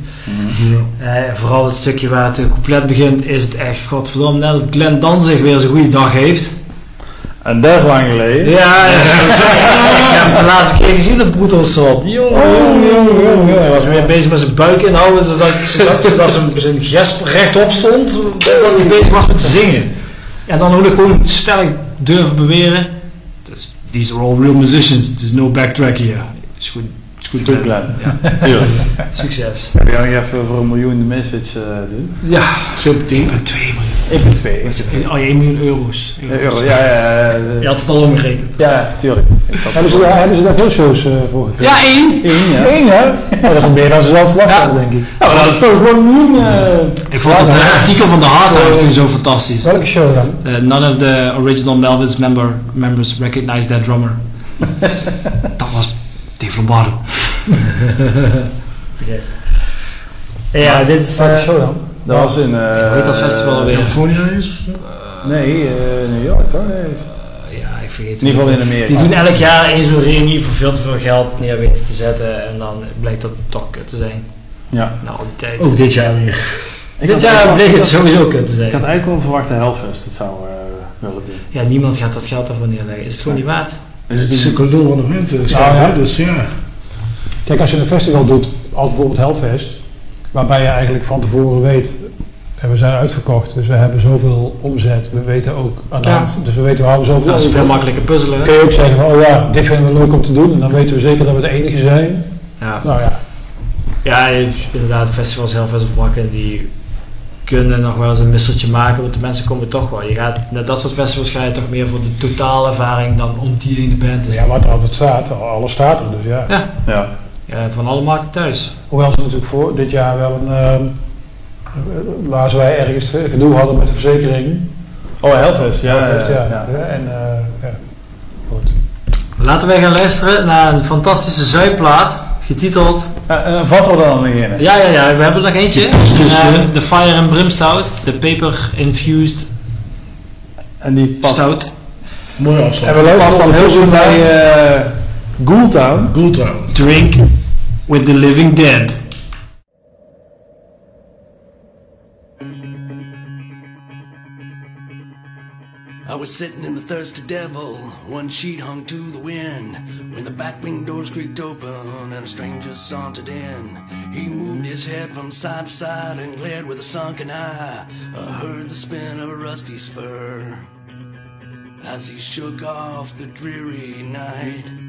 Eh, vooral het stukje waar het couplet begint is het echt godverdomme net of Glenn Danzig weer zijn goede dag heeft. En dat is lang geleden. Ja, ja, [laughs] ik heb hem de laatste keer gezien op Broetels op. Jongen, jongen, jongen, jongen. Hij was meer bezig met zijn buik inhouden, zodat, zodat, zodat zijn, zijn gesp rechtop stond, dat hij bezig was met zingen. En dan ook gewoon stellig durven beweren. These are all real musicians, there's no backtrack here. Is goed, is goed, Is goed, Glenn. Glenn. Ja, [laughs] Tuurlijk. succes. Heb je nog even voor een miljoen de misfits eh doen? Ja, Sympathie. 2 miljoen. Ik ben twee. Oh, 1 miljoen euro's. Ja, euro, ja, ja, ja, Je had het al omgerekend. ja, tuurlijk. Hebben ze, daar, hebben ze daar veel shows eh, voor gekregen? Ja, één. Eén, ja. Eén, hè? Nou, dat is meer dan ze zelf verwacht hadden, denk ik. Ja, maar dat is toch gewoon een miljoen. eh, Ik vond het eh, artikel van de Hard toen zo fantastisch. Welke show dan? Uh, none of the original Melvins member, members recognized that drummer. [laughs] dat was Dave Lombardo. [laughs] Ja, dit is... Welke show dan? Dat was in... eh Hoe heet dat festival alweer? California is? Nee, eh, New York toch? Nee. ja, ik vergeet het In ieder geval in Amerika. Die doen elk jaar één zo'n reunie voor veel te veel geld neer weten te zetten. En dan blijkt dat toch kut te zijn. Ja. Nou, al die tijd. Ook dit jaar weer. [laughs] Ik dit jaar bleek het sowieso kut te Ik zijn. had eigenlijk wel verwacht de Hellfest het zou eh, willen doen. Ja, niemand gaat dat geld daarvoor neerleggen. Is het gewoon niet waard? Het is een cadeau van de vent. dus Nou, ja. ja. Dus ja. Kijk, als je een festival doet, als bijvoorbeeld Hellfest, waarbij je eigenlijk van tevoren weet, en we zijn uitverkocht, dus we hebben zoveel omzet, we weten ook aan de Ja. hand, dus we weten we houden zoveel Dat is veel makkelijker puzzelen. kun je ook zeggen van, oh ja, dit vinden we leuk om te doen, en dan weten we zeker dat we de enige zijn. Ja. Nou ja, Ja, inderdaad, festivals zelf is vlakken die kunnen nog wel eens een misseltje maken, want de mensen komen toch wel. Je gaat, naar dat soort festivals ga je toch meer voor de totale ervaring dan om die ene band te ja wat er altijd staat, alles staat er, dus ja. Ja. Ja. Ja, van alle markten thuis. Hoewel ze natuurlijk voor dit jaar wel een, ehm waar ze wij ergens eh, gedoe hadden met de verzekering. Oh, Hellfest, ja. Ja, ja. ja. En, eh, ja. Goed. Laten wij gaan luisteren naar een fantastische zuiplaat, getiteld... Uh, uh, wat we dan beginnen? Ja, ja, ja, we hebben er nog eentje. dus, Eh, eh, De Fire and Brimstout, de Paper Infused En die past, Stout. Mooie En afslag. we past dan heel goed bij eh Ghoultown. Good Town. Drink with the Living Dead. I was sitting in the thirsty devil, one sheet hung to the wind, when the back wing doors creaked open and a stranger sauntered in. He moved his head from side to side and glared with a sunken eye. I heard the spin of a rusty spur as he shook off the dreary night.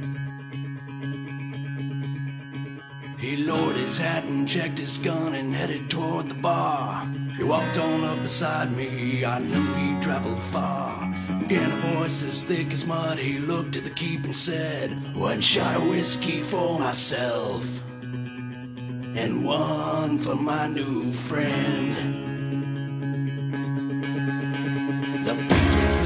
He lowered his hat and checked his gun and headed toward the bar. He walked on up beside me, I knew he traveled far. In a voice as thick as mud, he looked at the keep and said, One shot of whiskey for myself, and one for my new friend.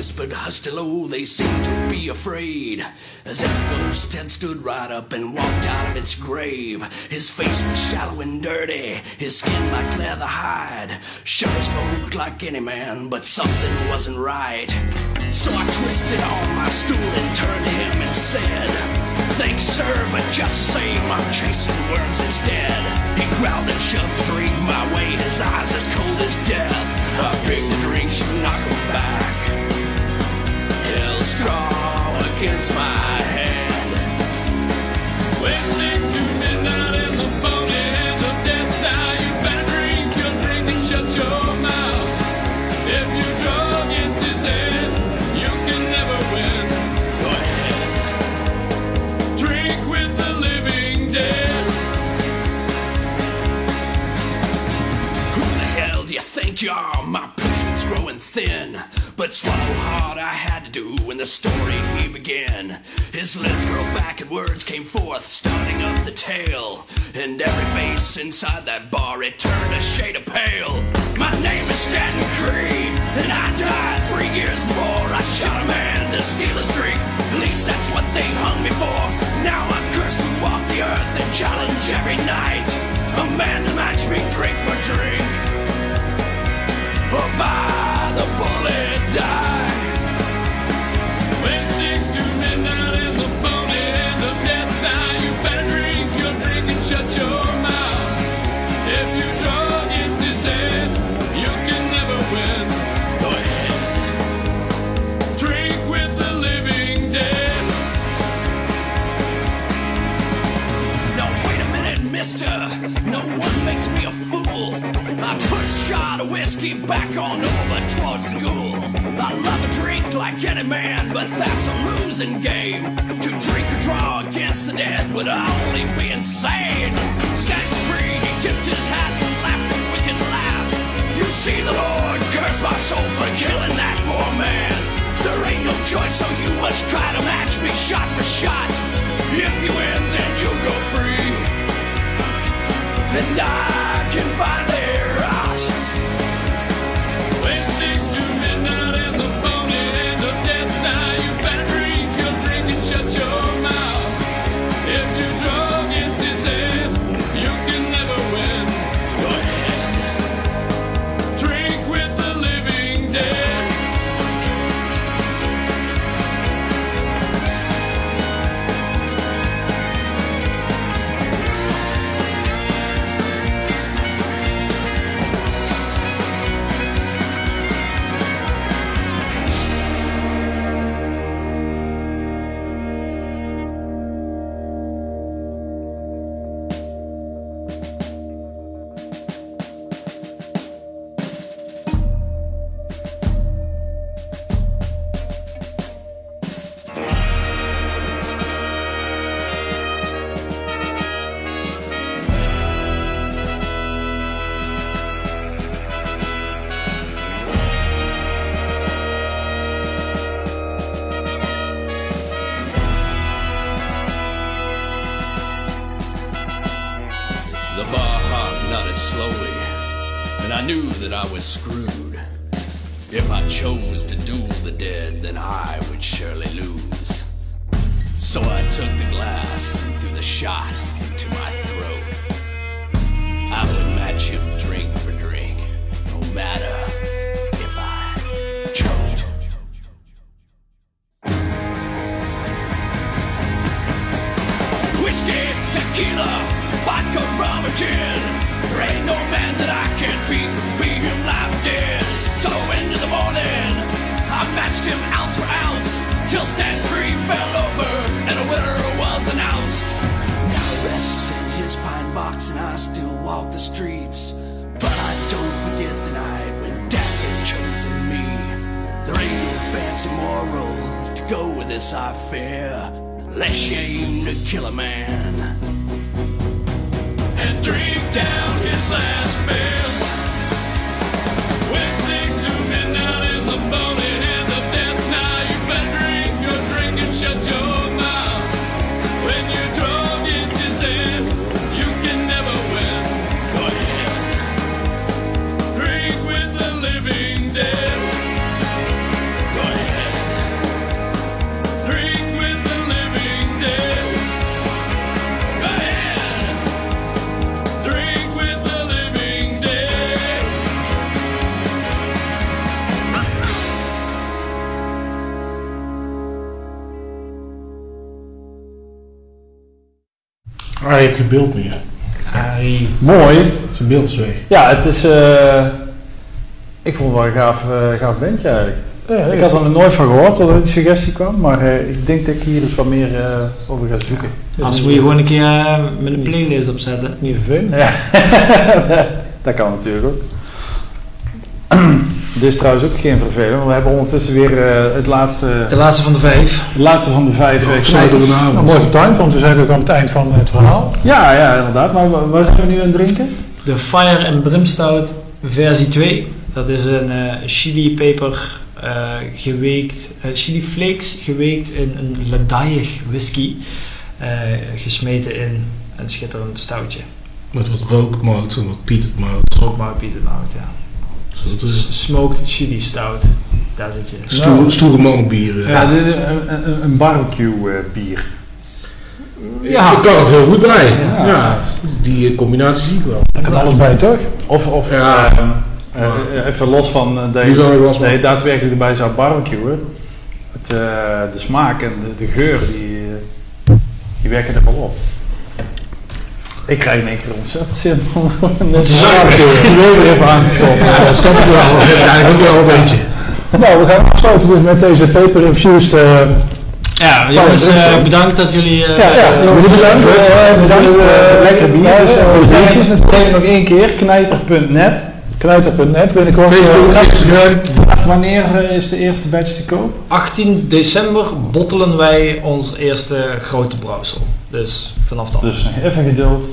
Whispered hushed oh, low, they seemed to be afraid. As ghost had stood right up and walked out of its grave. His face was shallow and dirty, his skin like leather hide. Sure spoke like any man, but something wasn't right. So I twisted on my stool and turned to him and said, Thanks, sir, but just the same, I'm chasing worms instead. He growled and shoved drink my way, his eyes as cold as death. I picked the drink, she knocked him back. Strong against my hand. When six to midnight in the phony hands of death, now you better drink your drink and shut your mouth. If you draw against his head, you can never win. Go ahead. Drink with the living dead. Who the hell do you think you are? My patience growing thin. But swallow hard I had to do when the story he began. His lips curled back and words came forth, starting up the tale. And every face inside that bar, it turned a shade of pale. My name is Stanton Creed, and I died three years before I shot a man to steal his drink. At least that's what they hung me for. Now I'm cursed to walk the earth and challenge every night. A man to match me drink for drink. Or by the bullet die. I push a shot of whiskey back on over towards school. I love a drink like any man, but that's a losing game. To drink or draw against the dead would only be insane. Stanton Creed, he tipped his hat and laughed a wicked laugh. You see, the Lord curse my soul for killing that poor man. There ain't no choice, so you must try to match me shot for shot. If you win, then you'll go free and I can finally their. Ah, je hebt geen beeld meer. Mooi. Zijn beeld is weg. Ja, het is... eh, ik vond het wel een gaaf, eh, gaaf bandje eigenlijk. Ja, ik had er nog nooit van gehoord totdat die suggestie kwam, maar eh, ik denk dat ik hier eens wat meer eh, over ga zoeken. Als moet je gewoon een keer eh, met een playlist opzetten. Niet vervelend. [laughs] Ja, dat kan natuurlijk ook. [clears throat] Dit is trouwens ook geen vervelend, want we hebben ondertussen weer eh, het laatste... De laatste van de vijf. De laatste van de vijf eh, knijters. Nou, mooi getimed, want we zijn ook aan het eind van het verhaal. Ja, ja, inderdaad. Maar wa- waar zijn we nu aan het drinken? De Fire and Brimstout versie 2. Dat is een eh, chili peper eh, geweekt, eh, chili flakes geweekt in een ladaiig whisky. eh, gesmeten in een schitterend stoutje. Met wat rookmout en wat pietermout. Rookmout, pietermout, ja. Zo te- S- Smoked chili stout. Daar zit je. Stoere, stoere mannenbier. Ja, is een, een, een barbecue eh, bier. Ja, ik kan het heel goed bij. Ja. Ja, die eh, combinatie zie ik wel. Er kan alles bij, toch? Of, of Ja. eh, even los van dat je, dat je daadwerkelijk erbij zou barbecuen. Het, eh, de smaak en de, de geur, die, die werken er wel op. Ik krijg in één keer ontzettend zin om net weer even aan te schoppen. Ja, dat snap ik wel. Heb ik wel een beetje. Nou, we gaan afsluiten dus met deze paper-infused... eh Ja, jongens, eh, Brimstone. bedankt dat jullie... eh, Ja, ja, jongens, bedankt. eh, bedankt Eh, het lekker bier. Ja, Dus, voor eh, de we biertjes nog één keer, knijter.net. Knijter.net binnenkort. Facebook, eh, Instagram. Wanneer eh, is de eerste batch te koop? 18 december bottelen wij ons eerste grote brouwsel. Dus vanaf dan. Dus even geduld.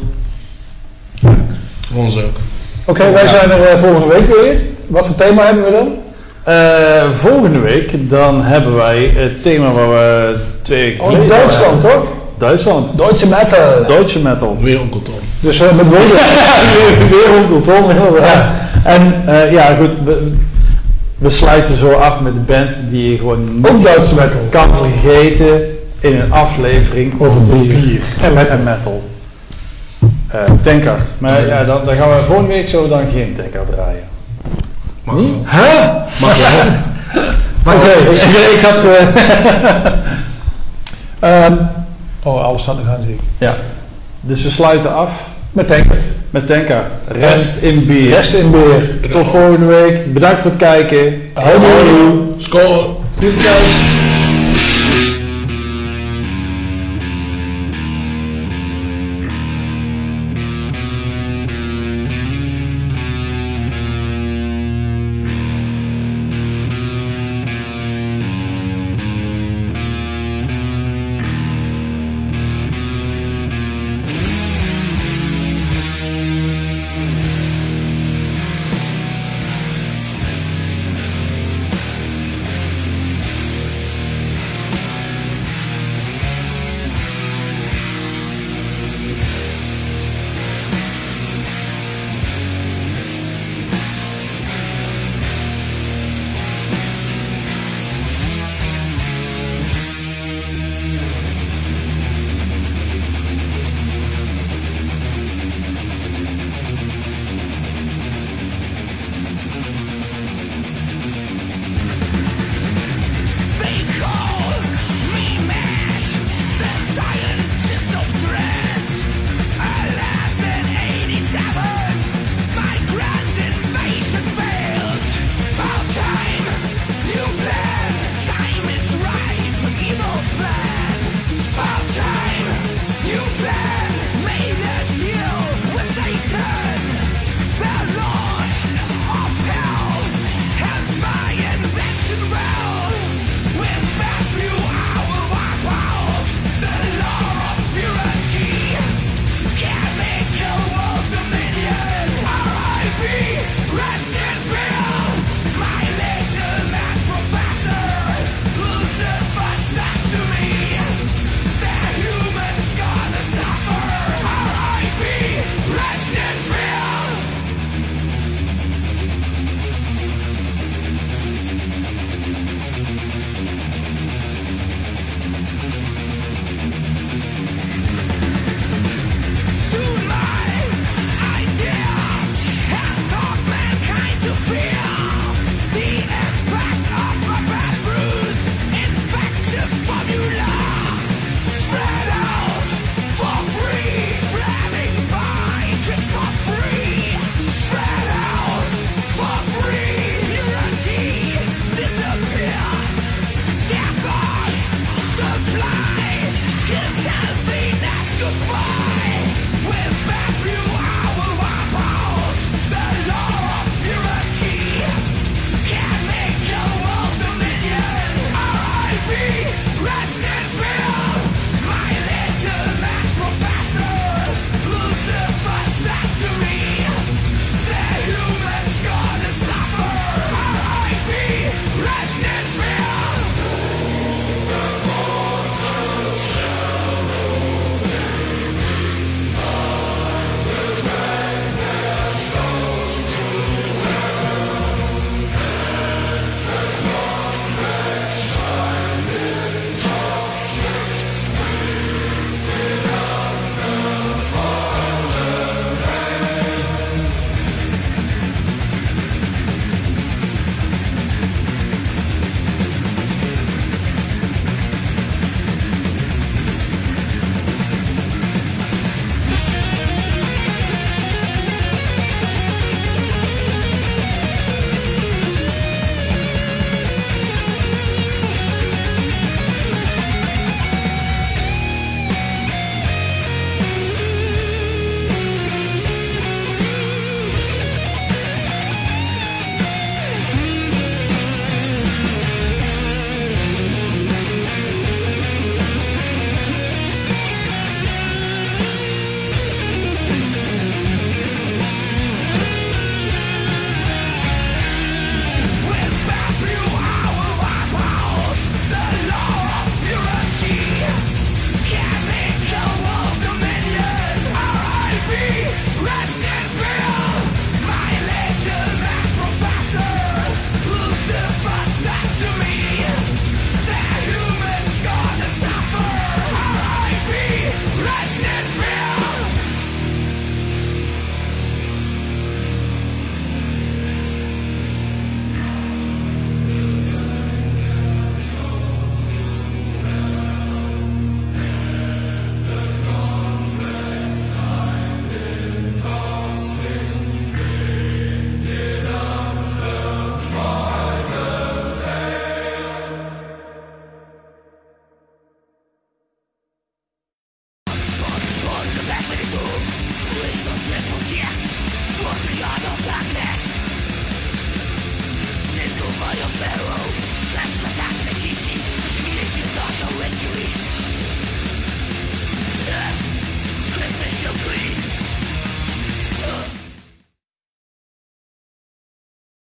Voor ons ook. Oké, wij zijn er eh, volgende week weer. Wat voor thema hebben we dan? Eh, volgende week dan hebben wij het thema waar we twee weken Oh, geleden Duitsland, toch? Duitsland. Duitse metal. Duitse metal. Weer Onkel Tom. Dus eh, met woorden. [laughs] weer, Onkel Tom, inderdaad. En eh, ja, goed, we, we sluiten zo af met de band die je gewoon niet Ook Duitse metal. kan vergeten in een aflevering Over bier. en met metal. Eh tankard. Maar ja, dan, dan gaan we volgende week zo dan geen tankard draaien. Mag wel. Huh? [laughs] Mag wel. Oké, ik, [laughs] ik had... eh, [laughs] ehm, oh, alles aan de gang zie ik. Ja. Dus we sluiten af Met tankers. met tankard. Rest in bier. Rest in beer. Tot volgende week. Bedankt voor het kijken. Houdoe. Score.